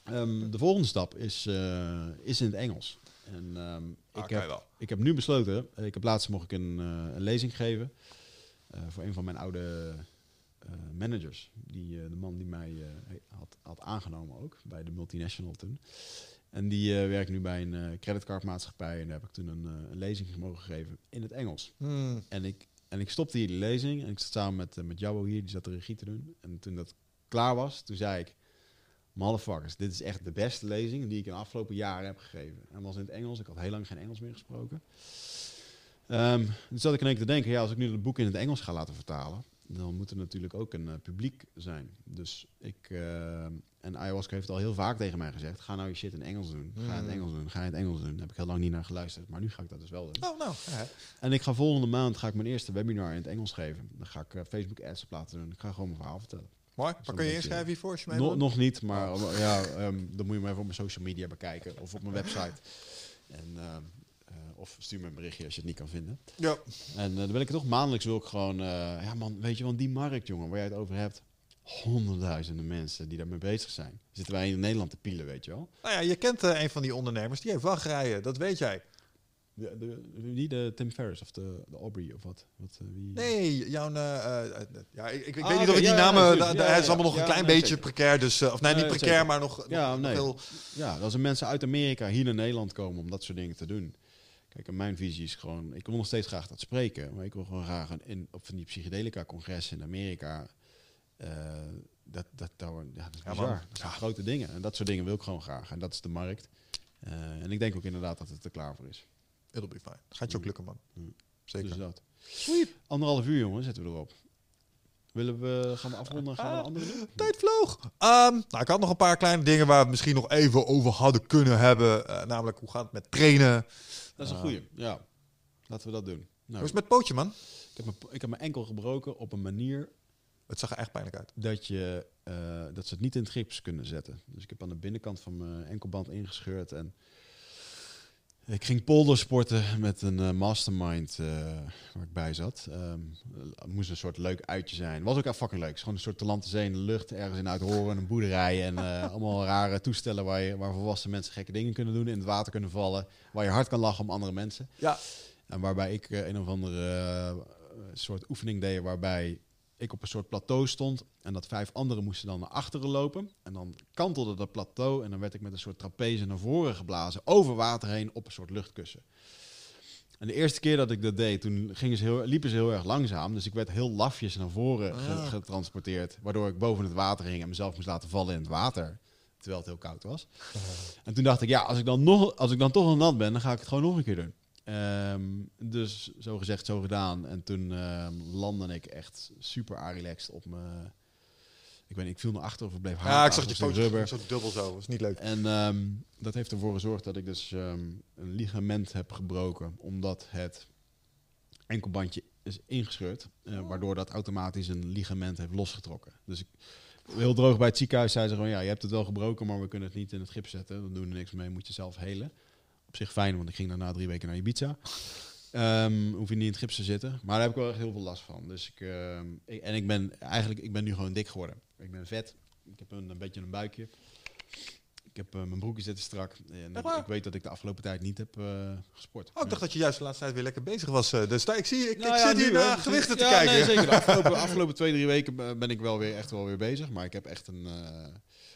ehm, de volgende stap is, eh, is in het Engels. En ehm, Ah, ik, je heb, wel. ik heb nu besloten, ik heb laatst mocht ik een, eh, een lezing geven voor een van mijn oude managers. Die, eh, de man die mij eh, had, had aangenomen ook, bij de multinational toen. En die eh, werkt nu bij een eh, creditcardmaatschappij. En daar heb ik toen een, eh, een lezing mogen geven in het Engels. Hmm. En ik, en ik stopte hier de lezing. En ik zat samen met, uh, met Jabbo hier, die zat de regie te doen. En toen dat klaar was, toen zei ik... Motherfuckers, dit is echt de beste lezing die ik in de afgelopen jaren heb gegeven. En was in het Engels. Ik had heel lang geen Engels meer gesproken. Ehm toen zat ik in één keer te denken, ja, als ik nu het boek in het Engels ga laten vertalen, dan moet er natuurlijk ook een eh, publiek zijn. Dus ik, eh, en ayahuasca heeft al heel vaak tegen mij gezegd, ga nou je shit in Engels doen. Ga in het Mm. Engels doen, ga in het Engels doen. Daar heb ik heel lang niet naar geluisterd, maar nu ga ik dat dus wel doen. Oh, nou. Ja. En ik ga volgende maand ga ik mijn eerste webinar in het Engels geven. Dan ga ik eh, Facebook ads op laten doen. Ik ga gewoon mijn verhaal vertellen. Mooi. Maar kun je inschrijven hiervoor als je mee No- nog niet, maar ja, ehm, dan moet je maar even op mijn social media bekijken of op mijn website. En, ehm, eh, of stuur me een berichtje als je het niet kan vinden. Ja. En eh, dan wil ik toch maandelijks wil ik gewoon, eh, ja man, weet je, want die markt, jongen, waar jij het over hebt, honderdduizenden mensen die daarmee bezig zijn. Zitten wij in Nederland te pielen, weet je wel? Nou ja, je kent eh, een van die ondernemers. Die heeft wachtrijen. Dat weet jij. De, de, wie de Tim Ferriss of de, de Aubrey of wat? wat wie? Nee, jouw... eh, ja, ik, ik Ah, weet niet oké, of ik die ja, namen... da- da- het is allemaal nog een klein nee, beetje zeker. precair. Dus, of nee, niet precair, zeker. maar nog, Ja, nog nee. heel... Ja, dat er mensen uit Amerika hier naar Nederland komen om dat soort dingen te doen. Kijk, en mijn visie is gewoon, ik wil nog steeds graag dat spreken, maar ik wil gewoon graag een, in, op van die psychedelica-congressen in Amerika. eh, dat, dat, dat, ja, dat is bizar. Dat zijn grote dingen. En dat soort dingen wil ik gewoon graag. En dat is de markt. Eh, en ik denk ook inderdaad dat het er klaar voor is. It'll be fine. Gaat je ook lukken, man. Mm. Zeker. Dus dat. Anderhalf uur, jongen, zetten we erop. Willen we, gaan we afronden? Gaan we Ah. andere doen? Tijd vloog. Ehm, nou, ik had nog een paar kleine dingen waar we het misschien nog even over hadden kunnen hebben. Eh, namelijk, hoe gaat het met trainen? Dat is een Ah. goeie. Ja, laten we dat doen. Hoe Nou, is het met pootje, man? ik, heb mijn, ik heb mijn enkel gebroken op een manier Het zag er echt pijnlijk uit. dat, je, eh, dat ze het niet in het gips kunnen zetten. Dus ik heb aan de binnenkant van mijn enkelband ingescheurd en ik ging poldersporten met een eh, mastermind eh, waar ik bij zat. Ehm, het moest een soort leuk uitje zijn. Was ook echt fucking leuk. Gewoon een soort talante zee in de lucht, ergens in Uithoren, een boerderij en eh, allemaal rare toestellen waar, je, waar volwassen mensen gekke dingen kunnen doen, in het water kunnen vallen, waar je hard kan lachen om andere mensen. Ja. En waarbij ik een of andere soort oefening deed waarbij ik op een soort plateau stond en dat vijf anderen moesten dan naar achteren lopen. En dan kantelde dat plateau en dan werd ik met een soort trapeze naar voren geblazen, over water heen op een soort luchtkussen. En de eerste keer dat ik dat deed, toen gingen ze heel, liepen ze heel erg langzaam. Dus ik werd heel lafjes naar voren ge- Ah. getransporteerd. Waardoor ik boven het water hing en mezelf moest laten vallen in het water. Terwijl het heel koud was. En toen dacht ik, ja, als ik dan, nog, als ik dan toch nog nat ben, dan ga ik het gewoon nog een keer doen. Ehm, dus zo gezegd, zo gedaan. En toen ehm, landde ik echt super relaxed op mijn... Ik weet niet, ik viel naar achter of ik bleef Ja, ik zag hangen je zo dubbel zo. Dat is niet leuk. En ehm, dat heeft ervoor gezorgd dat ik dus ehm, een ligament heb gebroken. Omdat het enkelbandje is ingescheurd. eh, waardoor dat automatisch een ligament heeft losgetrokken. Dus ik, heel droog bij het ziekenhuis zei ze gewoon... Ja, je hebt het wel gebroken, maar we kunnen het niet in het gips zetten. Dan doen we er niks mee, moet je zelf helen. Op zich fijn, want ik ging daarna drie weken naar Ibiza. Ehm hoef je niet in het gips te zitten. Maar daar heb ik wel echt heel veel last van. Dus ik, ehm, ik- en ik ben eigenlijk ik ben nu gewoon dik geworden. Ik ben vet. Ik heb een, een beetje een buikje. Ik heb eh, mijn broekje zitten strak. En ik, waar? ik weet dat ik de afgelopen tijd niet heb eh, gesport. Oh, ik dacht dat je juist de laatste tijd weer lekker bezig was. eh. Dus daar- ik zie, ik, Nou ik ja, zit hier naar gewichten te Ja, kijken. Nee, zeker. De afgelopen, afgelopen twee, drie weken ben ik wel weer echt wel weer bezig. Maar ik heb echt een...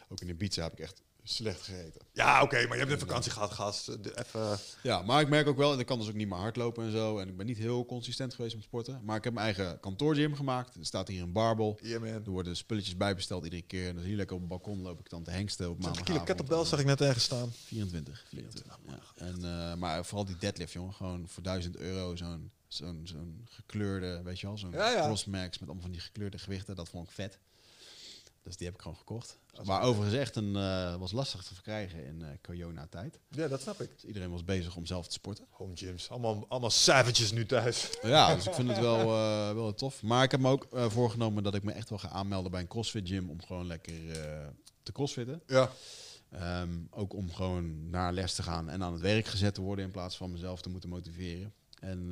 ook in Ibiza heb ik echt slecht gegeten. Ja, oké, maar je hebt een vakantie gehad, gast. De- Even... Ja, maar ik merk ook wel, en ik kan dus ook niet meer hardlopen en zo. En ik ben niet heel consistent geweest met sporten. Maar ik heb mijn eigen kantoorgym gemaakt. Er staat hier een barbel. Yeah, man. Er worden spulletjes bijbesteld iedere keer. En dan hier lekker op het balkon loop ik dan te hengsten op 20 maandagavond. kilo kettlebell zag ik net ergens staan. 24. 24 ja. en, eh, maar vooral die deadlift, jongen. Gewoon voor 1000 euro zo'n zo'n zo'n gekleurde, weet je wel, zo'n Ja, ja. crossmax met allemaal van die gekleurde gewichten. Dat vond ik vet. Dus die heb ik gewoon gekocht. Maar overigens echt een, eh, was lastig te verkrijgen in eh corona-tijd. Ja, dat snap ik. Dus iedereen was bezig om zelf te sporten. Home gyms. Allemaal, allemaal savages nu thuis. Ja, dus ik vind het wel, eh, wel tof. Maar ik heb me ook voorgenomen dat ik me echt wel ga aanmelden bij een CrossFit gym om gewoon lekker te crossfitten. Ja. Ehm, ook om gewoon naar les te gaan en aan het werk gezet te worden in plaats van mezelf te moeten motiveren. En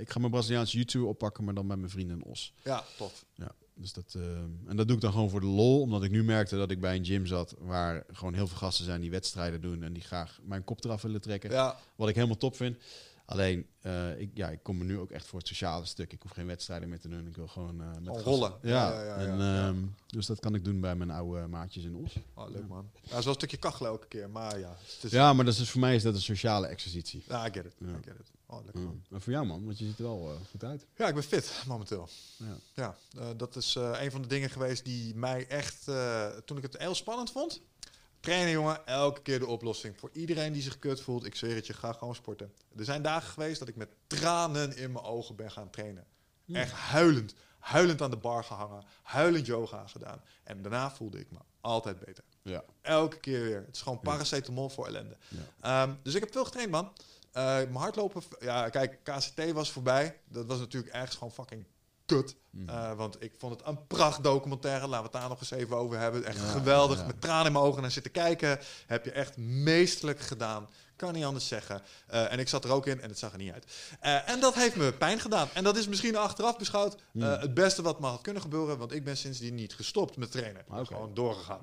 ik ga mijn Braziliaanse YouTube oppakken, maar dan met mijn vrienden in Os. Ja, tof. Ja, dus dat, eh, en dat doe ik dan gewoon voor de lol, omdat ik nu merkte dat ik bij een gym zat waar gewoon heel veel gasten zijn die wedstrijden doen en die graag mijn kop eraf willen trekken. Ja, Wat ik helemaal top vind. Alleen, eh, ik, ja, ik kom er nu ook echt voor het sociale stuk. Ik hoef geen wedstrijden meer te doen. Ik wil gewoon eh met rollen. Ja, Ja, ja, en, ehm, dus dat kan ik doen bij mijn oude maatjes in Os. oh, leuk man. Ja, het is wel een stukje kachelen elke keer, maar ja. Het is, Ja, maar dat is, voor mij is dat een sociale exercitie. Ja, I get it. Ja. I get it. Oh, lekker man. En voor jou man, want je ziet er wel eh, goed uit. Ja, ik ben fit momenteel. Ja. Ja, eh, dat is eh, een van de dingen geweest die mij echt, toen ik het heel spannend vond. Trainen, jongen, elke keer de oplossing. Voor iedereen die zich kut voelt, ik zweer het je, ga gewoon sporten. Er zijn dagen geweest dat ik met tranen in mijn ogen ben gaan trainen. Echt huilend. Huilend aan de bar gehangen. Huilend yoga gedaan. En daarna voelde ik me altijd beter. Ja. Elke keer weer. Het is gewoon paracetamol voor ellende. Ja. Ehm, dus ik heb veel getraind, man. Eh, mijn hardlopen, ja, kijk, KCT was voorbij. Dat was natuurlijk ergens gewoon fucking kut. Mm. Eh, want ik vond het een pracht documentaire. Laten we het daar nog eens even over hebben. Echt Ja, geweldig. ja. Met tranen in mijn ogen naar zitten kijken. Heb je echt meesterlijk gedaan. Kan niet anders zeggen. Eh, en ik zat er ook in en het zag er niet uit. En dat heeft me pijn gedaan. En dat is misschien achteraf beschouwd Mm. het beste wat me had kunnen gebeuren. Want ik ben sindsdien niet gestopt met trainen. Oké. Gewoon doorgegaan.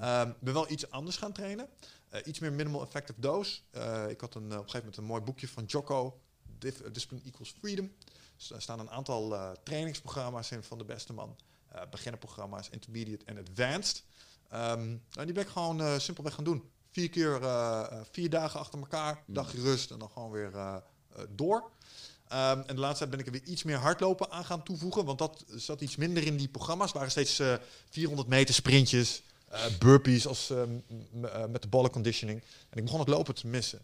Ehm, Ik ben wel iets anders gaan trainen. Eh, iets meer minimal effective dose. Eh, ik had een, eh, op een gegeven moment een mooi boekje van Jocko. Discipline Equals Freedom. Dus daar staan een aantal trainingsprogramma's in van de beste man. Beginnerprogramma's, intermediate en advanced. Ehm, en die ben ik gewoon simpelweg gaan doen. Vier keer, vier dagen achter elkaar. Dagje rust en dan gewoon weer door. Ehm, en de laatste tijd ben ik er weer iets meer hardlopen aan gaan toevoegen. Want dat zat iets minder in die programma's. Het waren steeds eh 400 meter sprintjes. Eh, burpees als, eh, eh, met de ballen conditioning. En ik begon het lopen te missen.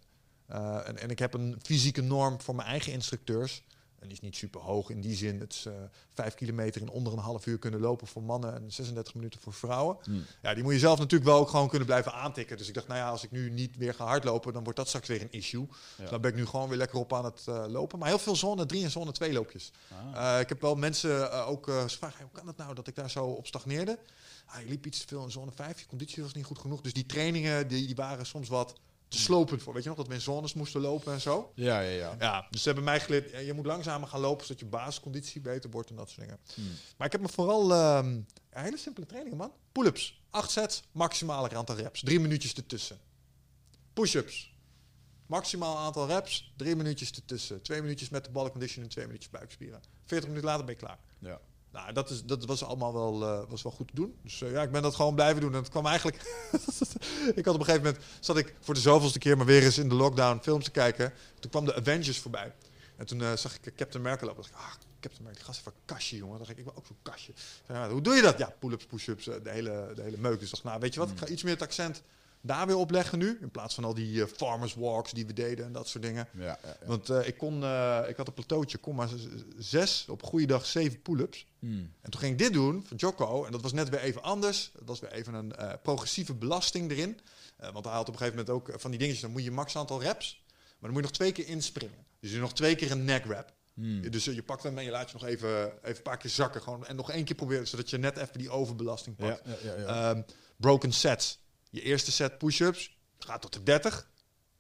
En, en ik heb een fysieke norm voor mijn eigen instructeurs. En die is niet super hoog in die zin. Het is eh, vijf kilometer in onder een half uur kunnen lopen voor mannen en 36 minuten voor vrouwen. Hmm. Ja, die moet je zelf natuurlijk wel ook gewoon kunnen blijven aantikken. Dus ik dacht, nou ja, als ik nu niet weer ga hardlopen, dan wordt dat straks weer een issue. Dus dan ben ik nu gewoon weer lekker op aan het eh, lopen. Maar heel veel zone 3 en zone 2 loopjes. Ah. Eh, ik heb wel mensen ook gevraagd, hey, hoe kan dat nou dat ik daar zo op stagneerde? Ah, je liep iets te veel in zone 5, je conditie was niet goed genoeg. Dus die trainingen die, die waren soms wat te slopend voor. Weet je nog, dat we in zones moesten lopen en zo. Ja, ja, ja. Ja, dus ze hebben mij geleerd, je moet langzamer gaan lopen, zodat je basisconditie beter wordt en dat soort dingen. Hmm. Maar ik heb me vooral, ehm, ja, hele simpele trainingen man. Pull-ups, acht sets, maximaal aantal reps, drie minuutjes ertussen. Push-ups, maximaal aantal reps, drie minuutjes ertussen. Twee minuutjes met de ballen condition en twee minuutjes buikspieren. 40 minuten later ben je klaar. Ja. Nou, dat, is, dat was allemaal wel, eh, was wel goed te doen. Dus eh, ja, ik ben dat gewoon blijven doen. En het kwam eigenlijk... ik had op een gegeven moment... zat ik voor de zoveelste keer maar weer eens in de lockdown films te kijken. Toen kwam de Avengers voorbij. En toen eh, zag ik Captain America lopen. dacht ik, ah, Captain America, die gast heeft een kastje, jongen. Dan dacht ik, ik wil ook zo'n kastje. Zei, hoe doe je dat? Ja, pull-ups, push-ups, de, hele, de hele meuk. Dus dacht, nou, weet je wat? Ik ga iets meer het accent daar weer opleggen nu. In plaats van al die farmers walks die we deden en dat soort dingen. Ja, ja, ja. Want uh, ik, kon, uh, ik had een plateautje, kom maar zes, op goede dag zeven pull-ups. Hmm. En toen ging ik dit doen van Jocko. En dat was net weer even anders. Dat was weer even een progressieve belasting erin. want hij had op een gegeven moment ook van die dingetjes. Dan moet je max aantal reps. Maar dan moet je nog twee keer inspringen. Dus je nog twee keer een neck rap. Hmm. Dus je pakt hem en je laat je nog even, even een paar keer zakken. Gewoon, en nog één keer proberen. Zodat je net even die overbelasting pakt. Ja, ja, ja, um, broken sets. Je eerste set push-ups gaat tot de 30.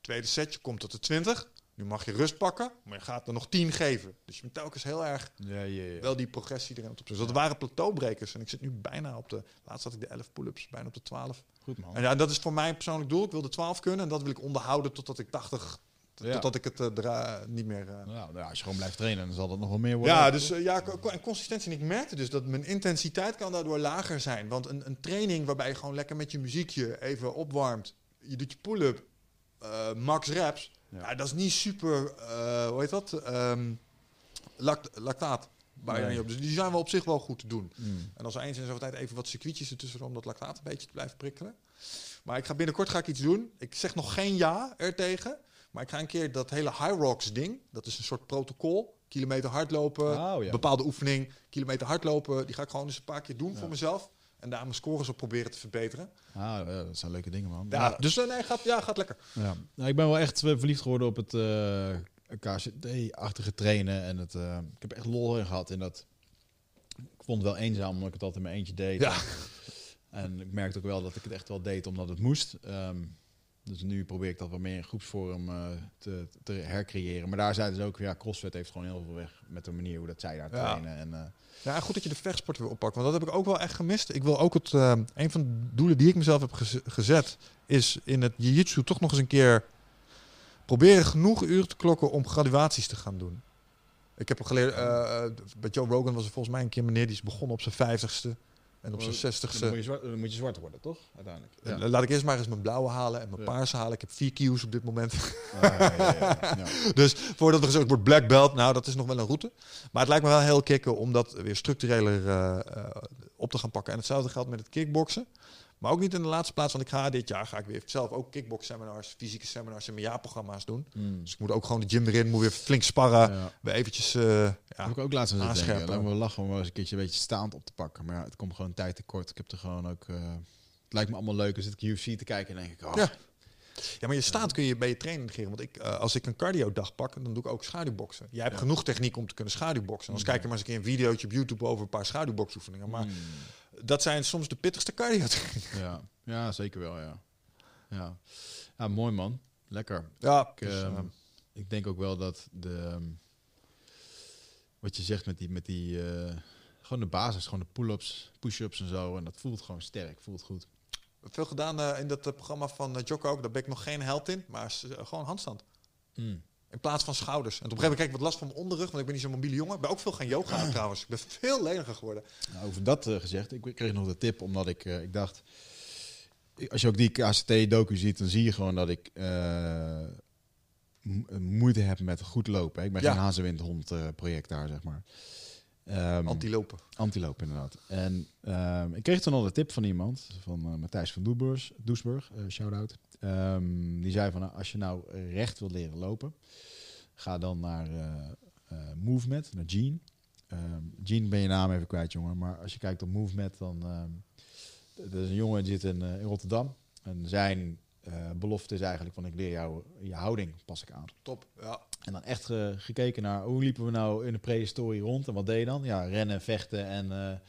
Tweede set, je komt tot de 20. Nu mag je rust pakken, maar je gaat er nog 10 geven. Dus je moet telkens heel erg ja, ja, ja. wel die progressie erin op. Dus dat waren plateaubrekers. En ik zit nu bijna op de... Laatst had ik de 11 pull-ups, bijna op de 12. Goed man. En ja, dat is voor mij een persoonlijk doel. Ik wil de 12 kunnen en dat wil ik onderhouden totdat ik 80... Ja. Totdat ik het uh, niet meer... Uh... Nou, nou, als je gewoon blijft trainen, dan zal dat nog wel meer worden. Ja, dus uh, ja, en consistentie. En ik merkte dus dat mijn intensiteit kan daardoor lager zijn. Want een, een training waarbij je gewoon lekker met je muziekje even opwarmt. Je doet je pull-up, max reps. Ja. ja. dat is niet super, hoe heet dat? Um, lact lactaat. Nee. Dus die zijn wel op zich wel goed te doen. Mm. En als er eens in zoveel tijd even wat circuitjes ertussen om dat lactaat een beetje te blijven prikkelen. Maar ik ga binnenkort ga ik iets doen. Ik zeg nog geen ja ertegen. Maar ik ga een keer dat hele High Rocks ding. Dat is een soort protocol. Kilometer hardlopen. Oh, ja. Bepaalde oefening. Kilometer hardlopen. Die ga ik gewoon eens een paar keer doen ja. voor mezelf. En daar mijn scores op proberen te verbeteren. Ah, ja, dat zijn leuke dingen, man. Ja, dus uh, nee, gaat, ja, gaat lekker. Ja. Nou, ik ben wel echt uh, verliefd geworden op het uh, KCD-achtige trainen. En het, uh, ik heb echt lol in gehad in dat... Ik vond het wel eenzaam, omdat ik het altijd in mijn eentje deed. Ja. En ik merkte ook wel dat ik het echt wel deed, omdat het moest. Um, dus nu probeer ik dat wat meer in groepsvorm uh, te, te, hercreëren. Maar daar zeiden ze ook, ja, CrossFit heeft gewoon heel veel weg met de manier hoe dat zij daar trainen. Ja. En, uh, ja, goed dat je de vechtsport weer oppakt. Want dat heb ik ook wel echt gemist. Ik wil ook het, uh, een van de doelen die ik mezelf heb gez gezet, is in het jiu-jitsu toch nog eens een keer proberen genoeg uren te klokken om graduaties te gaan doen. Ik heb geleerd, bij Joe Rogan was er volgens mij een keer meneer die is begonnen op zijn vijftigste. En op zijn zestigste... Dan moet, je zwart, dan moet je zwart worden, toch? Uiteindelijk. Ja. Laat ik eerst maar eens mijn blauwe halen en mijn ja. paarse halen. Ik heb vier Q's op dit moment. Ah, ja, dus voordat er gezegd wordt black belt, nou dat is nog wel een route. Maar het lijkt me wel heel kicken om dat weer structureler uh, uh, op te gaan pakken. En hetzelfde geldt met het kickboksen. Maar ook niet in de laatste plaats, want ik ga dit jaar ga ik weer zelf ook kickbox seminars, fysieke seminars en mijn jaarprogramma's doen. Mm. Dus ik moet ook gewoon de gym weer in, moet weer flink sparren, Ja. weer eventjes uh, ja, Heb ik ook laatst aan denken. aanscherpen. Laten we lachen om wel eens een keertje een beetje staand op te pakken. Maar ja, het komt gewoon tijd tekort. Ik heb er gewoon ook... eh, het lijkt me allemaal leuk. Dan zit ik UFC te kijken en denk ik... Oh, Ja. Ja, maar je staat kun je bij je training negeren. Want ik, eh, als ik een cardio dag pak, dan doe ik ook schaduwboksen. Jij hebt Ja. genoeg techniek om te kunnen schaduwboksen. Anders Mm. kijk je maar eens een keer een videootje op YouTube over een paar schaduwboksoefeningen. Maar mm, dat zijn soms de pittigste cardio ja. ja, zeker wel, ja. ja. Ja, mooi man. Lekker. Ja, Ik, dus, ehm, eh, ik denk ook wel dat de... ehm, wat je zegt met die... Met die eh, gewoon de basis, gewoon de pull-ups, push-ups en zo. En dat voelt gewoon sterk, voelt goed. veel gedaan eh, in dat eh, programma van Jocko ook. Daar ben ik nog geen held in. Maar gewoon handstand. Mm. In plaats van schouders. En op een gegeven moment kreeg ik wat last van mijn onderrug. Want ik ben niet zo'n mobiele jongen. Ik ben ook veel gaan yoga trouwens. Ik ben veel leniger geworden. Nou, over dat eh, gezegd, ik kreeg nog de tip omdat ik, eh, ik dacht, als je ook die KCT-docu ziet, dan zie je gewoon dat ik eh, mo- moeite heb met goed lopen. hè. Ik ben Ja. geen hazenwindhond eh, project daar, zeg maar. Ehm, Antilopen. Antiloop, inderdaad. En ehm, ik kreeg toen al de tip van iemand, van Matthijs van Doesburg, Doesburg shout-out. Ehm, die zei van, nou, als je nou recht wil leren lopen, ga dan naar eh eh, Movement, naar Gene. Ehm Gene ben je naam even kwijt, jongen. Maar als je kijkt op Movement, dan... ehm er is een jongen die zit in, eh, in Rotterdam. En zijn belofte is eigenlijk van, ik leer jou je houding, pas ik aan. Top. Ja. En dan echt ge- gekeken naar, hoe liepen we nou in de prehistorie rond? En wat deed je dan? Ja, rennen, vechten en...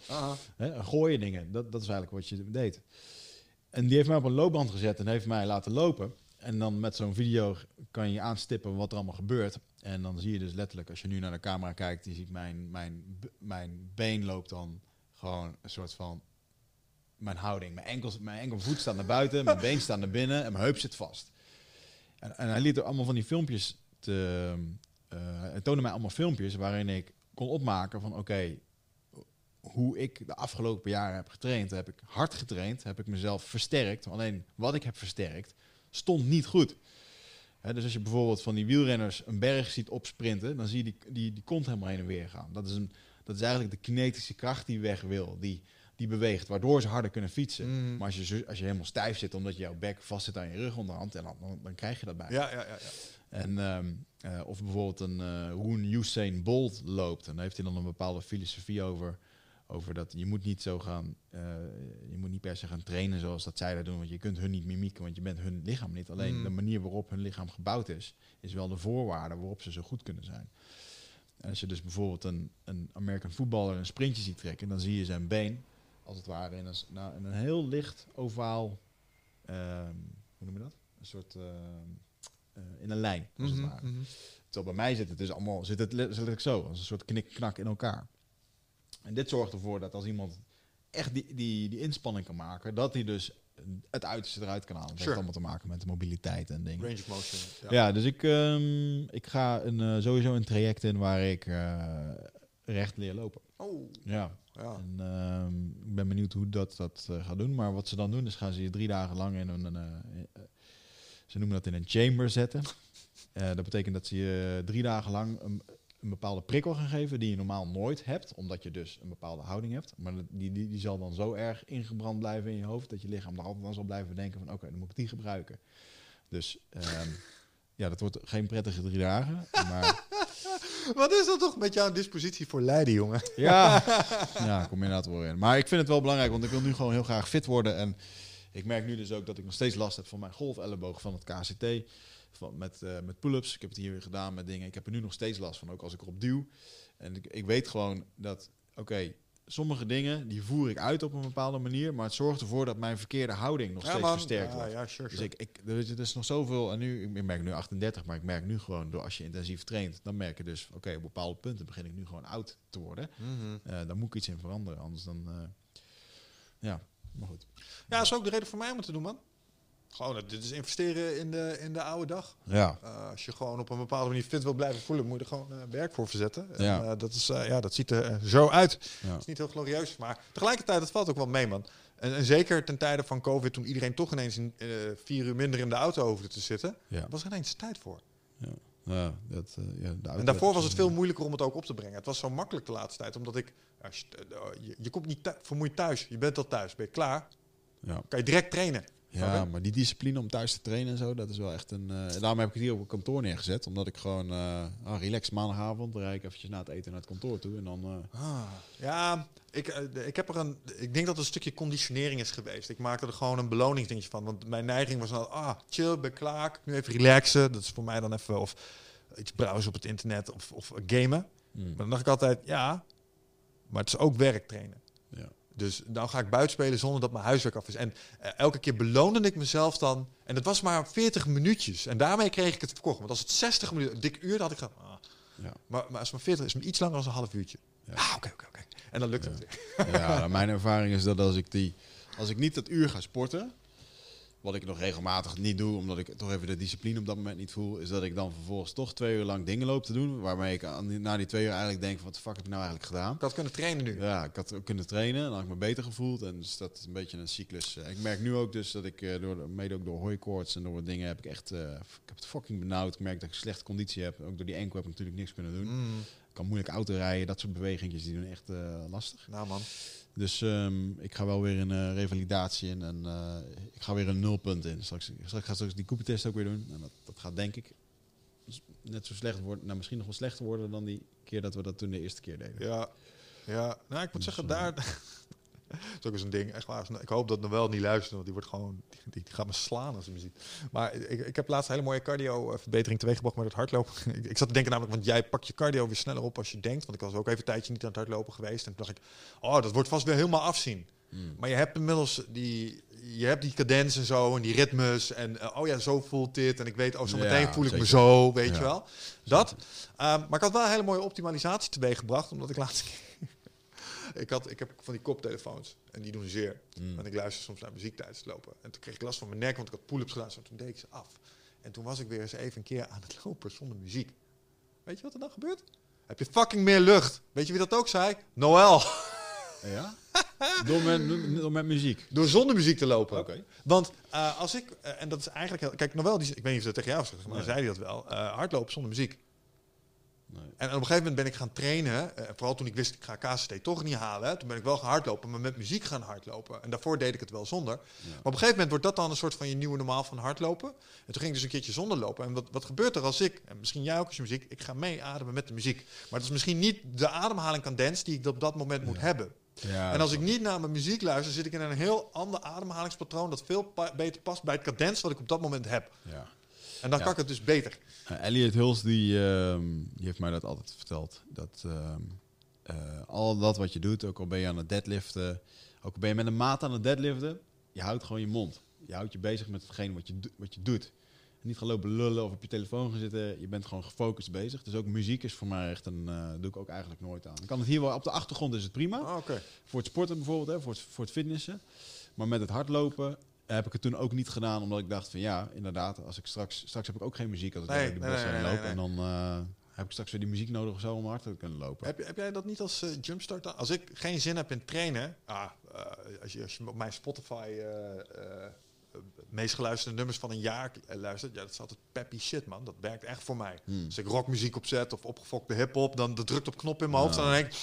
gooien dingen. Dat, dat is eigenlijk wat je deed. En die heeft mij op een loopband gezet en heeft mij laten lopen. En dan met zo'n video kan je aanstippen wat er allemaal gebeurt. En dan zie je dus letterlijk, als je nu naar de camera kijkt, je ziet mijn, mijn, mijn been loopt dan gewoon een soort van mijn houding. Mijn, enkels, mijn enkelvoet staat naar buiten, mijn been staat naar binnen en mijn heup zit vast. En, en hij liet er allemaal van die filmpjes te... eh, hij toonde mij allemaal filmpjes waarin ik kon opmaken van oké, hoe ik de afgelopen jaren heb getraind. Heb ik hard getraind, heb ik mezelf versterkt. Alleen wat ik heb versterkt, stond niet goed. Dus als je bijvoorbeeld van die wielrenners een berg ziet opsprinten, dan zie je die, die, die kont helemaal heen en weer gaan. Dat is, een, dat is eigenlijk de kinetische kracht die weg wil, die, die beweegt, waardoor ze harder kunnen fietsen. Mm. Maar als je, als je helemaal stijf zit, omdat je jouw bek vast zit aan je rug onderhand, en dan, dan, dan krijg je dat bij. Ja, ja, ja, ja. En, ehm, eh, of bijvoorbeeld een eh Roen Usain Bolt loopt. En daar heeft hij dan een bepaalde filosofie over. Over dat je moet niet zo gaan. eh, je moet niet per se gaan trainen zoals dat zij dat doen. Want je kunt hun niet mimieken, want je bent hun lichaam niet. Alleen Mm. de manier waarop hun lichaam gebouwd is, is wel de voorwaarde waarop ze zo goed kunnen zijn. En als je dus bijvoorbeeld een, een American voetballer een sprintje ziet trekken, dan zie je zijn been, als het ware, in een, nou, in een heel licht ovaal. ehm, hoe noem je dat? Een soort. ehm, eh, in een lijn, als het Mhm, ware. mhm. Terwijl bij mij zit het dus allemaal zit het letterlijk zo, als een soort knik-knak in elkaar. En dit zorgt ervoor dat als iemand echt die, die, die inspanning kan maken, dat hij dus het uiterste eruit kan halen. Dat Sure. heeft allemaal te maken met de mobiliteit en dingen. Range of motion. Ja. Ja, dus ik, ehm, ik ga een, eh, sowieso een traject in waar ik eh, recht leer lopen. Oh, Ja. ja. En ehm, ik ben benieuwd hoe dat dat eh, gaat doen. Maar wat ze dan doen, is gaan ze je drie dagen lang in een... ze noemen dat in een chamber zetten. Dat betekent dat ze je drie dagen lang een, een bepaalde prikkel gaan geven die je normaal nooit hebt, omdat je dus een bepaalde houding hebt. Maar die, die, die zal dan zo erg ingebrand blijven in je hoofd dat je lichaam er altijd aan zal blijven denken van oké, dan moet ik die gebruiken. Dus ehm, ja, dat wordt geen prettige drie dagen. Maar Wat is dat toch met jouw dispositie voor Leiden, jongen? Ja, ja, kom inderdaad wel in. Maar ik vind het wel belangrijk, want ik wil nu gewoon heel graag fit worden. En ik merk nu dus ook dat ik nog steeds last heb van mijn golfelleboog van het KCT. Van, met, eh, met pull-ups. Ik heb het hier weer gedaan met dingen. Ik heb er nu nog steeds last van, ook als ik erop duw. En ik, ik weet gewoon dat, oké, sommige dingen die voer ik uit op een bepaalde manier. Maar het zorgt ervoor dat mijn verkeerde houding nog steeds versterkt ja, wordt. Ja, sure, Dus ik, ik, er is, er is nog zoveel, en nu, ik merk nu 38, maar ik merk nu gewoon, door als je intensief traint, dan merk je dus, oké, op bepaalde punten begin ik nu gewoon oud te worden. Mhm. Eh daar moet ik iets in veranderen, anders dan, eh, ja, maar goed. Ja, dat is ook de reden voor mij om het te doen, man. Gewoon, eh, dit is investeren in de, in de oude dag. Ja, Eh, als je gewoon op een bepaalde manier fit wil blijven voelen, moet je er gewoon eh, werk voor verzetten. En, Ja. dat, is, ja, dat ziet er zo uit. ja. Het is niet heel glorieus, maar tegelijkertijd, het valt ook wel mee, man. En, en zeker ten tijde van COVID, toen iedereen toch ineens in, vier uur minder in de auto hoefde te zitten, ja. was er ineens tijd voor. ja, dat, ja de auto En daarvoor was het veel moeilijker om het ook op te brengen. Het was zo makkelijk de laatste tijd, omdat ik... Als je, je, je komt niet vermoeid thuis. Je bent al thuis. Ben je klaar? Ja. Kan je direct trainen. Ja, maar die discipline om thuis te trainen en zo, dat is wel echt een... eh, daarom heb ik het hier op het kantoor neergezet, omdat ik gewoon, ah, relax maandagavond, rijd ik eventjes na het eten naar het kantoor toe en dan... eh, Ah, ja, ik, ik heb er een. Ik denk dat het een stukje conditionering is geweest. Ik maakte er gewoon een beloningsdingetje van. Want mijn neiging was dan, ah, chill, ben klaar. Nu even relaxen. Dat is voor mij dan even of iets browsen op het internet of, of gamen. mm, Maar dan dacht ik altijd, ja, maar het is ook werk trainen. ja. Dus dan ga ik buiten spelen zonder dat mijn huiswerk af is. En eh, elke keer beloonde ik mezelf dan. En dat was maar 40 minuutjes. En daarmee kreeg ik het verkocht. Want als het 60 minuten, een dik uur, dan had ik. Ah. Ja. Maar, maar als het maar 40 is, het iets langer dan een half uurtje. Ja. Ah, oké, oké, oké. En dan lukt Ja. het weer. Ja, mijn ervaring is dat als ik die, als ik niet dat uur ga sporten, wat ik nog regelmatig niet doe, omdat ik toch even de discipline op dat moment niet voel, is dat ik dan vervolgens toch twee uur lang dingen loop te doen, waarmee ik aan na die twee uur eigenlijk denk wat de fuck heb ik nou eigenlijk gedaan? Ik had kunnen trainen nu. Ja, ik had ook kunnen trainen, dan had ik me beter gevoeld en dus dat is een beetje een cyclus. Eh, Ik merk nu ook dus dat ik eh, door, de- mede ook door hooikoorts en door wat dingen heb ik echt, eh, ik heb het fucking benauwd. Ik merk dat ik slechte conditie heb. Ook door die enkel heb ik natuurlijk niks kunnen doen. Mm. Ik kan moeilijk auto rijden. Dat soort bewegingjes die doen echt lastig. Nou man. Dus ehm, ik ga wel weer een eh, revalidatie in en eh, ik ga weer een nulpunt in. Straks, straks ga ik straks die Cooper-test ook weer doen. En dat, dat gaat denk ik net zo slecht worden, nou misschien nog wel slechter worden dan die keer dat we dat toen de eerste keer deden. Ja. Ja, nou ik moet Dus, zeggen, eh, daar... dat is ook eens een ding, echt waar. Ik hoop dat Noël niet luistert, want die wordt gewoon... Die, die gaat me slaan als hij me ziet. Maar ik, ik heb laatst een hele mooie cardio-verbetering teweeggebracht met het hardlopen. ik, ik zat te denken namelijk, want jij pakt je cardio weer sneller op als je denkt. Want ik was ook even een tijdje niet aan het hardlopen geweest. En toen dacht ik, oh, dat wordt vast weer helemaal afzien. Hmm. Maar je hebt inmiddels die, je hebt die cadens en zo en die ritmes en eh, oh ja, zo voelt dit en ik weet, oh zo meteen Ja, voel ik me zo, weet Ja. je wel. Dat. Ehm, maar ik had wel een hele mooie optimalisatie teweeggebracht, omdat ik laatst ik had, ik heb van die koptelefoons en die doen zeer. Mm. En ik luister soms naar muziek tijdens het lopen. En toen kreeg ik last van mijn nek, want ik had pull-ups gedaan, zo toen deed ik ze af. En toen was ik weer eens even een keer aan het lopen zonder muziek. Weet je wat er dan gebeurt? Heb je fucking meer lucht. Weet je wie dat ook zei? Noël. Ja? door, met, door met muziek. Door zonder muziek te lopen. Oké. Want eh, als ik, eh, en dat is eigenlijk heel, kijk, Noël, die, ik weet niet of ze dat tegen jou zegt, maar Nee. zei hij dat wel. eh, hardlopen zonder muziek. Nee. En op een gegeven moment ben ik gaan trainen. eh, vooral toen ik wist, ik ga KCT toch niet halen. Toen ben ik wel gaan hardlopen, maar met muziek gaan hardlopen. En daarvoor deed ik het wel zonder. Maar op een gegeven moment wordt dat dan een soort van je nieuwe normaal van hardlopen. En toen ging ik dus een keertje zonder lopen. En wat, wat gebeurt er als ik, en misschien jij ook als je muziek, ik ga mee ademen met de muziek. Maar dat is misschien niet de ademhaling cadens die ik op dat moment moet hebben. Ja, en als ik niet naar mijn muziek luister, zit ik in een heel ander ademhalingspatroon dat veel pa- beter past bij het cadens wat ik op dat moment heb. Ja. En dan Ja. kan ik het dus beter. Uh, Elliot Hulse die, ehm, die heeft mij dat altijd verteld. Dat ehm, eh, al dat wat je doet, ook al ben je aan het deadliften, ook al ben je met een maat aan het deadliften, je houdt gewoon je mond. Je houdt je bezig met hetgeen wat je, wat je doet. En niet gaan lopen lullen of op je telefoon gaan zitten. Je bent gewoon gefocust bezig. Dus ook muziek is voor mij echt een... eh doe ik ook eigenlijk nooit aan. Ik kan het hier wel... Op de achtergrond is het prima. Oh, Oké. Voor het sporten bijvoorbeeld, hè, voor, het, voor het fitnessen. Maar met het hardlopen heb ik het toen ook niet gedaan, omdat ik dacht van ja, inderdaad, als ik straks, straks heb ik ook geen muziek als ik Nee, de nee, bos nee, nee, loop. En dan eh, heb ik straks weer die muziek nodig of zo om hard te kunnen lopen. Heb, heb jij dat niet als eh, jumpstart? dan? Als ik geen zin heb in trainen, ah, eh, als, je, als je op mijn Spotify eh, eh, meest geluisterde nummers van een jaar eh, luistert, ja, dat is altijd peppy shit, man. Dat werkt echt voor mij. Hmm. Als ik rockmuziek opzet of opgefokte hip-hop, dan dat drukt op knop in mijn hoofd en dan denk ik,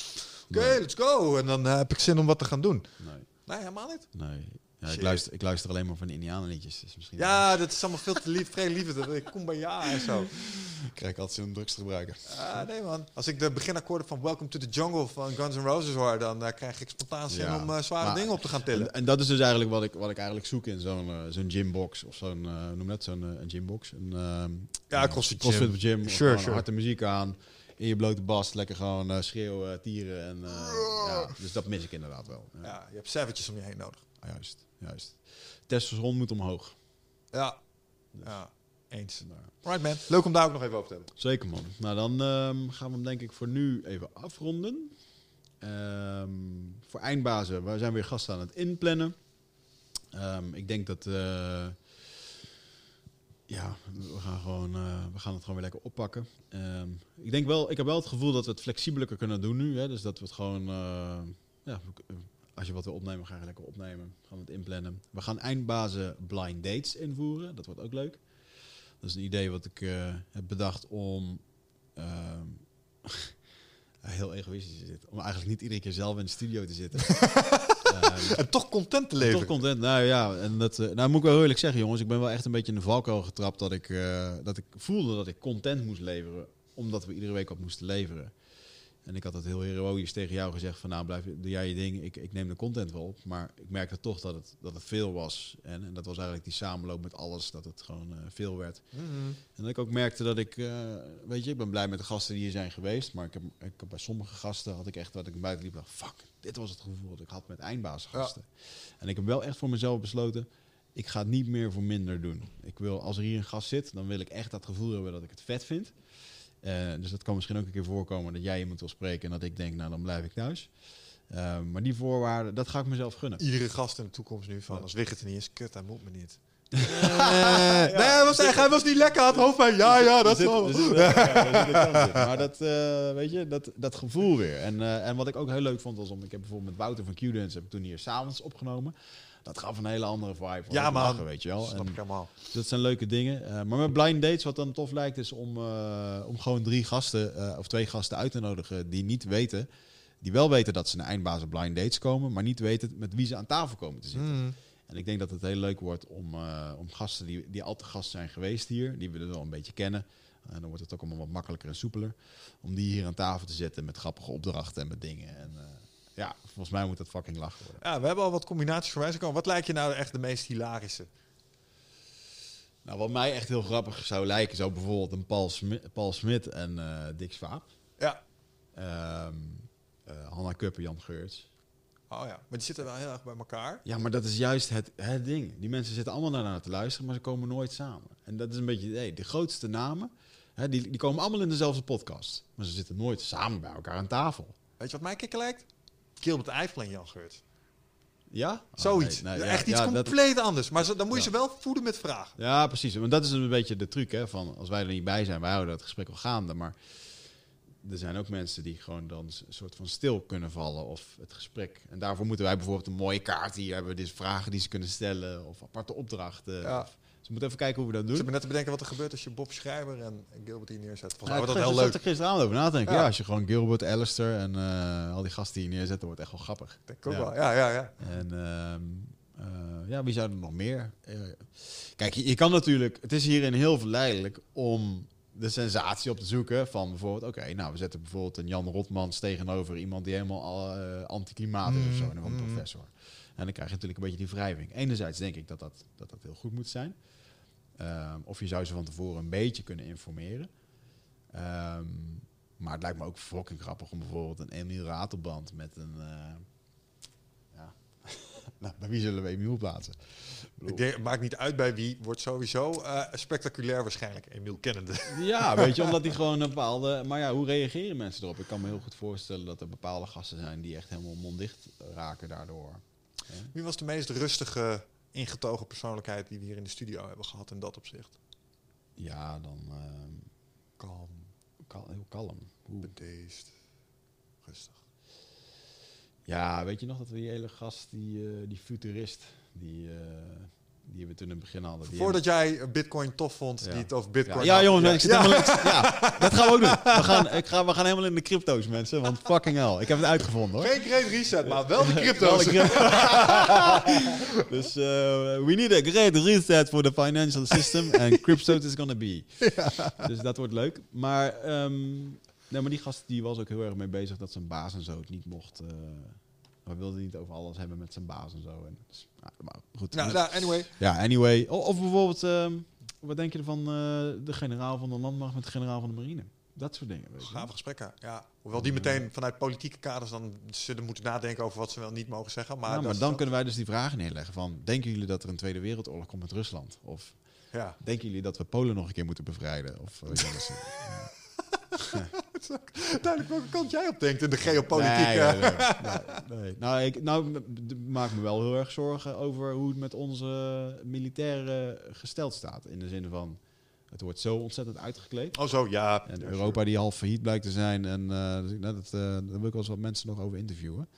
oké, Nee. let's go. En dan eh, heb ik zin om wat te gaan doen. Nee, Nee, helemaal niet. nee. Ja, ik, luister, ik luister alleen maar van de Indianenliedjes. Dus misschien Ja, dat is allemaal veel te lief, vrij lief. Dat ik kom bij ja en zo. krijg ik altijd zo'n drugs te gebruiken. Ah, nee man. Als ik de beginakkoorden van Welcome to the Jungle van Guns N' Roses hoor, dan eh, krijg ik spontaan zin Ja, om eh, zware maar- dingen op te gaan tillen. En, en dat is dus eigenlijk wat ik, wat ik eigenlijk zoek in zo'n eh, zo'n gymbox of zo'n, noem dat, zo'n een gymbox. Een, ehm, Ja, CrossFit CrossFit gym. gym. Sure. Harde muziek aan, in je blote bast, lekker gewoon eh, schreeuwen, tieren. En, eh, ja, dus dat mis ik inderdaad wel. Ja. Ja, je hebt savages om je heen nodig. Juist, juist. Testosteron moet omhoog. Ja. Ja, eens. Right man. Leuk om daar ook nog even over te hebben. zeker man. Nou, dan ehm, gaan we hem denk ik voor nu even afronden. Ehm, voor eindbazen, we zijn weer gasten aan het inplannen. Ehm, ik denk dat... eh, ja, we gaan, gewoon, eh, we gaan het gewoon weer lekker oppakken. Ik denk wel, ik heb wel het gevoel dat we het flexibeler kunnen doen nu. Hè? Dus dat we het gewoon, eh, ja, als je wat wil opnemen, ga je lekker opnemen. Gaan we het inplannen. We gaan eindbazen blind dates invoeren. Dat wordt ook leuk. Dat is een idee wat ik eh, heb bedacht om ehm, heel egoïstisch te zitten. Om eigenlijk niet iedere keer zelf in de studio te zitten. Ehm, En toch content te leven. toch content. Nou ja, en dat eh, nou moet ik wel heel eerlijk zeggen, jongens. Ik ben wel echt een beetje in de valkuil getrapt dat ik, eh, dat ik voelde dat ik content moest leveren. Omdat we iedere week wat moesten leveren. En ik had dat heel heroïs tegen jou gezegd van nou blijf, doe jij je ding. Ik, ik neem de content wel op. Maar ik merkte toch dat het, dat het veel was. En, en dat was eigenlijk die samenloop met alles. Dat het gewoon eh, veel werd. Mhm. En dat ik ook merkte dat ik, eh, weet je, ik ben blij met de gasten die hier zijn geweest. Maar ik heb, ik heb bij sommige gasten had ik echt dat ik buiten liep dacht, fuck, dit was het gevoel dat ik had met eindbaasgasten. En ik heb wel echt voor mezelf besloten, ik ga het niet meer voor minder doen. Ik wil, als er hier een gast zit, dan wil ik echt dat gevoel hebben dat ik het vet vind. Eh, dus dat kan misschien ook een keer voorkomen dat jij iemand wil spreken en dat ik denk, nou dan blijf ik thuis. Eh, maar die voorwaarden, dat ga ik mezelf gunnen. Iedere gast in de toekomst nu van, Ja. als Wigert er niet is, kut, hij moet me niet. nee, hij was, echt, hij was niet lekker aan het hoofdpijn. Ja, ja, dat zit- wel. ja. Maar dat, eh, weet je, dat, dat gevoel weer. En, eh, en wat ik ook heel leuk vond, was om, ik heb bijvoorbeeld met Wouter van Q-Dance, heb ik toen hier s'avonds opgenomen. Dat gaf een hele andere vibe. Ja, man. lachen, weet je wel. Snap En ik helemaal. dat zijn leuke dingen. Eh, maar met blind dates, wat dan tof lijkt, is om, eh, om gewoon drie gasten eh, of twee gasten uit te nodigen die niet weten, die wel weten dat ze naar eindbazen blind dates komen, maar niet weten met wie ze aan tafel komen te zitten. Mm. En ik denk dat het heel leuk wordt om, om gasten die, die al te gast zijn geweest hier, die we er wel een beetje kennen. En dan wordt het ook allemaal wat makkelijker en soepeler. Om die hier aan tafel te zetten met grappige opdrachten en met dingen. En ja, volgens mij moet dat fucking lachen worden. Ja, we hebben al wat combinaties voorbij zien komen. Wat lijkt je nou echt de meest hilarische? Nou, wat mij echt heel grappig zou lijken, zou bijvoorbeeld een Paul, Smi- Paul Smit en eh Dick Swaap. Ja. Ehm eh, Hanna Kuppen, Jan Geurts. Oh ja, maar die zitten wel heel erg bij elkaar. Ja, maar dat is juist het, het ding. Die mensen zitten allemaal naar te luisteren, maar ze komen nooit samen. En dat is een beetje hey, de grootste namen. Hè, die, die komen allemaal in dezelfde podcast. Maar ze zitten nooit samen bij elkaar aan tafel. Weet je wat mij kikker lijkt? Gilbert Eiffel Jan Geurt. Ja? Zoiets. nee, nee, ja, echt iets ja, dat- compleet anders. Maar zo- dan moet je Ja. ze wel voeden met vragen. Ja, precies. Want dat is een beetje de truc, hè. Van als wij er niet bij zijn, wij houden dat gesprek wel gaande. Maar er zijn ook mensen die gewoon dan een soort van stil kunnen vallen of het gesprek. En daarvoor moeten wij bijvoorbeeld een mooie kaart hier hebben. Dus vragen die ze kunnen stellen of aparte opdrachten. Ja. Of, dus we moeten even kijken hoe we dat Ik doen. zit me net te bedenken wat er gebeurt als je Bob Schrijver en Gilbert hier neerzet. Volgens mij Ja, wordt dat ik heel leuk. er gisteravond over na te denken. Ja. Ja. als je gewoon Gilbert, Alistair en eh, al die gasten hier neerzet, dan wordt het echt wel grappig. Denk ik ook Ja. wel. Ja, ja, ja. En ehm, eh, ja, wie zou er nog meer? Eh, kijk, je, je kan natuurlijk... Het is hierin heel verleidelijk om de sensatie op te zoeken van bijvoorbeeld... Oké, nou, we zetten bijvoorbeeld een Jan Rotmans tegenover iemand die helemaal al, anti-klimaat is of zo. En een Mm. professor. En dan krijg je natuurlijk een beetje die wrijving. Enerzijds denk ik dat dat, dat, dat heel goed moet zijn. Ehm, of je zou ze van tevoren een beetje kunnen informeren. Ehm, maar het lijkt me ook fucking grappig om bijvoorbeeld een Emiel Ratelband met een... eh, ja. nou, bij wie zullen we Emiel plaatsen? Ik denk, het maakt niet uit bij wie. Wordt sowieso eh, spectaculair waarschijnlijk. Emiel kennende. Ja, weet je, omdat die gewoon een bepaalde... Maar ja, hoe reageren mensen erop? Ik kan me heel goed voorstellen dat er bepaalde gasten zijn die echt helemaal monddicht raken daardoor. Wie was de meest rustige, ingetogen persoonlijkheid die we hier in de studio hebben gehad in dat opzicht? Ja, dan ehm, Kalm, kal- heel kalm. Oeh. bedeesd, rustig. Ja, weet je nog dat we die hele gast, die, eh, die futurist, die, eh, die we toen in het begin hadden. Voordat jij Bitcoin tof vond, Ja. die het over Bitcoin Ja, jongens, ik zit Ja. helemaal links. Ja, dat gaan we ook doen. We gaan, ik ga, we gaan helemaal in de crypto's, mensen. Want fucking hell. Ik heb het uitgevonden, hoor. Geen great reset, maar wel de Wel crypto's. dus eh, we need a great reset for the financial system. And crypto is gonna be. Dus dat wordt leuk. Maar, ehm, nee, maar die gast die was ook heel erg mee bezig dat zijn baas en zo het niet mocht... eh we wilden niet over alles hebben met zijn baas en zo. En, dus, maar goed. Nou, nou, anyway. Ja, anyway. Of bijvoorbeeld, ehm, wat denk je ervan, eh, de generaal van de landmacht met de generaal van de marine? Dat soort dingen. Weet. Gave gesprekken, ja. Hoewel die meteen vanuit politieke kaders dan zullen moeten nadenken over wat ze wel niet mogen zeggen. Maar, dat maar dan kunnen wij dus die vragen neerleggen van... denken jullie dat er een Tweede Wereldoorlog komt met Rusland? Of Ja. denken jullie dat we Polen nog een keer moeten bevrijden? Of, Duidelijk welke kant jij op denkt in de geopolitiek. Nee, eh. nee, nee, nee. Nou, ik nou, maak me wel heel erg zorgen over hoe het met onze militairen gesteld staat. In de zin van, het wordt zo ontzettend uitgekleed. Oh zo, ja. En Europa die half failliet blijkt te zijn. En eh, dus nou, dat, eh, daar wil ik wel eens wat mensen nog over interviewen.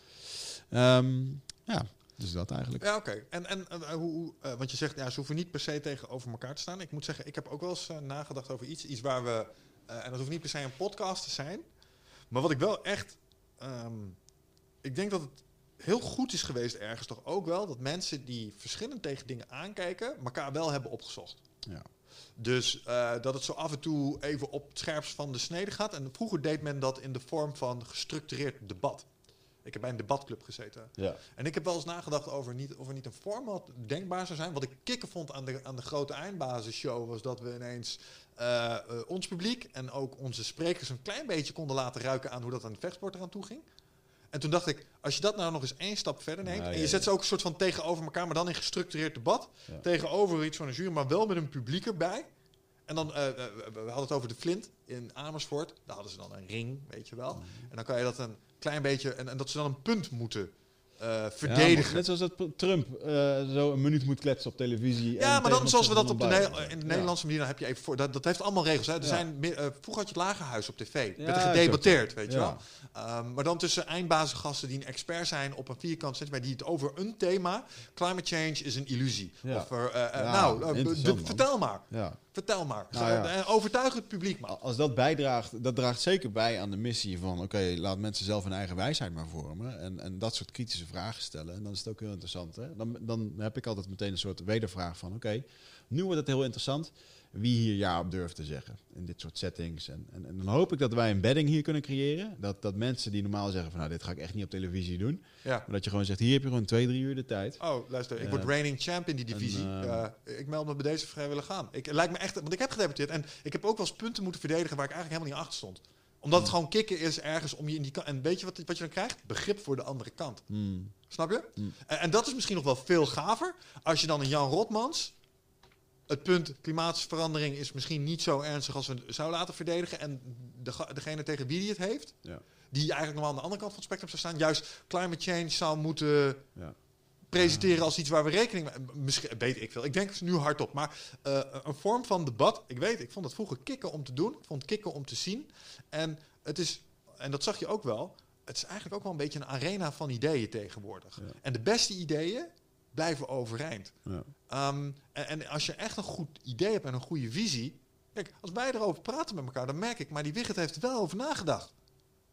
Ehm, ja, dus dat eigenlijk. Ja, oké. En, en hoe, want je zegt, ja, ze hoeven niet per se tegenover elkaar te staan. Ik moet zeggen, ik heb ook wel eens nagedacht over iets. Iets waar we, eh, en dat hoeft niet per se een podcast te zijn. Maar wat ik wel echt, ehm, ik denk dat het heel goed is geweest ergens toch ook wel, dat mensen die verschillend tegen dingen aankijken, elkaar wel hebben opgezocht. Ja. Dus eh, dat het zo af en toe even op het scherpst van de snede gaat. En vroeger deed men dat in de vorm van gestructureerd debat. Ik heb bij een debatclub gezeten. Ja. En ik heb wel eens nagedacht over niet, of er niet een format denkbaar zou zijn. Wat ik kicken vond aan de, aan de grote eindbasisshow was dat we ineens eh, eh, ons publiek en ook onze sprekers een klein beetje konden laten ruiken aan hoe dat aan de vechtsport eraan toe ging. En toen dacht ik, als je dat nou nog eens één stap verder neemt. Ja, en je zet ze ook een soort van tegenover elkaar, maar dan in gestructureerd debat. Ja. Tegenover iets van een jury, maar wel met een publiek erbij. En dan, eh, we we hadden het over de Flint in Amersfoort. Daar hadden ze dan een ring, weet je wel. En dan kan je dat een klein beetje, en, en dat ze dan een punt moeten eh, verdedigen. Ja, net zoals dat Trump eh, zo een minuut moet kletsen op televisie. Ja, en maar dan zoals we dat op de, Ne- in de. Nederlandse manier, dan heb je even voor. Dat, dat heeft allemaal regels. Hè. Er Ja. zijn eh, vroeger had je het lagerhuis op tv. Ja, werd er gedebatteerd, weet je wel. Ehm, maar dan tussen eindbazengasten die een expert zijn op een vierkant centimeter, die het over een thema, climate change is een illusie. Ja. Of, eh, eh, Ja, nou, eh, man. vertel maar. Ja. Vertel maar. Nou Overtuig het publiek maar. Als dat bijdraagt, dat draagt zeker bij aan de missie van... oké, laat mensen zelf hun eigen wijsheid maar vormen... En, en dat soort kritische vragen stellen. En dan is het ook heel interessant. Hè? Dan, dan heb ik altijd meteen een soort wedervraag van... oké, nu wordt het heel interessant wie hier ja op durft te zeggen in dit soort settings. En, en, en dan hoop ik dat wij een bedding hier kunnen creëren. Dat, dat mensen die normaal zeggen van... nou, dit ga ik echt niet op televisie doen... Ja. maar dat je gewoon zegt, hier heb je gewoon twee, drie uur de tijd. Oh, luister, ik Eh, word reigning champ in die divisie. en, Eh, ik meld me bij deze vrijwillig gaan. Ik lijkt me echt, want ik heb gedebuteerd en ik heb ook wel eens punten moeten verdedigen waar ik eigenlijk helemaal niet achter stond. Omdat het gewoon kicken is ergens om je in die kant. En weet je wat, wat je dan krijgt? Begrip voor de andere kant. Hmm. Snap je? Mm. En, en dat is misschien nog wel veel gaver als je dan een Jan Rotmans. Het punt klimaatverandering is misschien niet zo ernstig als we het zouden laten verdedigen. En de, degene tegen wie die het heeft, Ja. die eigenlijk normaal aan de andere kant van het spectrum zou staan, juist climate change zou moeten Ja. presenteren als iets waar we rekening mee Misschien weet ik veel. Ik denk het nu hardop. Maar eh, een vorm van debat. Ik weet, ik vond het vroeger kicken om te doen. Ik vond kicken om te zien. En het is, en dat zag je ook wel. Het is eigenlijk ook wel een beetje een arena van ideeën tegenwoordig. Ja. En de beste ideeën blijven overeind. Ja. Ehm, en, en als je echt een goed idee hebt en een goede visie. Kijk, als wij erover praten met elkaar, dan merk ik, maar die Wigert heeft er wel over nagedacht.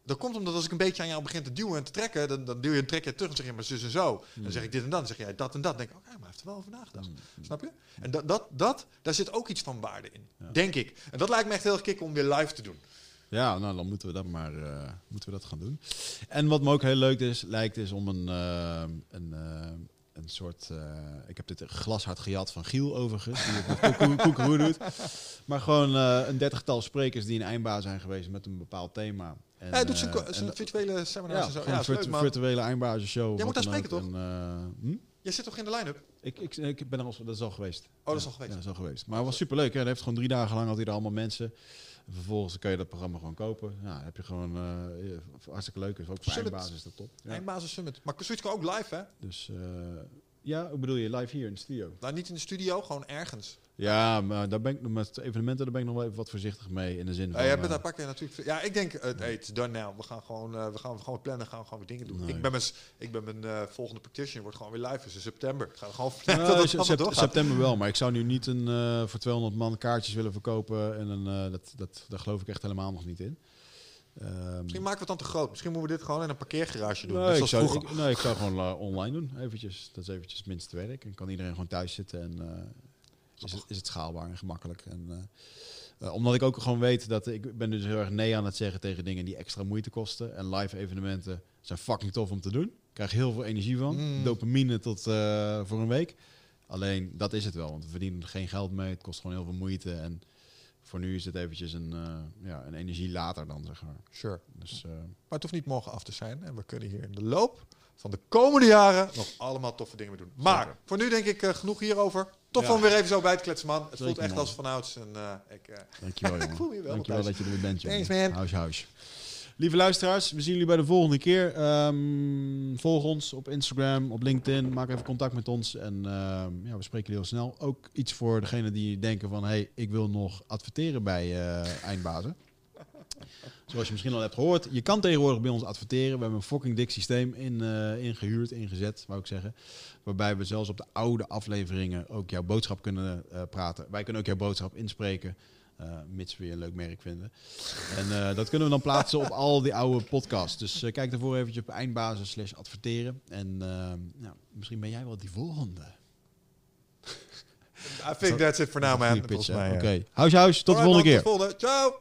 Dat komt omdat als ik een beetje aan jou begin te duwen en te trekken, dan, dan duw je een trekje terug en zeg je maar zus en zo. Dan zeg ik dit en dan zeg jij dat en dat. Dan denk ik, oké, maar hij heeft er wel over nagedacht. Snap je? En dat, dat, dat, daar zit ook iets van waarde in, Ja. denk ik. En dat lijkt me echt heel erg kicken om weer live te doen. Ja, nou dan moeten we dat maar eh, moeten we dat gaan doen. En wat me ook heel leuk is, lijkt is om een, eh, een, eh, een soort. eh, ik heb dit glashard gejat van Giel overigens, die het met koekeroe- doet. Maar gewoon eh, een dertigtal sprekers die in eindbaas zijn geweest met een bepaald thema. En, hij doet zijn, eh, zijn virtuele seminars ja, en zo. Ja, een leuk, virtuele eindbazenshow. Jij moet daar spreken, ook. En, hm? Jij zit toch in de line-up? Ik, ik, ik ben er al, dat is al geweest. Oh, dat is al geweest. Ja, dat is al geweest. Maar het was superleuk. Hè? Hij heeft gewoon drie dagen lang had hij er allemaal mensen. En vervolgens kan je dat programma gewoon kopen. Ja, heb je gewoon eh, hartstikke leuk. Is ook voor eindbasis is dat top. Ja. Eindbasis Summit. Maar zoiets kan ook live, hè? Dus eh, ja, hoe bedoel je? Live hier in de studio? Nou, niet in de studio, gewoon ergens. Ja, maar daar ben ik met evenementen daar ben ik nog wel even wat voorzichtig mee in de zin van. Ja, jij bent eh, daar pak je natuurlijk. Ja, ik denk, het hey, it's done now. We gaan gewoon, eh, we gaan gewoon plannen, gaan we gewoon weer dingen doen. Nee. Ik ben mijn, ik ben mijn eh, volgende practitioner wordt gewoon weer live, dus in september. Ik ga gewoon nou, het allemaal doorgaat. september wel, maar ik zou nu niet een, eh, voor 200 man kaartjes willen verkopen. En een, eh, dat, dat, daar geloof ik echt helemaal nog niet in. Ehm, Misschien maken we het dan te groot. Misschien moeten we dit gewoon in een parkeergarage doen. Nee, ik zou, ik, nee, ik zou gewoon eh, online doen. Eventjes, dat is eventjes het minste werk. En kan iedereen gewoon thuis zitten en eh, is, het, is het schaalbaar en gemakkelijk. En, eh, eh, omdat ik ook gewoon weet dat ik ben dus heel erg nee aan het zeggen tegen dingen die extra moeite kosten. En live evenementen zijn fucking tof om te doen. Ik krijg heel veel energie van. Mm. Dopamine tot eh, voor een week. Alleen dat is het wel, want we verdienen er geen geld mee. Het kost gewoon heel veel moeite. En voor nu is het eventjes een, ja, een energie later dan, zeg maar. Sure. Dus Maar het hoeft niet morgen af te zijn. En we kunnen hier in de loop van de komende jaren nog allemaal toffe dingen mee doen. Maar Zeker. voor nu denk ik eh, genoeg hierover. Tof Ja. om weer even zo bij te kletsen, man. Het Zeker, voelt echt man. als vanouds. En, eh, ik, eh, Dankjewel, voel me wel Dankjewel dat je er weer bent, jongen. Thanks, man. Huis, huis. Lieve luisteraars, we zien jullie bij de volgende keer. Ehm, volg ons op Instagram, op LinkedIn. Maak even contact met ons. En ehm, ja, we spreken jullie heel snel. Ook iets voor degenen die denken van... hey, ik wil nog adverteren bij Eindbazen. Zoals je misschien al hebt gehoord. Je kan tegenwoordig bij ons adverteren. We hebben een fucking dik systeem in, eh, ingehuurd, ingezet, wou ik zeggen. Waarbij we zelfs op de oude afleveringen ook jouw boodschap kunnen eh, praten. Wij kunnen ook jouw boodschap inspreken. eh, mits we je een leuk merk vinden. En dat kunnen we dan plaatsen op al die oude podcasts. Dus kijk daarvoor eventjes op eindbasis slash adverteren. En eh, nou, misschien ben jij wel die volgende. I think that's it for now, man. Oké. Huis, huis. Tot de volgende man, keer. Tot de volgende. Ciao.